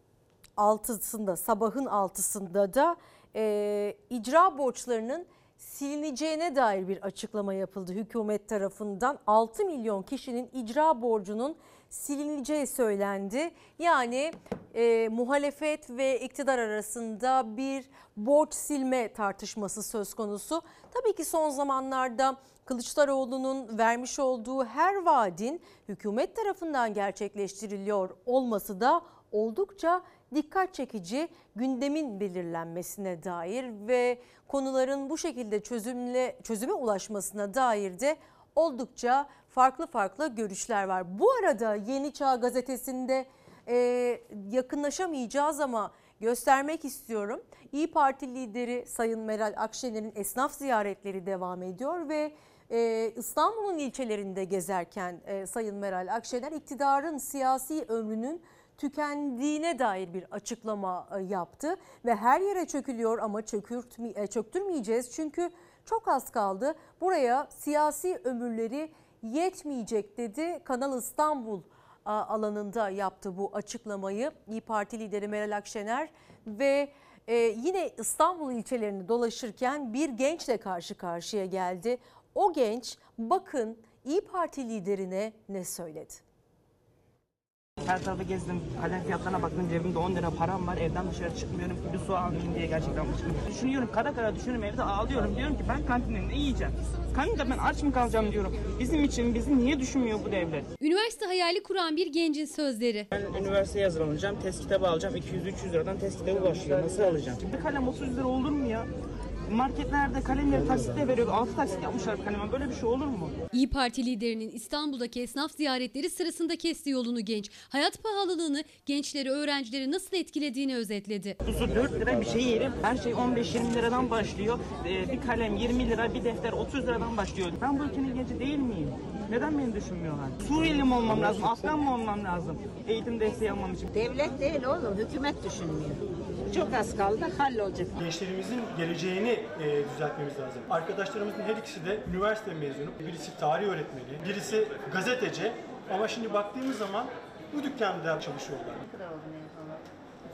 altısında sabahın altısında da e, icra borçlarının silineceğine dair bir açıklama yapıldı hükümet tarafından. 6 milyon kişinin icra borcunun silineceği söylendi. Yani e, muhalefet ve iktidar arasında bir borç silme tartışması söz konusu. Tabii ki son zamanlarda Kılıçdaroğlu'nun vermiş olduğu her vaadin hükümet tarafından gerçekleştiriliyor olması da oldukça dikkat çekici gündemin belirlenmesine dair ve konuların bu şekilde çözümle çözüme ulaşmasına dair de oldukça farklı farklı görüşler var. Bu arada Yeni Çağ gazetesinde e, yakınlaşamayacağız ama göstermek istiyorum. İyi Parti lideri Sayın Meral Akşener'in esnaf ziyaretleri devam ediyor ve e, İstanbul'un ilçelerinde gezerken e, Sayın Meral Akşener iktidarın siyasi ömrünün tükendiğine dair bir açıklama e, yaptı ve her yere çökülüyor ama çökürtme, e, çöktürmeyeceğiz çünkü çok az kaldı. Buraya siyasi ömürleri yetmeyecek dedi. Kanal İstanbul alanında yaptı bu açıklamayı İyi Parti lideri Meral Akşener ve e, yine İstanbul ilçelerini dolaşırken bir gençle karşı karşıya geldi. O genç bakın İyi Parti liderine ne söyledi. Her tarafı gezdim, kalem fiyatlarına baktım, cebimde 10 lira param var, evden dışarı çıkmıyorum bir su almayayım diye gerçekten çıkmıyorum. Düşünüyorum, kara kara düşünüyorum, evde ağlıyorum, diyorum ki ben kantinde ne yiyeceğim? Kanka ben aç mı kalacağım diyorum. Bizim için bizi niye düşünmüyor bu devlet? Üniversite hayali kuran bir gencin sözleri. Ben üniversiteye hazırlanacağım, test kitabı alacağım, 200-300 liradan test kitabı başlıyor, nasıl alacağım? Bir kalem 30 lira olur mu ya? Marketlerde kalemleri taksitle veriyor. 6 taksit yapmışlar kaleme. Böyle bir şey olur mu? İyi Parti liderinin İstanbul'daki esnaf ziyaretleri sırasında kesti yolunu genç. Hayat pahalılığını gençleri, öğrencileri nasıl etkilediğini özetledi. Tuzu 4 lira bir şey yerim. Her şey 15-20 liradan başlıyor. Ee, bir kalem 20 lira, bir defter 30 liradan başlıyor. Ben bu ülkenin genci değil miyim? Neden beni düşünmüyorlar? Suriyeli mi olmam lazım? Afgan mı olmam lazım? Eğitim desteği almam için. Devlet değil oğlum, hükümet düşünmüyor. Çok az kaldı, hallolacak. Gençlerimizin geleceğini e, düzeltmemiz lazım. Arkadaşlarımızın her ikisi de üniversite mezunu. Birisi tarih öğretmeni, birisi gazeteci. Ama şimdi baktığımız zaman bu dükkanda çalışıyorlar. Ne kadar oldu mezunu?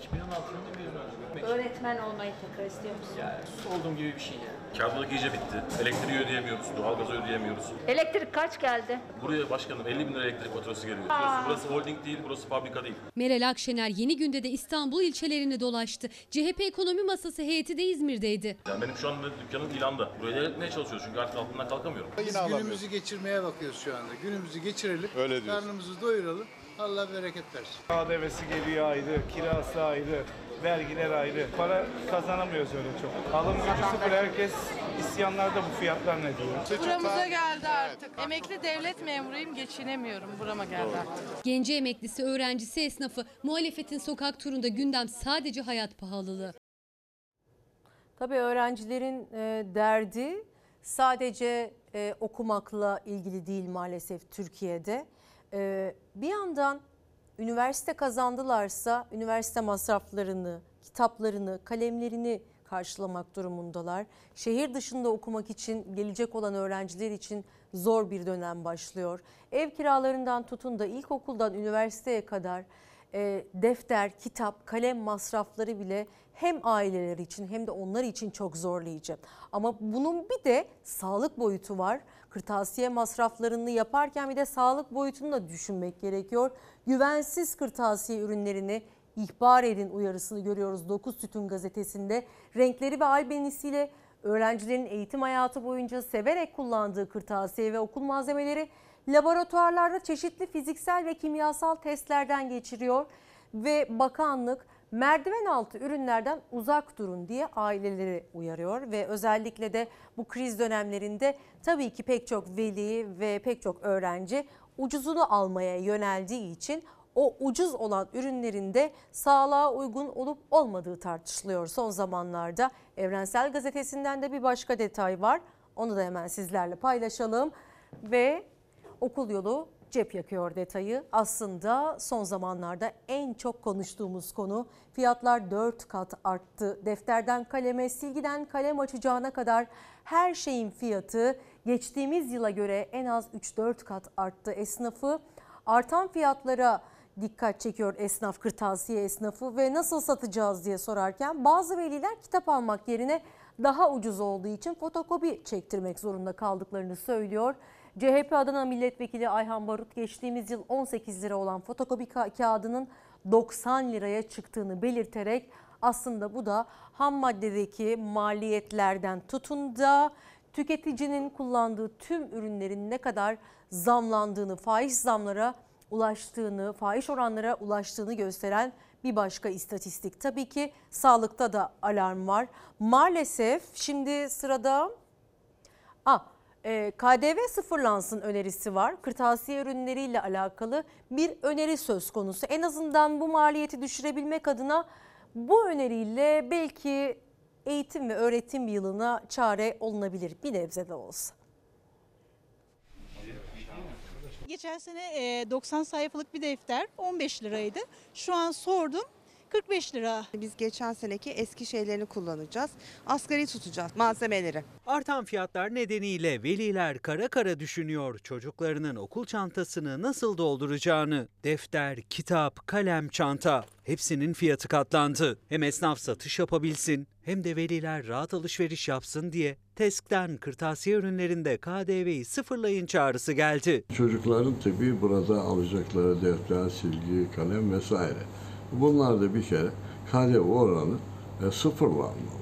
2016 yılında mezun oldum. Öğretmen olmayı tekrar istiyor musun? Yani olduğum gibi bir şey yani. Kağıtlık iyice bitti. Elektriği ödeyemiyoruz, doğalgazı ödeyemiyoruz. Elektrik kaç geldi? Buraya başkanım 50 bin lira elektrik faturası geliyor. Aa. Burası, burası holding değil, burası fabrika değil. Meral Akşener yeni günde de İstanbul ilçelerini dolaştı. CHP Ekonomi Masası heyeti de İzmir'deydi. Yani benim şu anda dükkanım ilanda. Buraya devretmeye çalışıyoruz çünkü artık altından kalkamıyorum. Biz günümüzü geçirmeye bakıyoruz şu anda. Günümüzü geçirelim, Öyle diyorsun. karnımızı doyuralım. Allah bereket versin. KDV'si geliyor ayrı, kirası ayrı, vergiler ayrı. Para kazanamıyoruz öyle çok. Alım gücü sıfır. Herkes isyanlarda bu fiyatlar ne diyor? Buramıza geldi artık. Emekli devlet memuruyum, geçinemiyorum. Burama geldi artık. Genci emeklisi, öğrencisi, esnafı, muhalefetin sokak turunda gündem sadece hayat pahalılığı. Tabii öğrencilerin e, derdi sadece e, okumakla ilgili değil maalesef Türkiye'de. E, bir yandan üniversite kazandılarsa üniversite masraflarını, kitaplarını, kalemlerini karşılamak durumundalar. Şehir dışında okumak için gelecek olan öğrenciler için zor bir dönem başlıyor. Ev kiralarından tutun da ilkokuldan üniversiteye kadar e, defter, kitap, kalem masrafları bile hem aileler için hem de onlar için çok zorlayıcı. Ama bunun bir de sağlık boyutu var. Kırtasiye masraflarını yaparken bir de sağlık boyutunu da düşünmek gerekiyor. Güvensiz kırtasiye ürünlerini ihbar edin uyarısını görüyoruz 9 Tütün gazetesinde. Renkleri ve albenisiyle öğrencilerin eğitim hayatı boyunca severek kullandığı kırtasiye ve okul malzemeleri laboratuvarlarda çeşitli fiziksel ve kimyasal testlerden geçiriyor ve bakanlık merdiven altı ürünlerden uzak durun diye aileleri uyarıyor ve özellikle de bu kriz dönemlerinde tabii ki pek çok veli ve pek çok öğrenci ucuzunu almaya yöneldiği için o ucuz olan ürünlerin de sağlığa uygun olup olmadığı tartışılıyor son zamanlarda. Evrensel Gazetesi'nden de bir başka detay var. Onu da hemen sizlerle paylaşalım ve okul yolu cep yakıyor detayı. Aslında son zamanlarda en çok konuştuğumuz konu fiyatlar 4 kat arttı. Defterden kaleme, silgiden kalem açacağına kadar her şeyin fiyatı geçtiğimiz yıla göre en az 3-4 kat arttı. Esnafı artan fiyatlara dikkat çekiyor esnaf, kırtasiye esnafı ve nasıl satacağız diye sorarken bazı veliler kitap almak yerine daha ucuz olduğu için fotokopi çektirmek zorunda kaldıklarını söylüyor. CHP Adana Milletvekili Ayhan Barut geçtiğimiz yıl 18 lira olan fotokopi ka- kağıdının 90 liraya çıktığını belirterek aslında bu da ham maddedeki maliyetlerden tutun da tüketicinin kullandığı tüm ürünlerin ne kadar zamlandığını, faiz zamlara ulaştığını, faiz oranlara ulaştığını gösteren bir başka istatistik. Tabii ki sağlıkta da alarm var. Maalesef şimdi sırada ah, e, KDV sıfırlansın önerisi var. Kırtasiye ürünleriyle alakalı bir öneri söz konusu. En azından bu maliyeti düşürebilmek adına bu öneriyle belki eğitim ve öğretim yılına çare olunabilir bir nebze de olsa. Geçen sene e, 90 sayfalık bir defter 15 liraydı. Şu an sordum 45 lira. Biz geçen seneki eski şeylerini kullanacağız. Asgari tutacağız malzemeleri. Artan fiyatlar nedeniyle veliler kara kara düşünüyor çocuklarının okul çantasını nasıl dolduracağını. Defter, kitap, kalem, çanta hepsinin fiyatı katlandı. Hem esnaf satış yapabilsin hem de veliler rahat alışveriş yapsın diye TESK'ten kırtasiye ürünlerinde KDV'yi sıfırlayın çağrısı geldi. Çocukların tabii burada alacakları defter, silgi, kalem vesaire. Bunlar da bir kere KDV oranı e, sıfırlanmalı.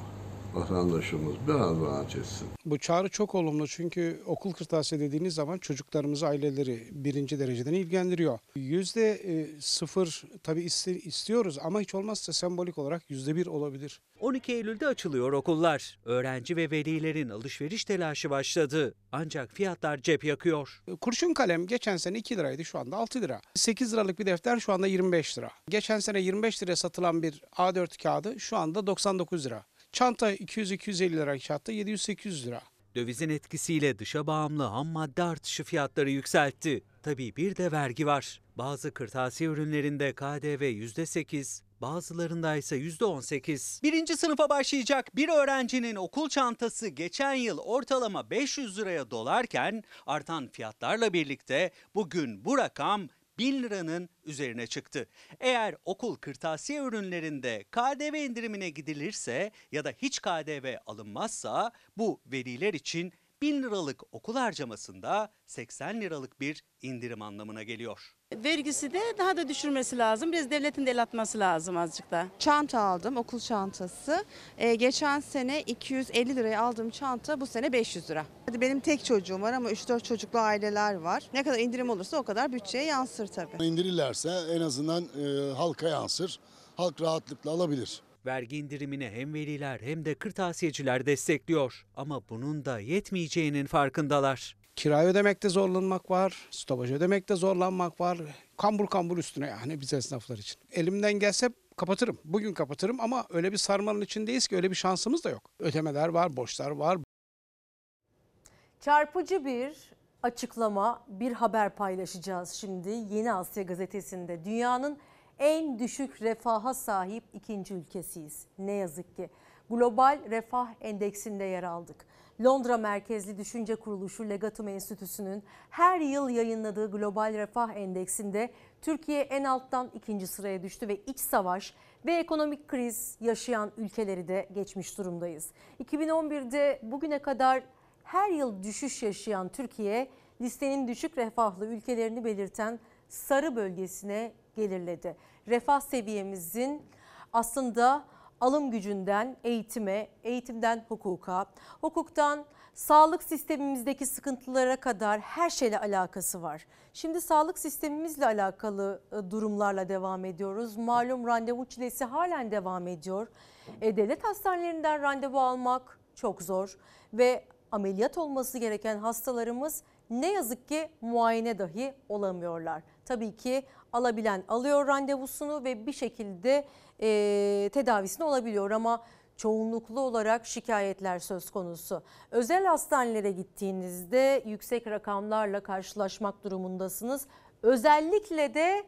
Vatandaşımız biraz rahat etsin. Bu çağrı çok olumlu çünkü okul kırtasiye dediğiniz zaman çocuklarımızı aileleri birinci dereceden ilgilendiriyor. Yüzde e, sıfır tabii iste- istiyoruz ama hiç olmazsa sembolik olarak yüzde bir olabilir. 12 Eylül'de açılıyor okullar. Öğrenci ve velilerin alışveriş telaşı başladı. Ancak fiyatlar cep yakıyor. Kurşun kalem geçen sene 2 liraydı şu anda 6 lira. 8 liralık bir defter şu anda 25 lira. Geçen sene 25 liraya satılan bir A4 kağıdı şu anda 99 lira. Çanta 200-250 lira kağıtta 700-800 lira. Dövizin etkisiyle dışa bağımlı ham madde artışı fiyatları yükseltti. Tabii bir de vergi var. Bazı kırtasiye ürünlerinde KDV %8, bazılarında ise %18. Birinci sınıfa başlayacak bir öğrencinin okul çantası geçen yıl ortalama 500 liraya dolarken artan fiyatlarla birlikte bugün bu rakam 1000 liranın üzerine çıktı. Eğer okul kırtasiye ürünlerinde KDV indirimine gidilirse ya da hiç KDV alınmazsa bu veliler için 1000 liralık okul harcamasında 80 liralık bir indirim anlamına geliyor. Vergisi de daha da düşürmesi lazım. Biraz devletin de el atması lazım azıcık da. Çanta aldım, okul çantası. Ee, geçen sene 250 liraya aldığım çanta bu sene 500 lira. Hadi benim tek çocuğum var ama 3-4 çocuklu aileler var. Ne kadar indirim olursa o kadar bütçeye yansır tabii. İndirirlerse en azından e, halka yansır. Halk rahatlıkla alabilir. Vergi indirimini hem veliler hem de kırtasiyeciler destekliyor. Ama bunun da yetmeyeceğinin farkındalar. Kirayı ödemekte zorlanmak var, stopaj ödemekte zorlanmak var. Kambur kambur üstüne yani biz esnaflar için. Elimden gelse kapatırım. Bugün kapatırım ama öyle bir sarmanın içindeyiz ki öyle bir şansımız da yok. Ödemeler var, borçlar var. Çarpıcı bir açıklama, bir haber paylaşacağız şimdi. Yeni Asya gazetesinde dünyanın en düşük refaha sahip ikinci ülkesiyiz. Ne yazık ki Global Refah Endeksinde yer aldık. Londra merkezli düşünce kuruluşu Legatum Enstitüsü'nün her yıl yayınladığı Global Refah Endeksinde Türkiye en alttan ikinci sıraya düştü ve iç savaş ve ekonomik kriz yaşayan ülkeleri de geçmiş durumdayız. 2011'de bugüne kadar her yıl düşüş yaşayan Türkiye listenin düşük refahlı ülkelerini belirten sarı bölgesine gelirledi. Refah seviyemizin aslında alım gücünden eğitime, eğitimden hukuka, hukuktan sağlık sistemimizdeki sıkıntılara kadar her şeyle alakası var. Şimdi sağlık sistemimizle alakalı e, durumlarla devam ediyoruz. Malum randevu çilesi halen devam ediyor. E, devlet hastanelerinden randevu almak çok zor ve ameliyat olması gereken hastalarımız ne yazık ki muayene dahi olamıyorlar. Tabii ki alabilen alıyor randevusunu ve bir şekilde e, tedavisini olabiliyor ama çoğunluklu olarak şikayetler söz konusu. Özel hastanelere gittiğinizde yüksek rakamlarla karşılaşmak durumundasınız. Özellikle de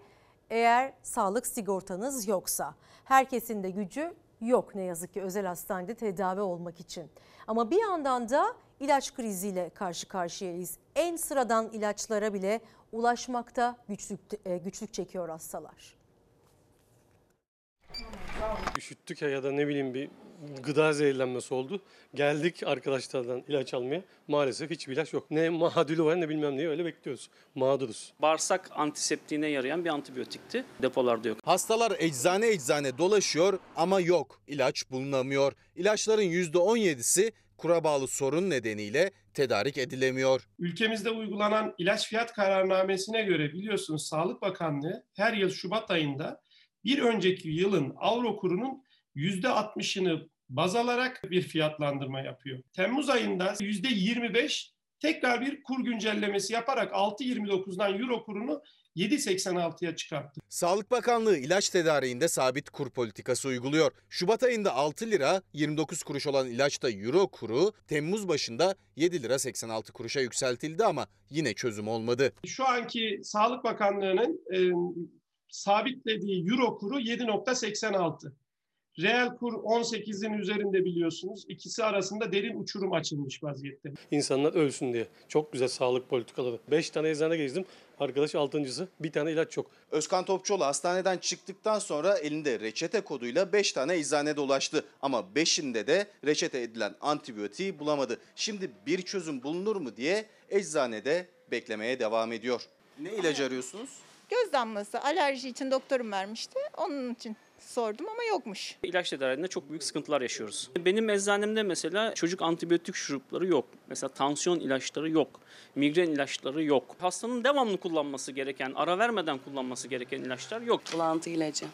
eğer sağlık sigortanız yoksa. Herkesin de gücü yok ne yazık ki özel hastanede tedavi olmak için. Ama bir yandan da ilaç kriziyle karşı karşıyayız. En sıradan ilaçlara bile ulaşmakta güçlük, e, güçlük çekiyor hastalar. Üşüttük ya ya da ne bileyim bir gıda zehirlenmesi oldu. Geldik arkadaşlardan ilaç almaya. Maalesef hiçbir ilaç yok. Ne mahadülü var ne bilmem neyi öyle bekliyoruz. Mağduruz. Bağırsak antiseptiğine yarayan bir antibiyotikti. Depolarda yok. Hastalar eczane eczane dolaşıyor ama yok. İlaç bulunamıyor. İlaçların %17'si kura bağlı sorun nedeniyle tedarik edilemiyor. Ülkemizde uygulanan ilaç fiyat kararnamesine göre biliyorsunuz Sağlık Bakanlığı her yıl Şubat ayında bir önceki yılın avro kurunun %60'ını baz alarak bir fiyatlandırma yapıyor. Temmuz ayında %25 tekrar bir kur güncellemesi yaparak 6.29'dan euro kurunu 7.86'ya çıkarttı. Sağlık Bakanlığı ilaç tedariğinde sabit kur politikası uyguluyor. Şubat ayında 6 lira 29 kuruş olan ilaçta euro kuru Temmuz başında 7 lira 86 kuruşa yükseltildi ama yine çözüm olmadı. Şu anki Sağlık Bakanlığı'nın e, sabitlediği euro kuru 7.86. Reel kur 18'in üzerinde biliyorsunuz. İkisi arasında derin uçurum açılmış vaziyette. İnsanlar ölsün diye. Çok güzel sağlık politikaları. 5 tane eczane gezdim. Arkadaş altıncısı. Bir tane ilaç yok. Özkan Topçuoğlu hastaneden çıktıktan sonra elinde reçete koduyla 5 tane eczane dolaştı. Ama 5'inde de reçete edilen antibiyotiği bulamadı. Şimdi bir çözüm bulunur mu diye eczanede beklemeye devam ediyor. Ne ilacı arıyorsunuz? Göz damlası alerji için doktorum vermişti. Onun için sordum ama yokmuş. İlaç tedariğinde çok büyük sıkıntılar yaşıyoruz. Benim eczanemde mesela çocuk antibiyotik şurupları yok. Mesela tansiyon ilaçları yok. Migren ilaçları yok. Hastanın devamlı kullanması gereken, ara vermeden kullanması gereken ilaçlar yok. Bulantı ilacı.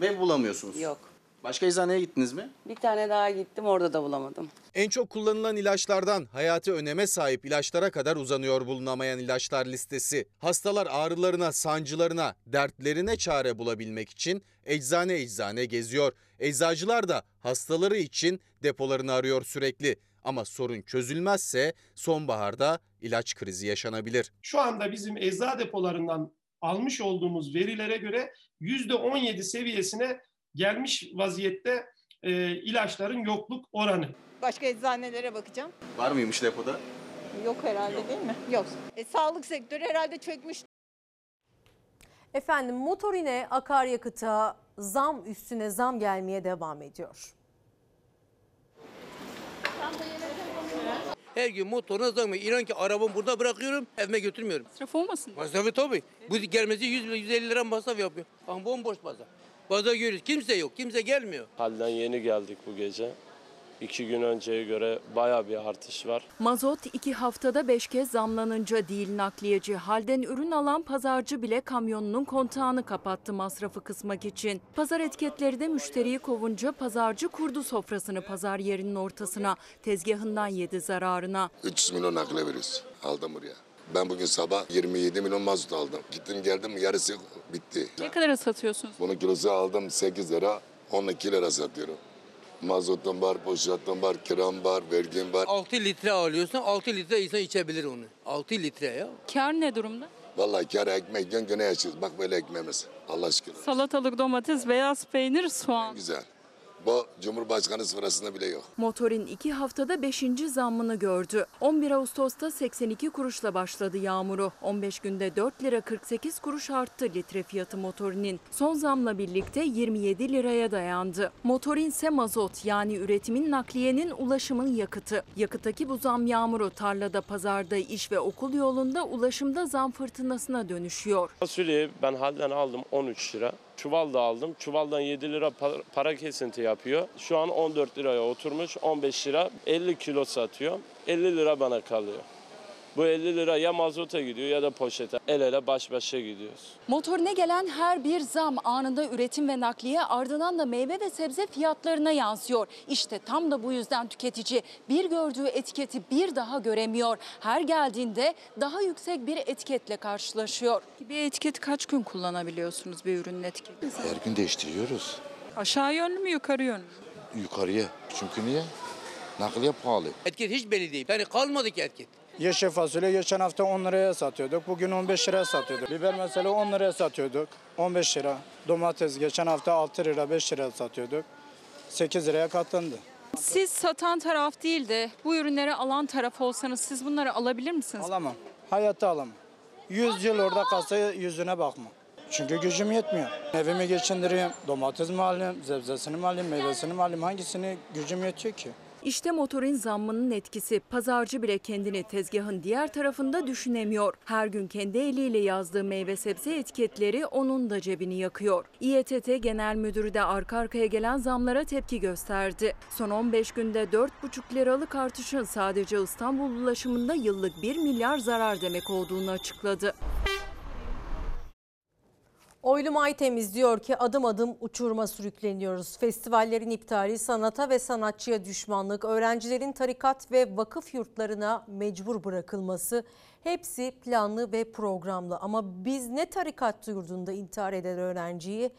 Ve bulamıyorsunuz. Yok. Başka eczaneye gittiniz mi? Bir tane daha gittim orada da bulamadım. En çok kullanılan ilaçlardan hayati öneme sahip ilaçlara kadar uzanıyor bulunamayan ilaçlar listesi. Hastalar ağrılarına, sancılarına, dertlerine çare bulabilmek için eczane eczane geziyor. Eczacılar da hastaları için depolarını arıyor sürekli. Ama sorun çözülmezse sonbaharda ilaç krizi yaşanabilir. Şu anda bizim ecza depolarından almış olduğumuz verilere göre %17 seviyesine gelmiş vaziyette e, ilaçların yokluk oranı. Başka eczanelere bakacağım. Var mıymış depoda? Yok herhalde değil mi? Yok. E, sağlık sektörü herhalde çökmüş Efendim motorine akaryakıta zam üstüne zam gelmeye devam ediyor. Her gün motoruna zam. İnan ki arabamı burada bırakıyorum, evime götürmüyorum. Masraf olmasın? Masrafı tabii. Bu gelmesi 100 lira, 150 lira masraf yapıyor. Ama bomboş pazar. Pazar görüyoruz. Kimse yok. Kimse gelmiyor. Halden yeni geldik bu gece. İki gün önceye göre baya bir artış var. Mazot iki haftada beş kez zamlanınca değil nakliyeci halden ürün alan pazarcı bile kamyonunun kontağını kapattı masrafı kısmak için. Pazar etiketleri de müşteriyi kovunca pazarcı kurdu sofrasını pazar yerinin ortasına. Tezgahından yedi zararına. 300 milyon nakle veriyoruz. Aldım buraya. Ben bugün sabah 27 milyon mazot aldım. Gittim geldim yarısı bitti. Ne kadara satıyorsunuz? Bunun kilosu aldım 8 lira, 12 lira satıyorum. Mazotum var, poşetim var, kiram var, vergim var. 6 litre alıyorsun, 6 litre insan içebilir onu. 6 litre ya. Kar ne durumda? Vallahi kar ekmek yiyorsun gene yaşıyoruz. Bak böyle ekmeğimiz. Allah aşkına. Salatalık, domates, beyaz peynir, soğan. Güzel. Bu Cumhurbaşkanı sırasında bile yok. Motorin iki haftada 5. zammını gördü. 11 Ağustos'ta 82 kuruşla başladı yağmuru. 15 günde 4 lira 48 kuruş arttı litre fiyatı motorinin. Son zamla birlikte 27 liraya dayandı. Motorin ise mazot yani üretimin nakliyenin ulaşımın yakıtı. Yakıttaki bu zam yağmuru tarlada, pazarda, iş ve okul yolunda ulaşımda zam fırtınasına dönüşüyor. Fasulyeyi ben halden aldım 13 lira. Çuval da aldım. Çuvaldan 7 lira pa- para kesinti yapıyor. Şu an 14 liraya oturmuş. 15 lira 50 kilo satıyor. 50 lira bana kalıyor. Bu 50 lira ya mazota gidiyor ya da poşete. El ele baş başa gidiyoruz. Motorine gelen her bir zam anında üretim ve nakliye ardından da meyve ve sebze fiyatlarına yansıyor. İşte tam da bu yüzden tüketici bir gördüğü etiketi bir daha göremiyor. Her geldiğinde daha yüksek bir etiketle karşılaşıyor. Bir etiket kaç gün kullanabiliyorsunuz bir ürünün etiketi? Her gün değiştiriyoruz. Aşağı yönlü mü yukarı yönlü mü? Yukarıya. Çünkü niye? Nakliye pahalı. Etiket hiç belli değil. Yani kalmadı ki etiket. Yeşil fasulye geçen hafta 10 liraya satıyorduk. Bugün 15 liraya satıyorduk. Biber mesela 10 liraya satıyorduk. 15 lira. Domates geçen hafta 6 lira 5 liraya satıyorduk. 8 liraya katlandı. Siz satan taraf değil de bu ürünleri alan taraf olsanız siz bunları alabilir misiniz? Alamam. Hayatta alamam. 100 yıl orada kalsa yüzüne bakma. Çünkü gücüm yetmiyor. Evimi geçindireyim, domates mi alayım, zebzesini mi alayım, meyvesini mi alayım, hangisini gücüm yetiyor ki? İşte motorin zammının etkisi. Pazarcı bile kendini tezgahın diğer tarafında düşünemiyor. Her gün kendi eliyle yazdığı meyve sebze etiketleri onun da cebini yakıyor. İETT Genel Müdürü de arka arkaya gelen zamlara tepki gösterdi. Son 15 günde 4,5 liralık artışın sadece İstanbul ulaşımında yıllık 1 milyar zarar demek olduğunu açıkladı. Oylum Aytemiz diyor ki adım adım uçuruma sürükleniyoruz. Festivallerin iptali, sanata ve sanatçıya düşmanlık, öğrencilerin tarikat ve vakıf yurtlarına mecbur bırakılması hepsi planlı ve programlı. Ama biz ne tarikat yurdunda intihar eden öğrenciyi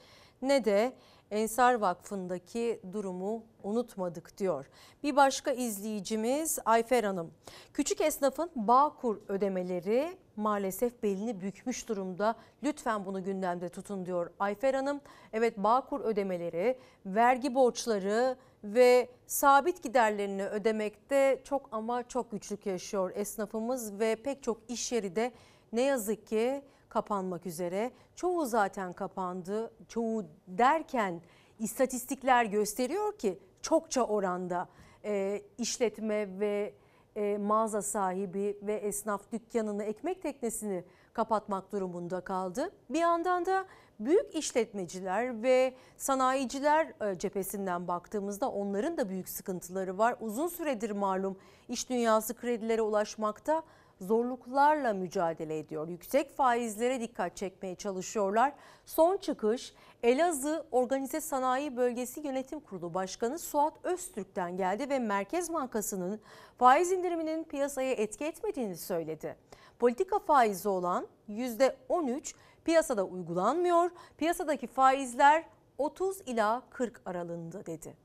ne de Ensar Vakfı'ndaki durumu unutmadık diyor. Bir başka izleyicimiz Ayfer Hanım. Küçük esnafın Bağkur ödemeleri maalesef belini bükmüş durumda. Lütfen bunu gündemde tutun diyor Ayfer Hanım. Evet Bağkur ödemeleri, vergi borçları ve sabit giderlerini ödemekte çok ama çok güçlük yaşıyor esnafımız ve pek çok iş yeri de ne yazık ki kapanmak üzere. Çoğu zaten kapandı. Çoğu derken istatistikler gösteriyor ki çokça oranda e, işletme ve e, mağaza sahibi ve esnaf dükkanını, ekmek teknesini kapatmak durumunda kaldı. Bir yandan da büyük işletmeciler ve sanayiciler e, cephesinden baktığımızda onların da büyük sıkıntıları var. Uzun süredir malum iş dünyası kredilere ulaşmakta zorluklarla mücadele ediyor. Yüksek faizlere dikkat çekmeye çalışıyorlar. Son çıkış Elazığ Organize Sanayi Bölgesi Yönetim Kurulu Başkanı Suat Öztürk'ten geldi ve Merkez Bankası'nın faiz indiriminin piyasaya etki etmediğini söyledi. Politika faizi olan %13 piyasada uygulanmıyor. Piyasadaki faizler 30 ila 40 aralığında dedi.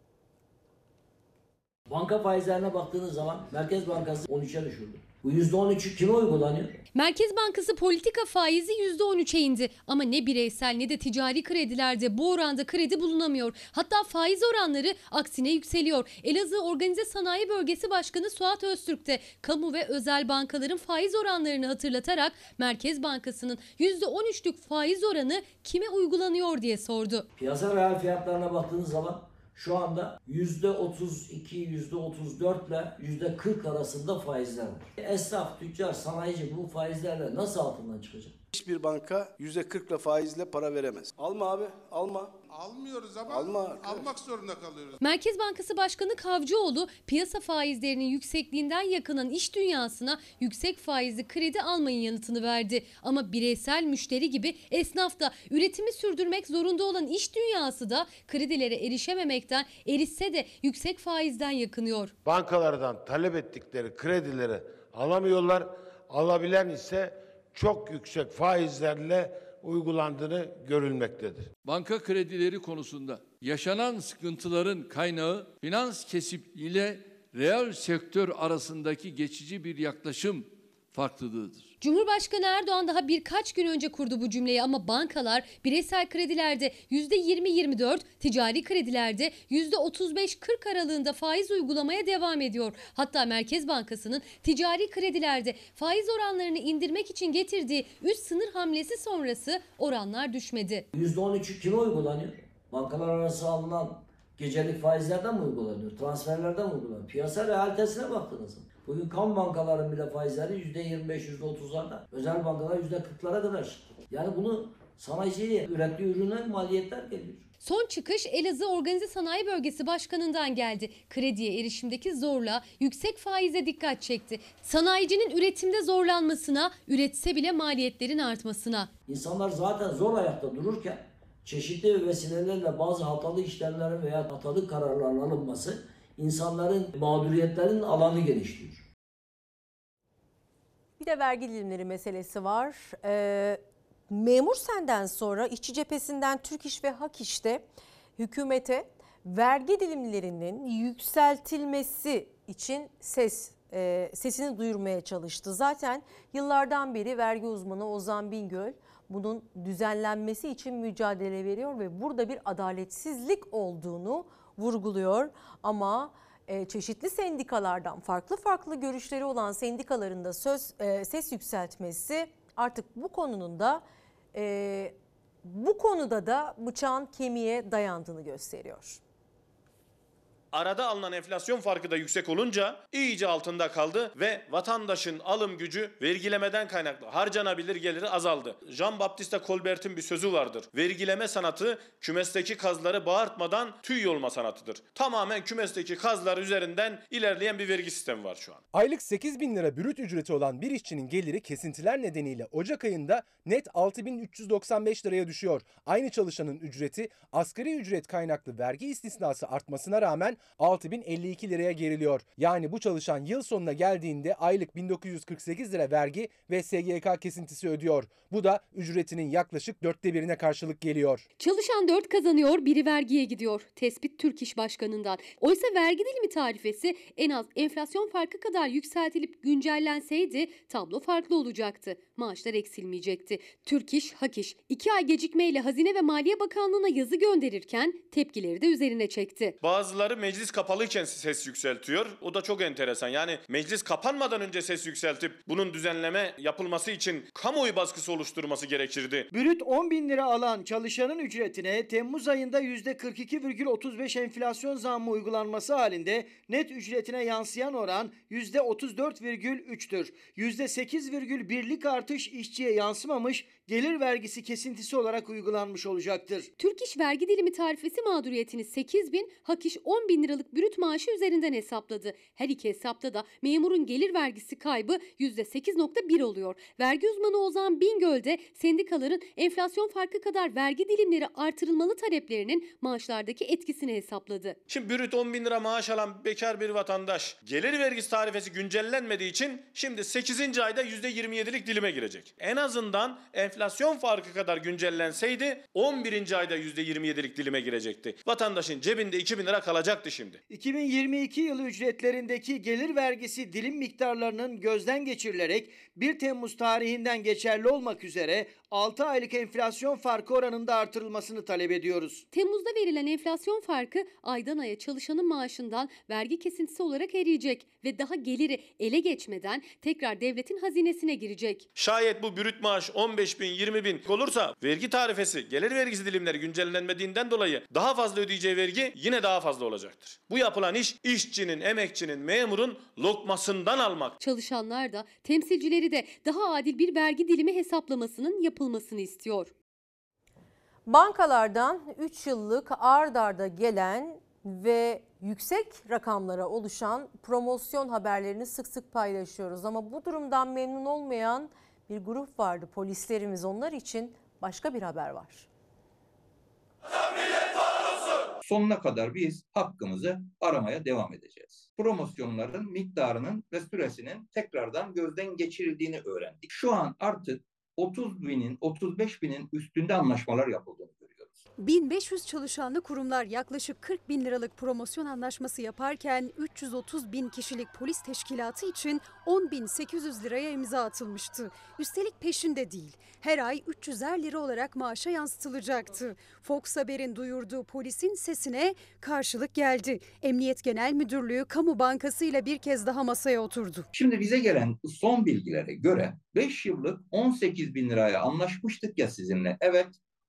Banka faizlerine baktığınız zaman Merkez Bankası 13'e düşürdü. Bu %13'ü kime uygulanıyor? Merkez Bankası politika faizi %13'e indi ama ne bireysel ne de ticari kredilerde bu oranda kredi bulunamıyor. Hatta faiz oranları aksine yükseliyor. Elazığ Organize Sanayi Bölgesi Başkanı Suat Öztürk de kamu ve özel bankaların faiz oranlarını hatırlatarak Merkez Bankası'nın %13'lük faiz oranı kime uygulanıyor diye sordu. Piyasa reel fiyatlarına baktığınız zaman şu anda %32, %34 ile %40 arasında faizler var. Esnaf, tüccar, sanayici bu faizlerle nasıl altından çıkacak? Hiçbir banka %40 ile faizle para veremez. Alma abi, alma. Almıyoruz ama Alma. almak zorunda kalıyoruz. Merkez Bankası Başkanı Kavcıoğlu piyasa faizlerinin yüksekliğinden yakınan iş dünyasına yüksek faizli kredi almayın yanıtını verdi. Ama bireysel müşteri gibi esnaf da üretimi sürdürmek zorunda olan iş dünyası da kredilere erişememekten erişse de yüksek faizden yakınıyor. Bankalardan talep ettikleri kredileri alamıyorlar. Alabilen ise çok yüksek faizlerle uygulandığını görülmektedir. Banka kredileri konusunda yaşanan sıkıntıların kaynağı finans kesip ile reel sektör arasındaki geçici bir yaklaşım farklılığıdır. Cumhurbaşkanı Erdoğan daha birkaç gün önce kurdu bu cümleyi ama bankalar bireysel kredilerde %20-24, ticari kredilerde %35-40 aralığında faiz uygulamaya devam ediyor. Hatta Merkez Bankası'nın ticari kredilerde faiz oranlarını indirmek için getirdiği üst sınır hamlesi sonrası oranlar düşmedi. %13'ü kime uygulanıyor? Bankalar arası alınan gecelik faizlerden mi uygulanıyor? Transferlerden mi uygulanıyor? Piyasa realitesine baktığınız zaman. Bugün kamu bankaların bile faizleri %25, %30'larda. Özel bankalar %40'lara kadar çıktı. Yani bunu sanayiciye ürettiği ürüne maliyetler geliyor. Son çıkış Elazığ Organize Sanayi Bölgesi Başkanı'ndan geldi. Krediye erişimdeki zorla yüksek faize dikkat çekti. Sanayicinin üretimde zorlanmasına, üretse bile maliyetlerin artmasına. İnsanlar zaten zor ayakta dururken çeşitli vesilelerle bazı hatalı işlemlerin veya hatalı kararların alınması insanların mağduriyetlerin alanı genişliyor. Bir de vergi dilimleri meselesi var. Ee, memur senden sonra işçi cephesinden Türk İş ve Hak İş'te hükümete vergi dilimlerinin yükseltilmesi için ses e, sesini duyurmaya çalıştı. Zaten yıllardan beri vergi uzmanı Ozan Bingöl bunun düzenlenmesi için mücadele veriyor ve burada bir adaletsizlik olduğunu vurguluyor. Ama e, çeşitli sendikalardan farklı farklı görüşleri olan sendikaların da söz e, ses yükseltmesi artık bu konunun da e, bu konuda da bıçağın kemiğe dayandığını gösteriyor. Arada alınan enflasyon farkı da yüksek olunca iyice altında kaldı ve vatandaşın alım gücü vergilemeden kaynaklı harcanabilir geliri azaldı. Jean Baptiste Colbert'in bir sözü vardır. Vergileme sanatı kümesteki kazları bağırtmadan tüy yolma sanatıdır. Tamamen kümesteki kazlar üzerinden ilerleyen bir vergi sistemi var şu an. Aylık 8 bin lira brüt ücreti olan bir işçinin geliri kesintiler nedeniyle Ocak ayında net 6395 liraya düşüyor. Aynı çalışanın ücreti asgari ücret kaynaklı vergi istisnası artmasına rağmen 6052 liraya geriliyor. Yani bu çalışan yıl sonuna geldiğinde aylık 1948 lira vergi ve SGK kesintisi ödüyor. Bu da ücretinin yaklaşık dörtte birine karşılık geliyor. Çalışan 4 kazanıyor, biri vergiye gidiyor. Tespit Türk İş Başkanı'ndan. Oysa vergi dilimi tarifesi en az enflasyon farkı kadar yükseltilip güncellenseydi tablo farklı olacaktı. Maaşlar eksilmeyecekti. Türk İş, Hak İş 2 ay gecikmeyle Hazine ve Maliye Bakanlığı'na yazı gönderirken tepkileri de üzerine çekti. Bazıları meclis kapalıyken ses yükseltiyor. O da çok enteresan. Yani meclis kapanmadan önce ses yükseltip bunun düzenleme yapılması için kamuoyu baskısı oluşturması gerekirdi. Brüt 10 bin lira alan çalışanın ücretine Temmuz ayında %42,35 enflasyon zammı uygulanması halinde net ücretine yansıyan oran %34,3'tür. %8,1'lik artış işçiye yansımamış gelir vergisi kesintisi olarak uygulanmış olacaktır. Türk İş vergi dilimi tarifesi mağduriyetini 8 bin, Hak İş 10 bin liralık brüt maaşı üzerinden hesapladı. Her iki hesapta da memurun gelir vergisi kaybı %8.1 oluyor. Vergi uzmanı Ozan Bingöl de sendikaların enflasyon farkı kadar vergi dilimleri artırılmalı taleplerinin maaşlardaki etkisini hesapladı. Şimdi bürüt 10 bin lira maaş alan bekar bir vatandaş gelir vergisi tarifesi güncellenmediği için şimdi 8. ayda %27'lik dilime girecek. En azından enflasyon enflasyon farkı kadar güncellenseydi 11. ayda %27'lik dilime girecekti. Vatandaşın cebinde 2000 lira kalacaktı şimdi. 2022 yılı ücretlerindeki gelir vergisi dilim miktarlarının gözden geçirilerek 1 Temmuz tarihinden geçerli olmak üzere 6 aylık enflasyon farkı oranında artırılmasını talep ediyoruz. Temmuz'da verilen enflasyon farkı aydan aya çalışanın maaşından vergi kesintisi olarak eriyecek ve daha geliri ele geçmeden tekrar devletin hazinesine girecek. Şayet bu brüt maaş 15 bin 20 bin olursa vergi tarifesi gelir vergisi dilimleri güncellenmediğinden dolayı daha fazla ödeyeceği vergi yine daha fazla olacaktır. Bu yapılan iş işçinin, emekçinin, memurun lokmasından almak. Çalışanlar da temsilcileri de daha adil bir vergi dilimi hesaplamasının yapılmasını istiyor. Bankalardan 3 yıllık ard arda gelen ve yüksek rakamlara oluşan promosyon haberlerini sık sık paylaşıyoruz. Ama bu durumdan memnun olmayan bir grup vardı polislerimiz onlar için başka bir haber var. Sonuna kadar biz hakkımızı aramaya devam edeceğiz. Promosyonların miktarının ve süresinin tekrardan gözden geçirildiğini öğrendik. Şu an artık 30 binin, 35 binin üstünde anlaşmalar görüyoruz. 1500 çalışanlı kurumlar yaklaşık 40 bin liralık promosyon anlaşması yaparken 330 bin kişilik polis teşkilatı için 10.800 liraya imza atılmıştı. Üstelik peşinde değil. Her ay 300'er lira olarak maaşa yansıtılacaktı. Fox Haber'in duyurduğu polisin sesine karşılık geldi. Emniyet Genel Müdürlüğü Kamu Bankası ile bir kez daha masaya oturdu. Şimdi bize gelen son bilgilere göre 5 yıllık 18 bin liraya anlaşmıştık ya sizinle. Evet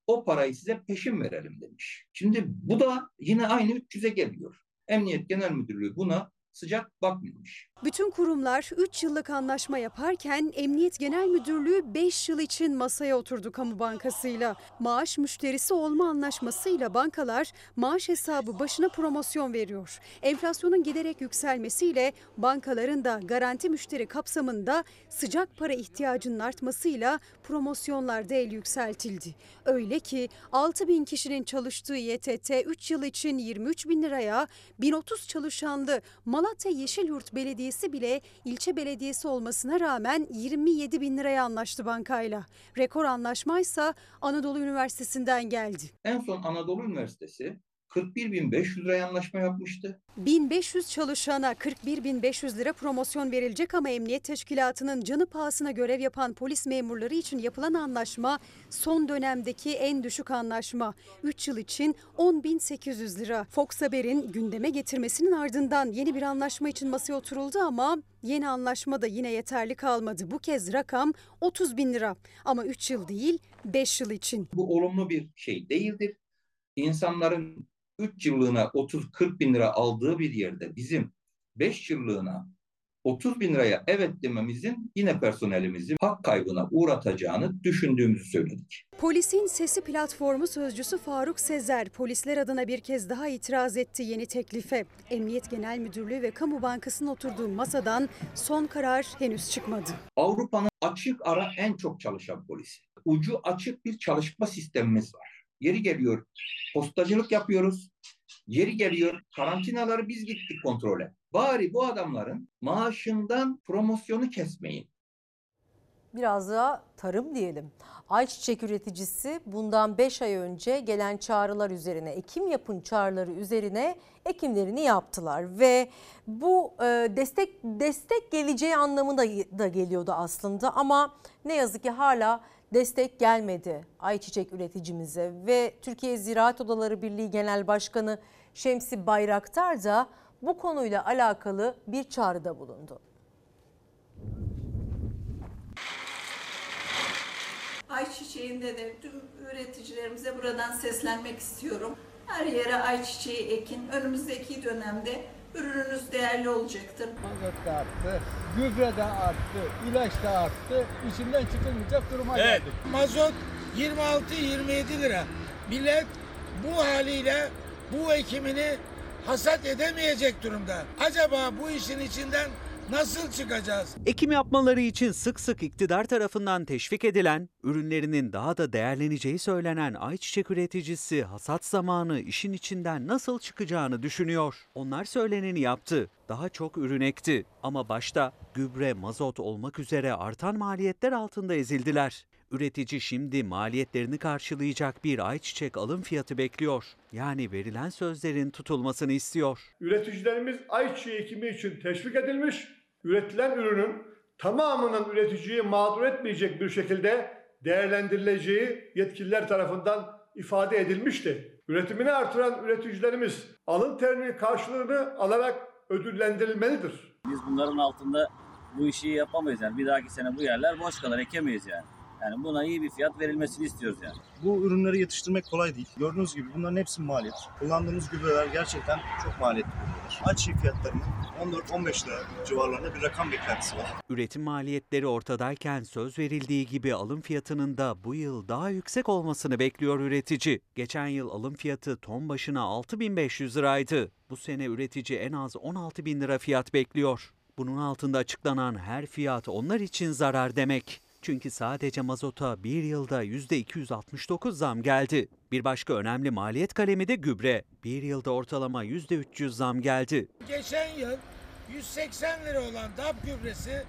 o parayı size peşin verelim demiş. Şimdi bu da yine aynı 300'e geliyor. Emniyet Genel Müdürlüğü buna sıcak bakmıyormuş. Bütün kurumlar 3 yıllık anlaşma yaparken Emniyet Genel Müdürlüğü 5 yıl için masaya oturdu Kamu Bankası'yla. Maaş müşterisi olma anlaşmasıyla bankalar maaş hesabı başına promosyon veriyor. Enflasyonun giderek yükselmesiyle bankaların da garanti müşteri kapsamında sıcak para ihtiyacının artmasıyla promosyonlarda el yükseltildi. Öyle ki 6 bin kişinin çalıştığı YTT 3 yıl için 23 bin liraya 1030 çalışanlı Malatya Yeşilyurt Belediyesi bile ilçe belediyesi olmasına rağmen 27 bin liraya anlaştı bankayla. Rekor anlaşmaysa Anadolu Üniversitesi'nden geldi. En son Anadolu Üniversitesi 41.500 liraya anlaşma yapmıştı. 1500 çalışana 41.500 lira promosyon verilecek ama emniyet teşkilatının canı pahasına görev yapan polis memurları için yapılan anlaşma son dönemdeki en düşük anlaşma. 3 yıl için 10.800 lira. Fox Haber'in gündeme getirmesinin ardından yeni bir anlaşma için masaya oturuldu ama yeni anlaşma da yine yeterli kalmadı. Bu kez rakam 30 bin lira ama 3 yıl değil 5 yıl için. Bu olumlu bir şey değildir. İnsanların 3 yıllığına 30-40 bin lira aldığı bir yerde bizim 5 yıllığına 30 bin liraya evet dememizin yine personelimizi hak kaybına uğratacağını düşündüğümüzü söyledik. Polisin Sesi platformu sözcüsü Faruk Sezer polisler adına bir kez daha itiraz etti yeni teklife. Emniyet Genel Müdürlüğü ve Kamu Bankası'nın oturduğu masadan son karar henüz çıkmadı. Avrupa'nın açık ara en çok çalışan polisi. Ucu açık bir çalışma sistemimiz var. Yeri geliyor postacılık yapıyoruz. Yeri geliyor karantinaları biz gittik kontrole. Bari bu adamların maaşından promosyonu kesmeyin. Biraz da tarım diyelim. Ayçiçek üreticisi bundan 5 ay önce gelen çağrılar üzerine, ekim yapın çağrıları üzerine ekimlerini yaptılar ve bu e, destek destek geleceği anlamında da geliyordu aslında ama ne yazık ki hala destek gelmedi ayçiçek üreticimize ve Türkiye Ziraat Odaları Birliği Genel Başkanı Şemsi Bayraktar da bu konuyla alakalı bir çağrıda bulundu. Ayçiçeğinde de tüm üreticilerimize buradan seslenmek istiyorum. Her yere ayçiçeği ekin. Önümüzdeki dönemde ürününüz değerli olacaktır. Mazot da arttı, gübre de arttı, ilaç da arttı. İçinden çıkılmayacak duruma Evet. geldik. Mazot 26-27 lira. Millet bu haliyle bu ekimini hasat edemeyecek durumda. Acaba bu işin içinden nasıl çıkacağız? Ekim yapmaları için sık sık iktidar tarafından teşvik edilen, ürünlerinin daha da değerleneceği söylenen ayçiçek üreticisi hasat zamanı işin içinden nasıl çıkacağını düşünüyor. Onlar söyleneni yaptı, daha çok ürün ekti ama başta gübre, mazot olmak üzere artan maliyetler altında ezildiler. Üretici şimdi maliyetlerini karşılayacak bir ayçiçek alım fiyatı bekliyor. Yani verilen sözlerin tutulmasını istiyor. Üreticilerimiz ayçiçeği ekimi için teşvik edilmiş, üretilen ürünün tamamının üreticiyi mağdur etmeyecek bir şekilde değerlendirileceği yetkililer tarafından ifade edilmişti. Üretimini artıran üreticilerimiz alın terinin karşılığını alarak ödüllendirilmelidir. Biz bunların altında bu işi yapamayız yani. Bir dahaki sene bu yerler boş kalır, ekemeyiz yani. Yani buna iyi bir fiyat verilmesini istiyoruz yani. Bu ürünleri yetiştirmek kolay değil. Gördüğünüz gibi bunların hepsi maliyet. Kullandığımız gübreler gerçekten çok maliyetli gübreler. Ayçiçeği fiyatlarının 14-15 lira civarlarında bir rakam beklentisi var. Üretim maliyetleri ortadayken söz verildiği gibi alım fiyatının da bu yıl daha yüksek olmasını bekliyor üretici. Geçen yıl alım fiyatı ton başına 6500 liraydı. Bu sene üretici en az 16 bin lira fiyat bekliyor. Bunun altında açıklanan her fiyat onlar için zarar demek. Çünkü sadece mazota bir yılda %269 zam geldi. Bir başka önemli maliyet kalemi de gübre. Bir yılda ortalama %300 zam geldi. Geçen yıl 180 lira olan DAP gübresi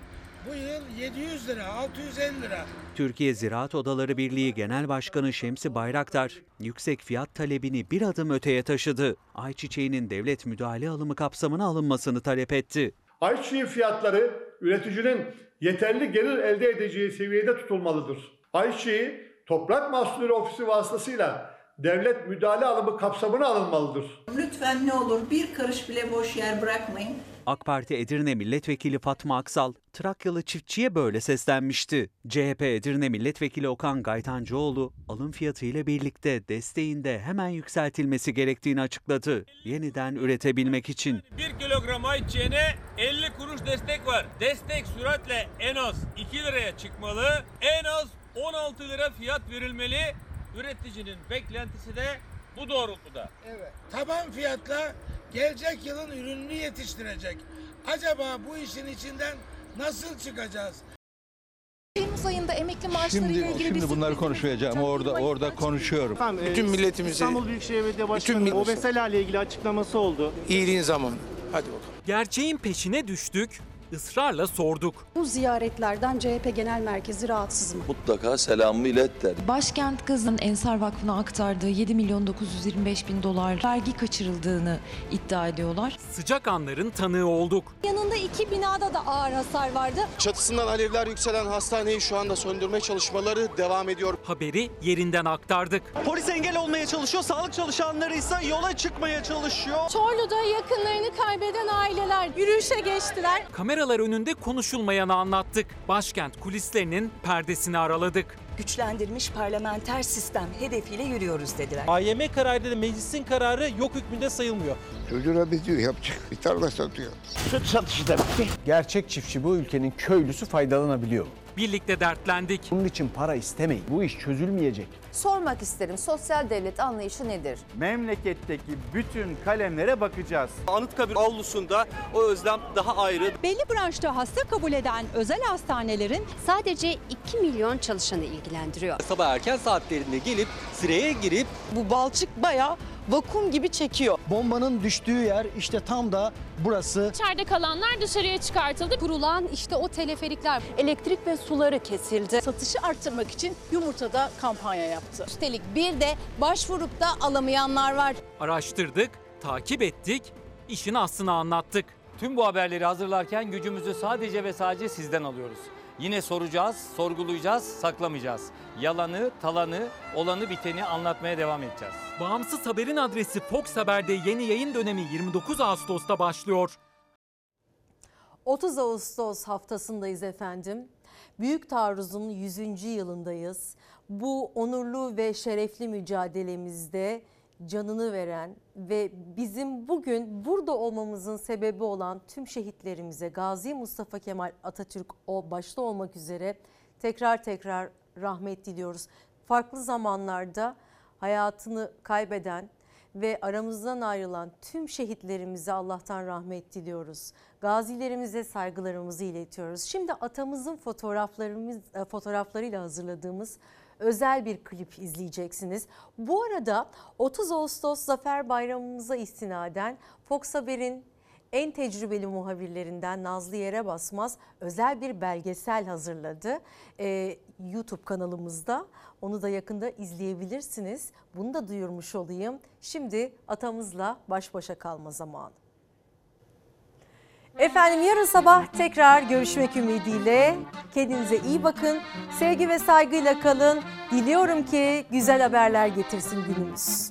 bu yıl 700 lira, 650 lira. Türkiye Ziraat Odaları Birliği Genel Başkanı Şemsi Bayraktar, yüksek fiyat talebini bir adım öteye taşıdı. Ayçiçeğinin devlet müdahale alımı kapsamına alınmasını talep etti. Ayçiçeği fiyatları üreticinin yeterli gelir elde edeceği seviyede tutulmalıdır. Ayçiçeği Toprak Mahsulleri Ofisi vasıtasıyla devlet müdahale alımı kapsamına alınmalıdır. Lütfen ne olur bir karış bile boş yer bırakmayın. AK Parti Edirne Milletvekili Fatma Aksal, Trakyalı çiftçiye böyle seslenmişti. CHP Edirne Milletvekili Okan Gaytancıoğlu, alım fiyatı ile birlikte desteğinde hemen yükseltilmesi gerektiğini açıkladı. Yeniden üretebilmek için. 1 kilogram ayçiçeğine 50 kuruş destek var. Destek süratle en az 2 liraya çıkmalı. En az 16 lira fiyat verilmeli. Üreticinin beklentisi de bu doğrultuda. Evet. Taban fiyatla gelecek yılın ürününü yetiştirecek. Acaba bu işin içinden nasıl çıkacağız? Temmuz ayında emekli maaşları ile Şimdi, ilgili bir şimdi bunları konuşmayacağım. Orada orada konuşuyorum. Bütün milletimizi, İstanbul Büyükşehir Belediye Başkanı'nın o meseleyle ilgili açıklaması oldu. İyiliğin zamanı. Hadi bakalım. Gerçeğin peşine düştük, ısrarla sorduk. Bu ziyaretlerden CHP Genel Merkezi rahatsız mı? Mutlaka selamımı ilet der. Başkent Kızı'nın Ensar Vakfı'na aktardığı 7 milyon 925 bin dolar vergi kaçırıldığını iddia ediyorlar. Sıcak anların tanığı olduk. Yanında iki binada da ağır hasar vardı. Çatısından alevler yükselen hastaneyi şu anda söndürme çalışmaları devam ediyor. Haberi yerinden aktardık. Polis engel olmaya çalışıyor, sağlık çalışanları ise yola çıkmaya çalışıyor. Çorlu'da yakınlarını kaybeden aileler yürüyüşe geçtiler. Kameralar önünde konuşulmayanı anlattık. Başkent kulislerinin perdesini araladık. güçlendirilmiş parlamenter sistem hedefiyle yürüyoruz dediler. AYM kararıyla da meclisin kararı yok hükmünde sayılmıyor. Çocuğuna bir diyor yapacak. Bir tarla satıyor. Süt satışı da bitti. Gerçek çiftçi bu ülkenin köylüsü faydalanabiliyor. Birlikte dertlendik. Bunun için para istemeyin. Bu iş çözülmeyecek. Sormak isterim sosyal devlet anlayışı nedir? Memleketteki bütün kalemlere bakacağız. Anıtkabir avlusunda o özlem daha ayrı. Belli branşta hasta kabul eden özel hastanelerin sadece 2 milyon çalışanı ilgilendiriyor. Sabah erken saatlerinde gelip sıraya girip Bu balçık bayağı vakum gibi çekiyor. Bombanın düştüğü yer işte tam da burası. İçeride kalanlar dışarıya çıkartıldı. Kurulan işte o teleferikler. Elektrik ve suları kesildi. Satışı arttırmak için yumurtada kampanya yaptı. Üstelik bir de başvurup da alamayanlar var. Araştırdık, takip ettik, işin aslını anlattık. Tüm bu haberleri hazırlarken gücümüzü sadece ve sadece sizden alıyoruz. Yine soracağız, sorgulayacağız, saklamayacağız. Yalanı, talanı, olanı biteni anlatmaya devam edeceğiz. Bağımsız haberin adresi Fox Haber'de yeni yayın dönemi 29 Ağustos'ta başlıyor. 30 Ağustos haftasındayız efendim. Büyük Taarruz'un 100. yılındayız. Bu onurlu ve şerefli mücadelemizde canını veren ve bizim bugün burada olmamızın sebebi olan tüm şehitlerimize Gazi Mustafa Kemal Atatürk o başta olmak üzere tekrar tekrar rahmet diliyoruz. Farklı zamanlarda hayatını kaybeden ve aramızdan ayrılan tüm şehitlerimize Allah'tan rahmet diliyoruz. Gazilerimize saygılarımızı iletiyoruz. Şimdi atamızın fotoğraflarımız e, fotoğraflarıyla hazırladığımız özel bir klip izleyeceksiniz. Bu arada 30 Ağustos Zafer Bayramımıza istinaden Fox Haber'in en tecrübeli muhabirlerinden Nazlı Yere Basmaz özel bir belgesel hazırladı. Ee, YouTube kanalımızda. Onu da yakında izleyebilirsiniz. Bunu da duyurmuş olayım. Şimdi atamızla baş başa kalma zamanı. Efendim yarın sabah tekrar görüşmek ümidiyle kendinize iyi bakın. Sevgi ve saygıyla kalın. Diliyorum ki güzel haberler getirsin günümüz.